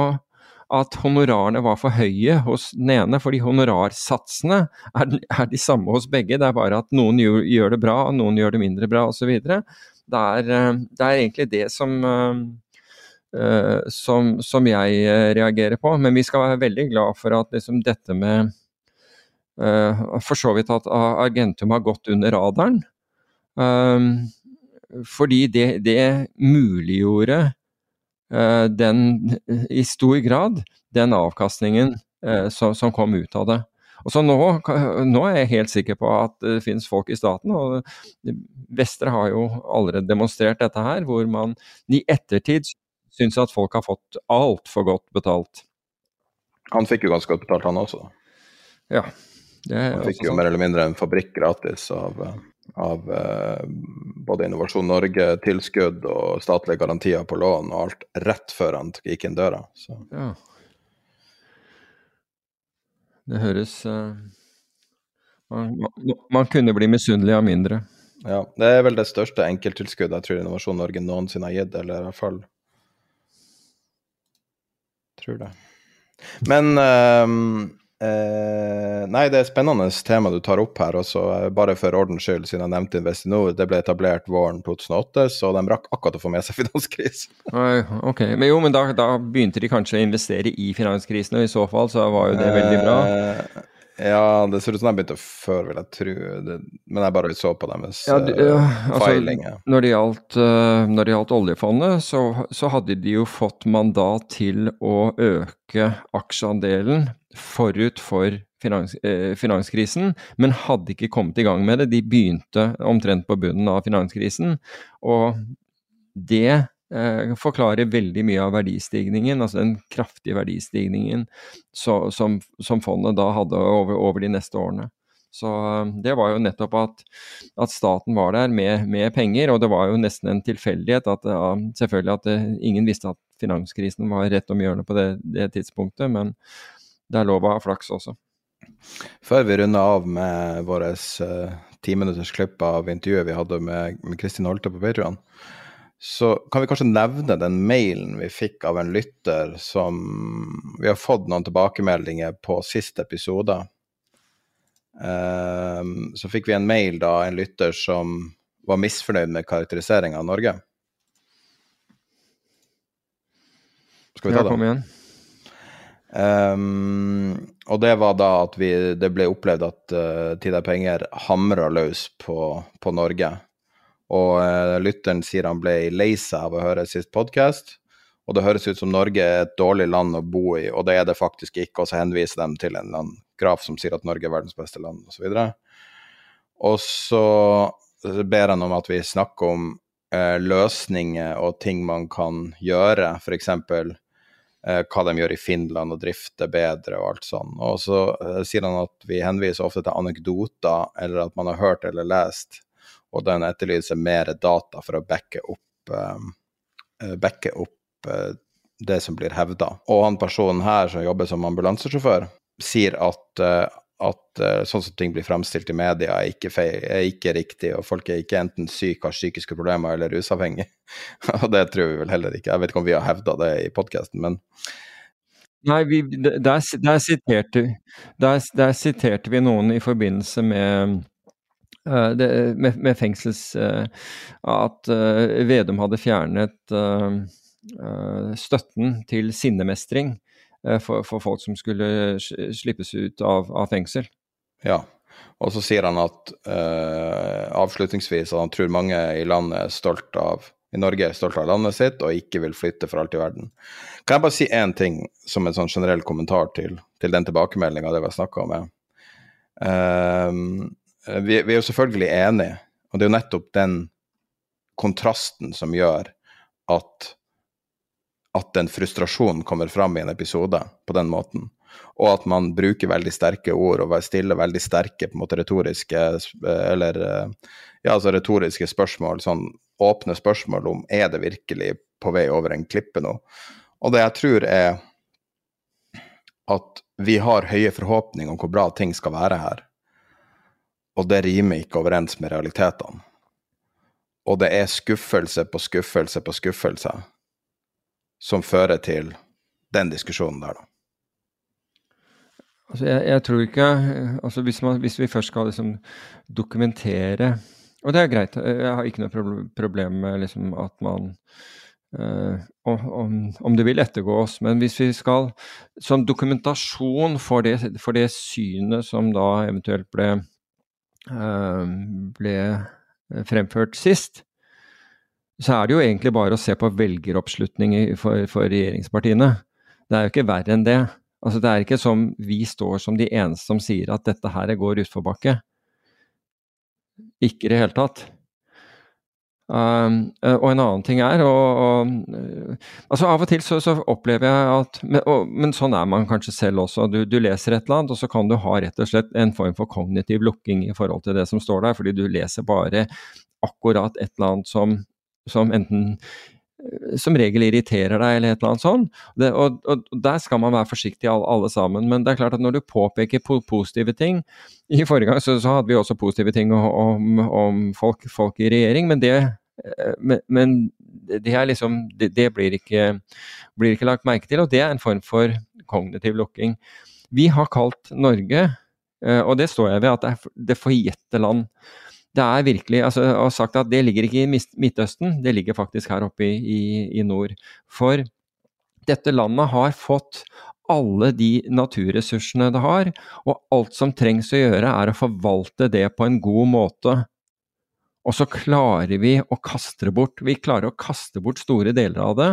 at honorarene var for høye hos den ene, fordi honorarsatsene er, er, de samme hos begge. Det er bare at noen gjør, det bra, og noen gjør det mindre bra osv. Det, er, eh, det er egentlig det som, uh, som, som jeg reagerer på. Men vi skal være veldig glad for at liksom, dette med for så vidt at Argentum har gått under radaren. Um, fordi det, det muliggjorde uh, den, i stor grad, den avkastningen uh, som, som, kom ut av det. Og så nå, nå, er jeg helt sikker på at det finnes folk i staten, og Vestre har jo allerede demonstrert dette her, hvor man i ettertid syns at folk har fått altfor godt betalt. Han fikk jo ganske godt betalt, han også. Ja. Man fikk jo mer eller mindre en fabrikk gratis av, av uh, både Innovasjon Norge, tilskudd og statlige garantier på lån og alt rett før han gikk inn døra. Så. Ja. Det høres uh, man, man, man, kunne bli misunnelig av mindre. Ja, det er vel det største enkelttilskuddet jeg tror Innovasjon Norge noensinne har gitt, eller i hvert fall Tror det. Men uh, Eh, nei, det er spennende tema du tar opp her. Også, eh, bare for ordens skyld, siden jeg nevnte Investinor. Det ble etablert våren 2008, så de rakk akkurat å få med seg finanskrisen. ok, men jo, men da, da, begynte de kanskje å investere i finanskrisen, og i så fall så var jo det veldig bra. Eh, ja, det ser ut som de begynte før, vil jeg tro. Det, men jeg bare så på deres ja, uh, altså, Når det gjaldt, uh, når det gjaldt oljefondet, så, så, hadde de jo fått mandat til å øke aksjeandelen forut for finans, eh, finanskrisen, men hadde ikke kommet i gang med det. De begynte omtrent på bunnen av finanskrisen, og det eh, forklarer veldig mye av verdistigningen, altså den kraftige verdistigningen så, som, som, fondet da hadde over, over, de neste årene. Så eh, det var jo nettopp at, at staten var der med, med, penger, og det var jo nesten en tilfeldighet at ja, selvfølgelig at det, ingen visste at finanskrisen var rett om hjørnet på det, det tidspunktet, men det er lov å ha flaks også. Før vi runder av med vårt uh, ti minutters av intervjuet vi hadde med, med Kristin Holte på Patreon, så kan vi kanskje nevne den mailen vi fikk av en lytter som Vi har fått noen tilbakemeldinger på siste episode. Um, så fikk vi en mail da, en lytter som var misfornøyd med karakteriseringa av Norge. Skal vi ta det? Ja, kom igjen. Um, og det var da at vi, det ble opplevd at uh, Tid er penger hamra løs på, på Norge. Og uh, lytteren sier han ble lei seg av å høre sist podkast. Og det høres ut som Norge er et dårlig land å bo i, og det er det faktisk ikke. Og så henviser de til en eller annen graf som sier at Norge er verdens beste land, osv. Og så ber han om at vi snakker om uh, løsninger og ting man kan gjøre, f.eks. Uh, hva de gjør i Finland og drifter bedre og alt sånn. Og så uh, sier han at vi henviser ofte til anekdoter, eller at man har hørt eller lest og den etterlyser mer data for å backe opp, uh, backe opp det som blir hevda. Og han personen her som jobber som ambulansesjåfør, sier at, at sånn som ting blir fremstilt i media, er ikke, feil, er ikke, riktig, og folk er ikke enten syke, har psykiske problemer eller rusavhengige. og det tror vi vel heller ikke. Jeg vet ikke om vi har hevda det i podkasten, men Nei, vi, der, der, siterte, der, der, siterte, vi noen i forbindelse med uh, det, med, med, fengsels uh, At uh, Vedum hadde fjernet støtten til sinnemestring for, for, folk som skulle slippes ut av, av, fengsel. Ja, og så sier han at avslutningsvis at han tror mange i landet er stolt av i Norge er stolt av landet sitt og ikke vil flytte for alt i verden. Kan jeg bare si én ting som en sånn generell kommentar til, til den tilbakemeldinga vi har snakka om? Uh, Eh, vi, vi, er jo selvfølgelig enige, og det er jo nettopp den kontrasten som gjør at, at den frustrasjonen kommer fram i en episode på den måten. Og at man bruker veldig sterke ord og stiller veldig sterke på en måte retoriske eller ja, altså retoriske spørsmål, sånn åpne spørsmål om er det virkelig på vei over en klippe nå. Og det jeg tror er at vi har høye forhåpninger om hvor bra ting skal være her og det rimer ikke overens med realitetene. Og det er skuffelse på skuffelse på skuffelse som fører til den diskusjonen der, da. Altså, jeg, jeg tror ikke altså hvis, man, hvis, vi først skal liksom dokumentere Og det er greit, jeg har ikke noe problem med liksom at man uh, om, om, det vil ettergås, men hvis vi skal Som dokumentasjon for det, for det synet som da eventuelt ble uh, ble fremført sist, så er det jo egentlig bare å se på velgeroppslutning for, for regjeringspartiene. Det er jo ikke verre enn det. Altså, det er ikke som vi står som de eneste som sier at dette her går utforbakke. Ikke i det hele tatt. Um, uh, og en annen ting er og, og, uh, altså Av og til så, så opplever jeg at men, og, men, sånn er man kanskje selv også. Du, du, leser et eller annet, og så kan du ha rett og slett en form for kognitiv lukking i forhold til det som står der, fordi du leser bare akkurat et eller annet som, som enten uh, som regel irriterer deg, eller et eller annet sånt. Det, og, og, Der skal man være forsiktig alle, alle, sammen. Men det er klart at når du påpeker po positive ting I forrige gang så, så, hadde vi også positive ting om, om folk, folk, i regjering, men det Eh, men, men det, liksom, det, det blir, ikke, blir, ikke, lagt merke til, og det er en form for kognitiv lukking. Vi har kalt Norge, eh, og det står jeg ved, at det er det forjette land. Det er virkelig, altså, og sagt at det ligger ikke i Midtøsten, det ligger faktisk her oppe i, i, i nord. For dette landet har fått alle de naturressursene det har, og alt som trengs å gjøre er å forvalte det på en god måte. Og så klarer vi å kaste det bort. Vi klarer å kaste bort store deler av det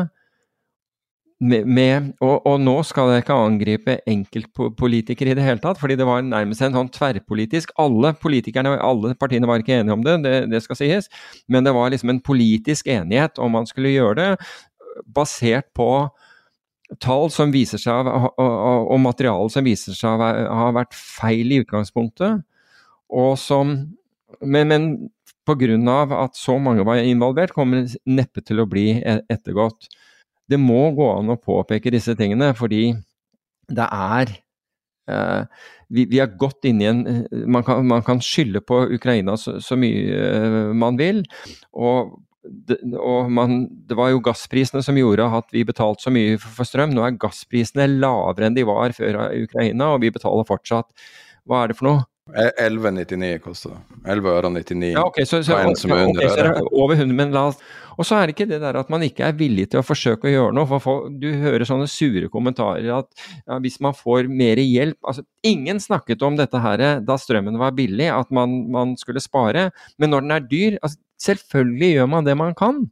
med, med og, og, nå skal jeg ikke angripe enkeltpolitikere i det hele tatt, fordi det var nærmest en sånn tverrpolitisk Alle politikerne alle partiene var ikke enige om det, det, det skal sies, men det var liksom en politisk enighet om man skulle gjøre det, basert på tall som viser seg og, og, og materiale som viser seg å ha vært feil i utgangspunktet, og som Men, men pga. at så mange var involvert, kommer neppe til å bli e-, ettergått det må gå an å påpeke disse tingene, fordi det er eh, vi, vi, er godt inne i en eh, Man kan, man kan skylde på Ukraina så, så mye eh, man vil. og det, og man, det var jo gassprisene som gjorde at vi betalte så mye for, for strøm. Nå er gassprisene lavere enn de var før Ukraina, og vi betaler fortsatt. Hva er det for noe? 11,99 koster det. 11 øre 99 ja, okay, så, så, okay, så er over 100, men la oss Og så er det ikke det der at man ikke er villig til å forsøke å gjøre noe. for Du hører sånne sure kommentarer at ja, hvis man får mer hjelp altså Ingen snakket om dette her da strømmen var billig, at man, man skulle spare. Men når den er dyr altså, Selvfølgelig gjør man det man kan.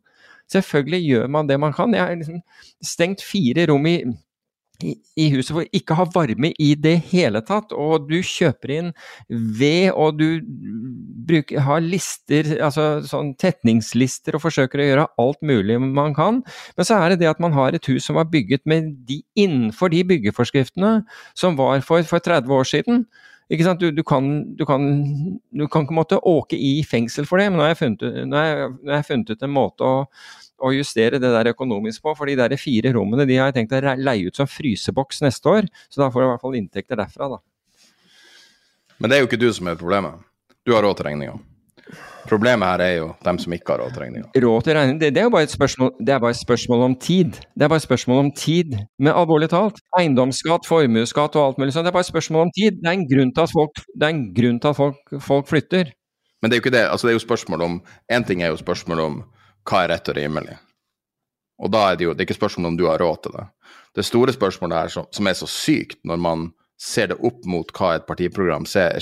Selvfølgelig gjør man det man kan. Jeg har liksom stengt fire rom i i huset hvor ikke har varme i det hele tatt, og du kjøper inn ved, og du bruker, har lister, altså sånn tetningslister og forsøker å gjøre alt mulig man kan, men så er det det at man har et hus som var bygget med de, innenfor de byggeforskriftene som var for, for 30 år siden. Ikke sant? Du, du, kan, du, kan, du kan ikke måtte åke i fengsel for det, men nå har jeg funnet, nå har jeg, nå har jeg funnet ut en måte å å justere det der økonomisk på. For de der fire rommene de har jeg tenkt å leie ut som fryseboks neste år. Så da får jeg i hvert fall inntekter derfra, da. Men det er jo ikke du som er problemet. Du har råd til regninga. Problemet her er jo dem som ikke har råd til regninga. Råd til regning, det, det, er jo bare et spørsmål, det er bare et spørsmål om tid. Det er bare et spørsmål om tid. Men alvorlig talt, eiendomsskatt, formuesskatt og alt mulig sånt, det er bare et spørsmål om tid. Det er en grunn til at folk, til at folk, folk flytter. Men det er jo ikke det. Altså, det er jo spørsmål om Én ting er jo spørsmål om hva er rett og rimelig? Og da er det jo det er ikke spørsmål om du har råd til det. Det store spørsmålet her som, som er så sykt, når man ser det opp mot hva et partiprogram sier,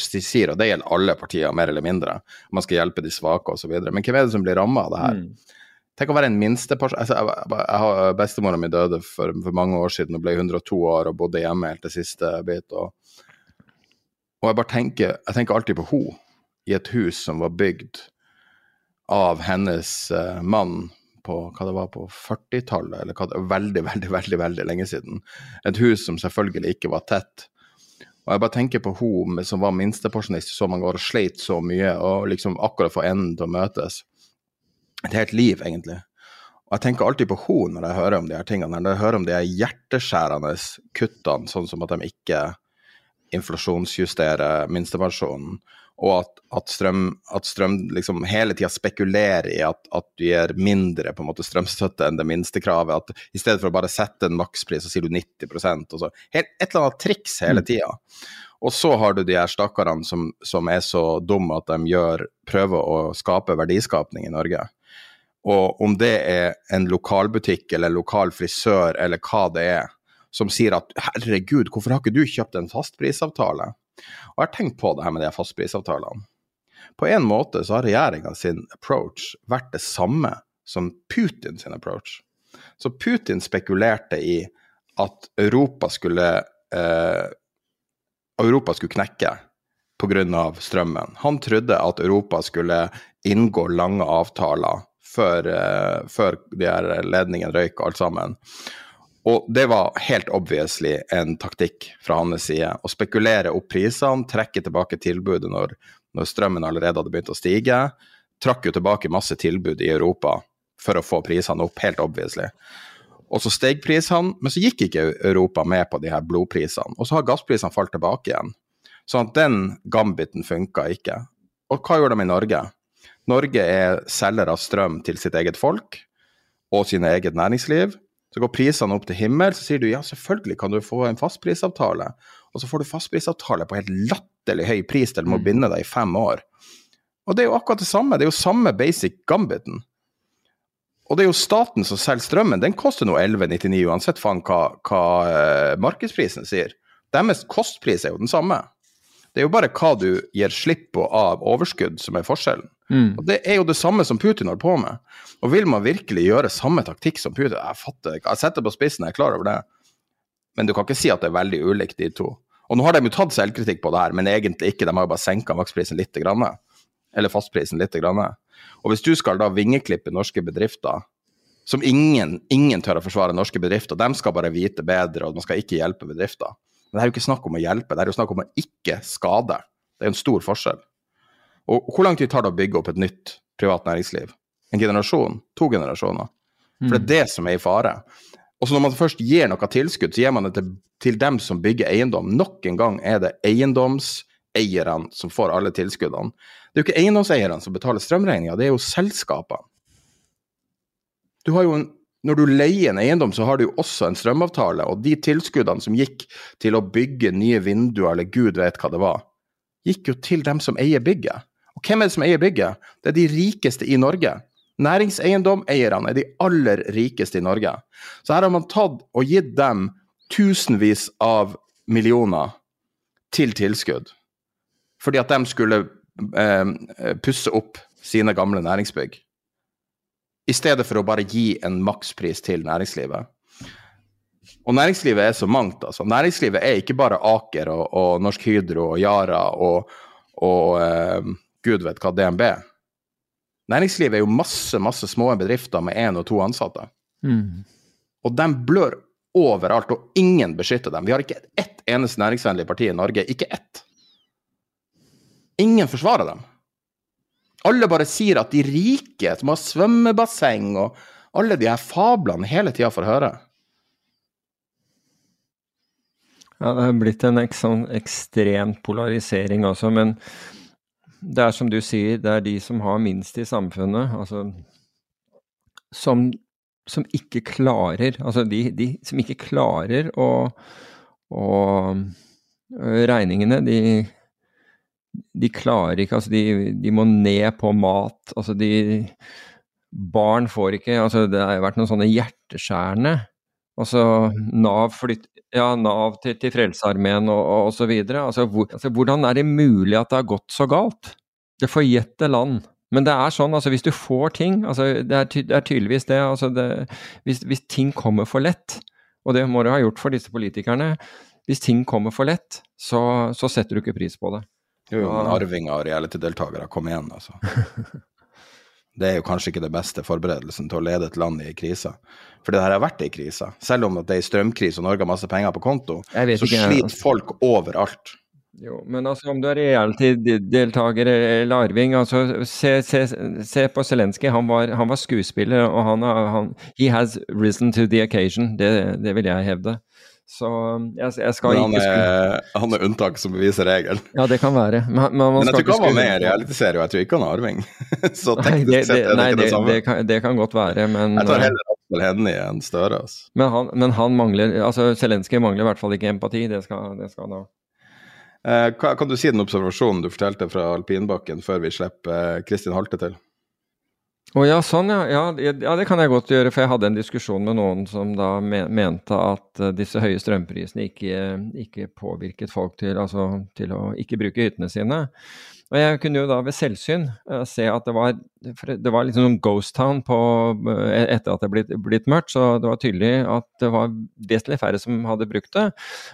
og det gjelder alle partier, mer eller mindre, man skal hjelpe de svake osv. Men hvem er det som blir ramma av det her? Mm. Tenk å være en minsteperson altså, jeg, jeg, Bestemora mi døde for, for, mange år siden og ble 102 år og bodde hjemme helt til siste bit. Og, og jeg bare tenker, jeg tenker alltid på henne i et hus som var bygd av hennes uh, mann på hva det var på 40-tallet, eller hva det var, veldig, veldig, veldig, veldig lenge siden. Et hus som selvfølgelig ikke var tett. Og jeg bare tenker på hun som var minstepensjonist så mange år og sleit så mye, og liksom akkurat få enden til å møtes. Et helt liv, egentlig. Og jeg tenker alltid på hun når jeg hører om de her tingene, når jeg hører om de her hjerteskjærende kuttene, sånn som at de ikke inflasjonsjusterer minstepensjonen, og at, at, strøm, at strøm liksom hele tida spekulerer i at, at, du gir mindre på en måte strømstøtte enn det minste kravet. At I stedet for å bare sette en makspris, så sier du 90% og så Et eller annet triks hele mm. tida. Og så har du de her stakkarene som, som, er så dumme at de gjør, prøver å skape verdiskapning i Norge. Og om det er en lokalbutikk eller lokal frisør eller hva det er, som sier at herregud, hvorfor har ikke du kjøpt en fastprisavtale? Og jeg har tenkt på det her med de fastprisavtalene. På en måte så har regjeringa sin approach vært det samme som Putin sin approach. Så Putin spekulerte i at Europa skulle eh, Europa skulle knekke pga. strømmen. Han trodde at Europa skulle inngå lange avtaler før, eh, før de her ledningene røyk alt sammen. Og det var helt obviously en taktikk fra hans side. Å spekulere opp prisene, trekke tilbake tilbudet når, når, strømmen allerede hadde begynt å stige. Trakk jo tilbake masse tilbud i Europa for å få prisene opp, helt obviously. Og så steg prisene, men så gikk ikke Europa med på de her blodprisene. Og så har gassprisene falt tilbake igjen. Sånn at den gambiten funka ikke. Og hva gjorde de i Norge? Norge er selger av strøm til sitt eget folk og sine eget næringsliv. Så går prisene opp til himmel, så sier du ja, selvfølgelig kan du få en fastprisavtale. og så får du fastprisavtale på helt latterlig høy pris til du må binde deg i fem år. Og det er jo akkurat det samme, det er jo samme basic gambiten. Og det er jo staten som selger strømmen, den koster nå 11,99 uansett faen hva, hva uh, markedsprisen sier. Deres kostpris er jo den samme. Det er jo bare hva du gir slipp på av overskudd som er forskjellen. Mm. Og Det er jo det samme som Putin holder på med. Og vil man virkelig gjøre samme taktikk som Putin Jeg fatter ikke, jeg setter på spissen, jeg er klar over det. Men du kan ikke si at det er veldig ulikt de to. Og nå har de jo tatt selvkritikk på det her, men egentlig ikke. De har jo bare senka maksprisen litt. Grann, eller fastprisen litt. Grann. Og hvis du skal da vingeklippe norske bedrifter, som ingen, ingen tør å forsvare norske bedrifter, de skal bare vite bedre, og man skal ikke hjelpe bedrifter. Men det er jo ikke snakk om å hjelpe, det er jo snakk om å ikke skade. Det er en stor forskjell. Og hvor lang tid tar det å bygge opp et nytt privat næringsliv? En generasjon? To generasjoner? For det er det som er i fare. Og så når man først gir noe tilskudd, så gir man det til, til dem som bygger eiendom. Nok en gang er det eiendomseierne som får alle tilskuddene. Det er jo ikke eiendomseierne som betaler strømregninga, det er jo selskapene. Du har jo en, når du leier en eiendom, så har du jo også en strømavtale, og de tilskuddene som gikk til å bygge nye vinduer, eller gud vet hva det var, gikk jo til dem som eier bygget. Og hvem er det som eier bygget? Det er de rikeste i Norge. Næringseiendomeierne er de aller rikeste i Norge. Så her har man tatt og gitt dem tusenvis av millioner til tilskudd. Fordi at de skulle eh, pusse opp sine gamle næringsbygg. I stedet for å bare gi en makspris til næringslivet. Og næringslivet er så mangt, altså. Næringslivet er ikke bare Aker og, og Norsk Hydro og Yara og, og eh, gud vet hva, DNB. Næringslivet er jo masse, masse små bedrifter med én og to ansatte. Mm. Og de blør overalt, og ingen beskytter dem. Vi har ikke ett eneste næringsvennlig parti i Norge. Ikke ett. Ingen forsvarer dem. Alle bare sier at de rike, som har svømmebasseng og alle de her fablene hele tida får høre. Ja, det har blitt en ekstrem polarisering også, men det er som du sier, det er de som har minst i samfunnet, altså som, som ikke klarer Altså de, de som ikke klarer å, å Regningene, de, de klarer ikke Altså de, de må ned på mat. Altså de Barn får ikke Altså det har vært noen sånne hjerteskjærende Altså Nav flytt, ja, Nav til, til Frelsesarmeen og, og så videre. Altså, hvor, altså, hvordan er det mulig at det har gått så galt? Det forjette land. Men det er sånn, altså hvis du får ting altså Det er, ty det er tydeligvis det, altså det hvis, hvis, ting kommer for lett, og det må du ha gjort for disse politikerne Hvis ting kommer for lett, så, så setter du ikke pris på det. Jo, jo, men arvinger og reality-deltakere, kom igjen, altså. det er jo kanskje ikke det beste forberedelsen til å lede et land i en krise. For det her har vært i krise. Selv om det er krise og Norge har masse penger på konto, så ikke, sliter folk overalt. Jo, men altså om du er reality-deltaker eller arving, altså se, se, se på Zelenskyj. Han, han, var skuespiller, og han, han He has risen to the occasion. Det, det vil jeg hevde. Så jeg, jeg skal han ikke er, han er unntak som beviser regelen. Ja, det kan være. Men, men, men jeg tror ikke han var med i realitetsserien, og jeg tror ikke han har arving. Så teknisk nei, det, sett er det nei, ikke det, samme. Det kan, det kan godt være, men Jeg tar heller Aksel Hennie enn Støre. Altså. Men han, men han mangler altså Zelenskyj mangler i hvert fall ikke empati, det skal, det skal han ha. Eh, kan du si den observasjonen du fortalte fra alpinbakken før vi slipper Kristin Halte til? Å ja, sånn ja. Ja, ja. det kan jeg godt gjøre. For jeg hadde en diskusjon med noen som da mente at uh, disse høye strømprisene ikke, ikke, påvirket folk til, altså, til å ikke bruke hyttene sine. Og jeg kunne jo da ved selvsyn uh, se at det var, det var liksom sånn ghost town på, uh, etter at det blitt, blitt mørkt. Så det var tydelig at det var vesentlig færre som hadde brukt det.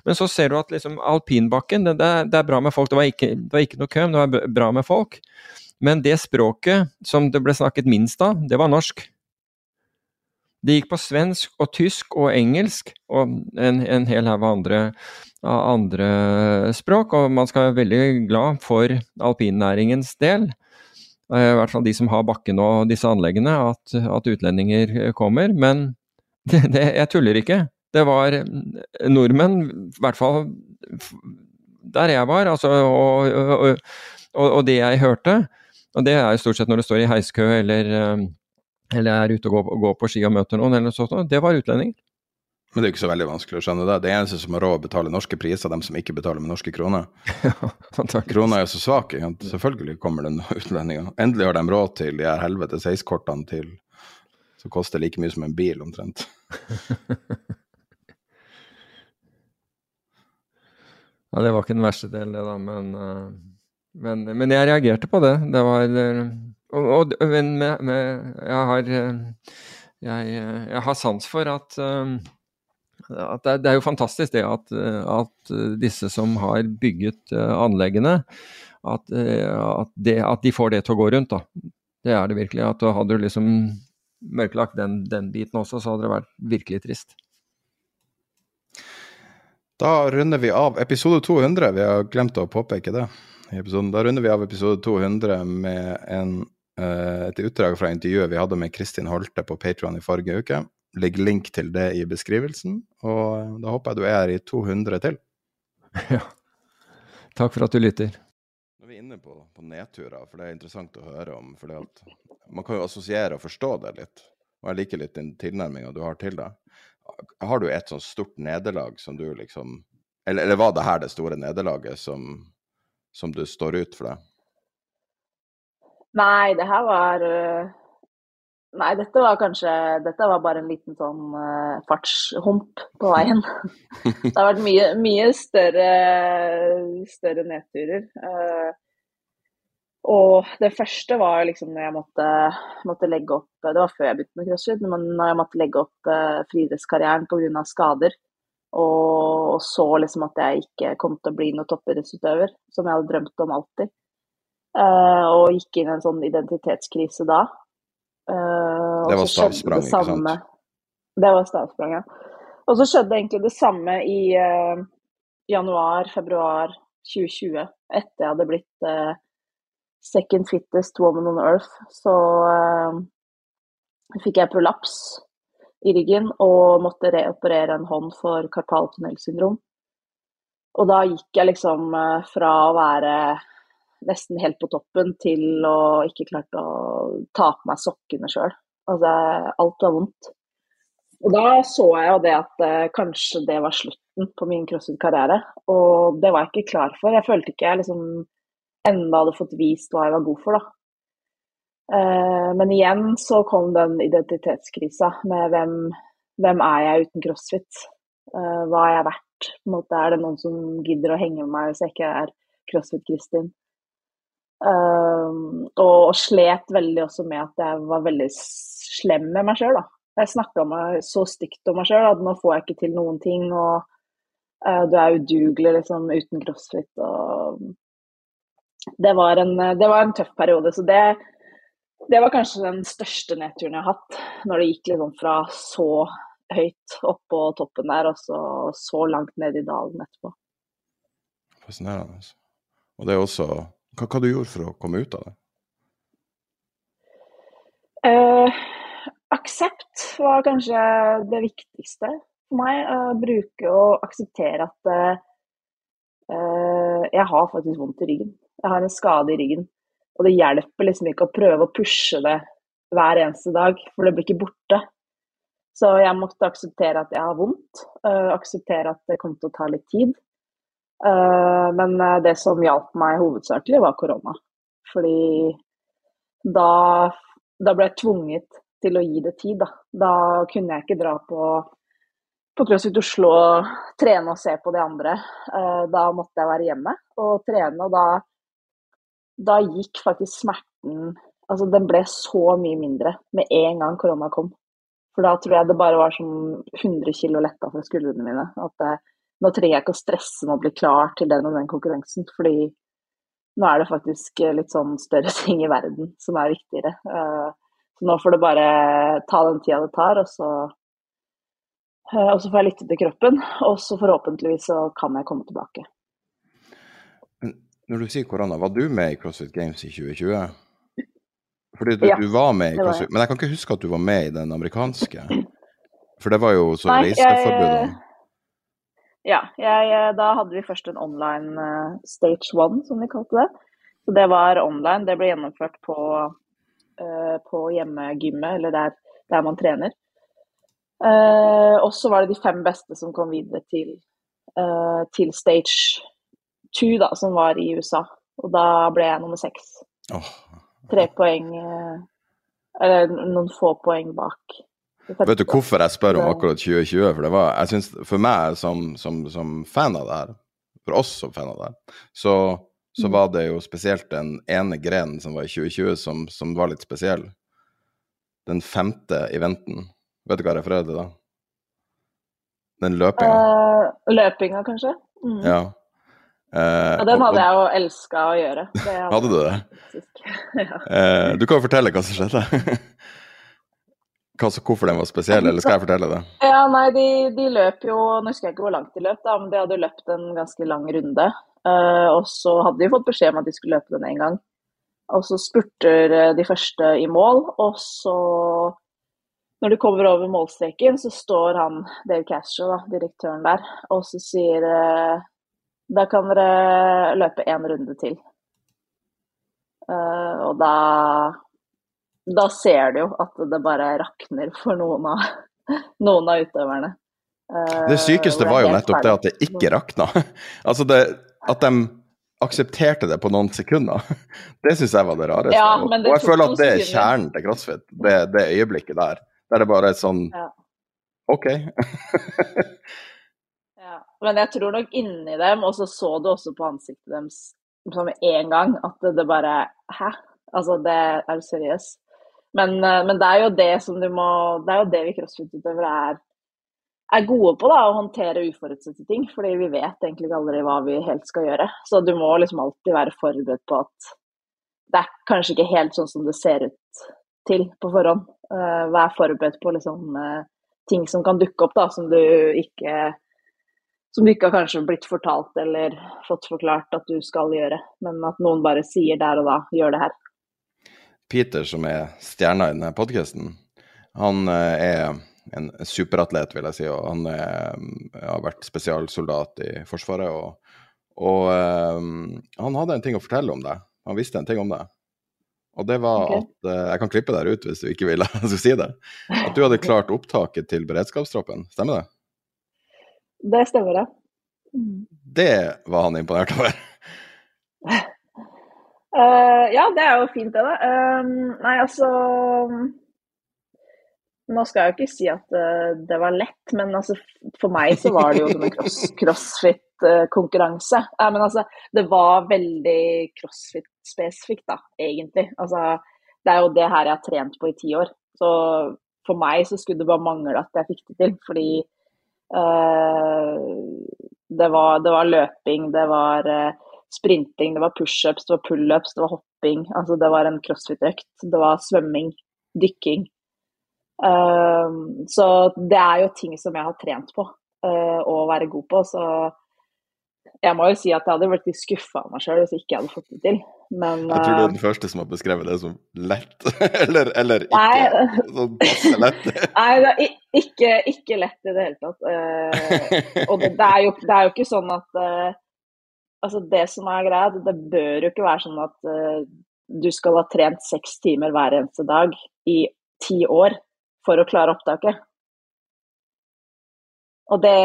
Men så ser du at liksom alpinbakken, det, det, det er bra med folk. Det var ikke, det var ikke noe kø, men det var bra med folk. Men det språket som det ble snakket minst av, det var norsk. Det gikk på svensk og tysk og engelsk og en, en hel haug andre, andre språk, og man skal være veldig glad for alpinnæringens del, i hvert fall de som har bakken og disse anleggene, at, at utlendinger kommer. Men det, det, jeg tuller ikke. Det var nordmenn, i hvert fall der jeg var, altså, og, og, og, og det jeg hørte, og det er jo stort sett når du står i heiskø eller, eller er ute og går, går, på ski og møter noen, eller noe sånt, det var utlendinger. Men det er jo ikke så veldig vanskelig å skjønne det. Det eneste som har råd å betale norske priser, de dem som ikke betaler med norske kroner. Krona er så svak. Selvfølgelig kommer det utlendinger. Endelig har de råd til de her helvete 6-kortene til som koster like mye som en bil, omtrent. ja, det var ikke den verste delen, det, da. Men, eh, men, men jeg reagerte på det. Det var Og, og men med, med, jeg har eh, jeg, jeg har sans for at at det, det, er jo fantastisk det at, at, disse som har bygget anleggene, at, det, at, de får det til å gå rundt. da. Det er det virkelig. at Hadde du liksom mørklagt den, den biten også, så hadde det vært virkelig trist. Da runder vi av episode 200. Vi har glemt å påpeke det. I episoden. Da runder vi av episode 200 med en, uh, et utdrag fra intervjuet vi hadde med Kristin Holte på Patron i forrige uke Legg link til det i beskrivelsen. Og da håper jeg du er her i 200 til. Ja. Takk for at du lytter. Nå er vi inne på, på nedturer, for det er interessant å høre om. for Man kan jo assosiere og forstå det litt. Og jeg liker litt den tilnærminga du har til det. Har du et sånt stort nederlag som du liksom Eller, eller var det her det store nederlaget som, som du står ut for deg? Nei, det her var uh Nei, dette var kanskje Dette var bare en liten sånn uh, fartshump på veien. det har vært mye, mye større, større nedturer. Uh, og det første var liksom når jeg måtte, måtte, legge opp Det var før jeg begynte med crossfit, men når jeg måtte legge opp uh, friidrettskarrieren pga. skader. Og, så liksom at jeg ikke kom til å bli noen toppidrettsutøver, som jeg hadde drømt om alltid. Uh, og gikk inn i en sånn identitetskrise da. Uh, det var stavsprang, ikke sant? Det var stavsprang, ja. Og så skjedde egentlig det samme i uh, januar-februar 2020, etter jeg hadde blitt second fittest woman on earth. Så fikk jeg prolaps i ryggen og måtte reoperere en hånd for karpaltunnelsyndrom. Og da gikk jeg liksom fra å være nesten helt på toppen til å ikke klarte å ta på meg sokkene sjøl. Altså, alt var vondt. Og da så jeg jo det at eh, kanskje det var slutten på min crossfit-karriere. Og det var jeg ikke klar for. Jeg følte ikke jeg liksom enda hadde fått vist hva jeg var god for, da. Eh, men igjen så kom den identitetskrisa med hvem, hvem er jeg uten crossfit? Eh, hva er jeg verdt? Måte, er det noen som gidder å henge med meg hvis jeg ikke er crossfit-Kristin? Um, og slet veldig også med at jeg var veldig slem med meg sjøl. Jeg snakka så stygt om meg sjøl at nå får jeg ikke til noen ting. Og du er udugelig liksom, uten crossfit. Og det var, en, det var en tøff periode. Så det, det, var kanskje den største nedturen jeg har hatt. Når det gikk liksom fra så høyt opp på toppen der, og så, så langt ned i dalen etterpå. Fascinerende. Og det er også hva, hva du gjorde for å komme ut av det? Eh, aksept var kanskje det viktigste for meg. Å bruke og akseptere at eh, jeg har faktisk vondt i ryggen. Jeg har en skade i ryggen. Og det hjelper liksom ikke å prøve å pushe det hver eneste dag, for det blir ikke borte. Så jeg måtte akseptere at jeg har vondt, uh, akseptere at det kommer til å ta litt tid. Uh, men eh, det som hjalp meg hovedsakelig, var korona. Fordi da, da, ble jeg tvunget til å gi det tid. Da, da kunne jeg ikke dra på, på CrossFit Oslo trene og se på de andre. Uh, da måtte jeg være hjemme og trene, og da, da gikk faktisk smerten Altså, den ble så mye mindre med en gang korona kom. For da tror jeg det bare var som 100 kg letta fra skuldrene mine. At det, nå trenger jeg ikke å stresse med å bli klar til den og den konkurransen, fordi nå er det faktisk litt sånn større ting i verden som er viktigere. Eh, så nå får det bare ta den tida det tar, og så, eh, og så får jeg lytte til kroppen. Og så forhåpentligvis så kan jeg komme tilbake. Når du sier korona, var du med i CrossFit Games i 2020? Fordi du, ja, du var med i CrossFit, men jeg kan ikke huske at du var med i den amerikanske? For det var jo så reiseforbudene. Ja, jeg, eh, da hadde vi først en online uh, stage one, som vi kalte det. Så det var online. Det ble gjennomført på, uh, på hjemmegymmet, eller der, der, man trener. Uh, og så var det de fem beste som kom videre til, uh, til stage two, da, som var i USA. Og da ble jeg nummer seks. Oh. Tre poeng uh, Eller noen få poeng bak. Vet du hvorfor jeg spør om akkurat 2020? For, det var, jeg synes, for meg som, som, som, fan av det her, for oss som fan av det her, så, så mm. var det jo spesielt den ene grenen som var i 2020 som, som var litt spesiell. Den femte eventen. Vet du hva jeg refererer til da? Den løpinga. Uh, løpinga, kanskje? Mm. Ja. Uh, ja, den hadde og, jeg jo elska å gjøre. Hadde, hadde, du det? ja. uh, du kan jo fortelle hva som skjedde. hva, hvorfor den var spesiell, eller skal jeg fortelle det? Ja, nei, de, de løp jo Nå husker jeg ikke hvor langt de løp, da, men de hadde løpt en ganske lang runde. Uh, og så hadde de fått beskjed om at de skulle løpe den én gang. Og så spurter de første i mål, og så når de kommer over målstreken, så står han Dave Castro, da, direktøren der, og så sier Da kan dere løpe én runde til. Uh, og da Da ser du jo at det bare rakner for noen av, noen av utøverne. Uh, det sykeste var jo nettopp det at det ikke rakna. altså det, at de aksepterte det på noen sekunder. Det syns jeg var det rareste. Ja, og, og jeg føler at det er kjernen til CrossFit, det, det øyeblikket der. Der det bare er sånn ja. OK. Men jeg tror nok inni dem, og så så du også på ansiktet deres som en gang, at det, bare Hæ? Altså, det er du seriøs? Men, eh, men, det er jo det som du må Det er jo det vi crossfit-utøvere er, er gode på, da, å håndtere uforutsette ting. Fordi vi vet egentlig ikke aldri hva vi helt skal gjøre. Så du må liksom alltid være forberedt på at det er kanskje ikke helt sånn som det ser ut til på forhånd. Uh, vær forberedt på liksom, uh, ting som kan dukke opp, da, som du ikke som du ikke har kanskje blitt fortalt eller fått forklart at du skal gjøre, men at noen bare sier der og da 'gjør det her'. Peter, som er stjerna i denne podkasten, han uh, er en superatlet, vil jeg si. og Han er, har vært spesialsoldat i Forsvaret. Og, og han hadde en ting å fortelle om deg. Han visste en ting om deg. Og det var okay. at uh, Jeg kan klippe deg ut hvis du ikke vil jeg skal si det. At du hadde klart opptaket til beredskapstroppen, stemmer det? Det stemmer, det. Det var han imponert over. Uh, ja, det er jo fint, det, da. Uh, nei, altså Nå skal jeg jo ikke si at uh, det var lett, men altså, for meg så var det jo som en cross, crossfit konkurranse. Uh, men altså, det var veldig crossfit-spesifikt, da, egentlig. Altså, det er jo det her jeg har trent på i ti år. Så for meg så skulle det bare mangle at jeg fikk det til. Fordi det, var, det, var, løping, det var uh, sprinting, det var pushups, det var pullups, det var hopping. Altså det var en crossfit-økt. Det var svømming, dykking. Uh, så det er jo ting som jeg har trent på å være god på. Så jeg må jo si at jeg hadde vært litt skuffa av meg sjøl hvis jeg ikke hadde fått det til. Men, jeg tror du er den eh, første som har beskrevet det som lett, eller, eller ikke nei, sånn passe lett. nei, det er ikke, ikke, lett i det hele tatt. Uh, og det, det, er jo, det, er jo, ikke sånn at uh, Altså, det som er greia, det, bør jo ikke være sånn at du skal ha trent seks timer hver eneste dag i ti år for å klare opptaket. Og det,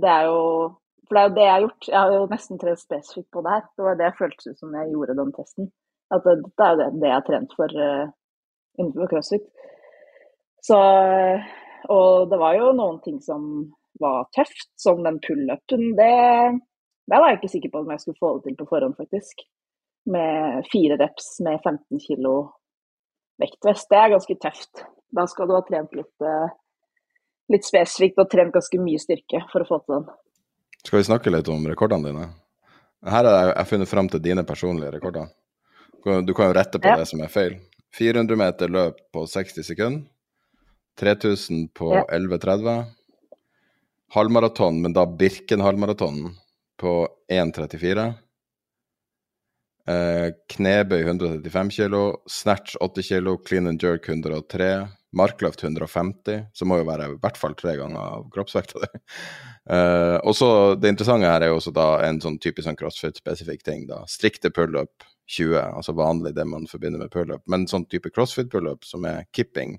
det er jo for det er jo det jeg har gjort. Jeg har jo nesten trent spesifikt på det her. Det var det jeg føltes ut som jeg gjorde den testen. At det, er jo det, jeg har trent for uh, innenfor crossfit. Så Og det var jo noen ting som var tøft, som den pullupen. Det, det var jeg ikke sikker på om jeg skulle få det til på forhånd, faktisk. Med fire reps med 15 kilo vektvest. Det er ganske tøft. Da skal du ha trent litt, uh, litt spesifikt og trent ganske mye styrke for å få til den. Skal vi snakke litt om rekordene dine? Her har jeg funnet fram til dine personlige rekorder. Du kan jo rette på ja. det som er feil. 400 meter løp på 60 sekunder. 3000 på ja. 11,30. Halvmaraton, men da Birken halvmaratonen, på 1,34. Eh, knebøy 135 kg, snatch 8 kg, clean and jerk 103 markløft 150, som må jo være i hvert fall tre ganger av kroppsvekta di. Uh, og så Det interessante her er jo også da en sånn typisk sånn crossfit-spesifikk ting. da, Strikte pullup 20, altså vanlig det man forbinder med pullup. Men sånn type crossfit-pullup som er kipping,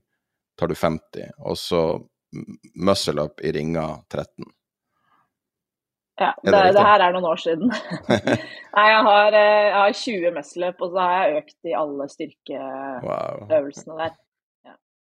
tar du 50. Og så muscle up i ringa 13. Ja, det, det det, her er noen år siden. Nei, jeg har, eh, jeg har 20 muscle-up, og så har jeg økt i alle styrkeøvelsene der.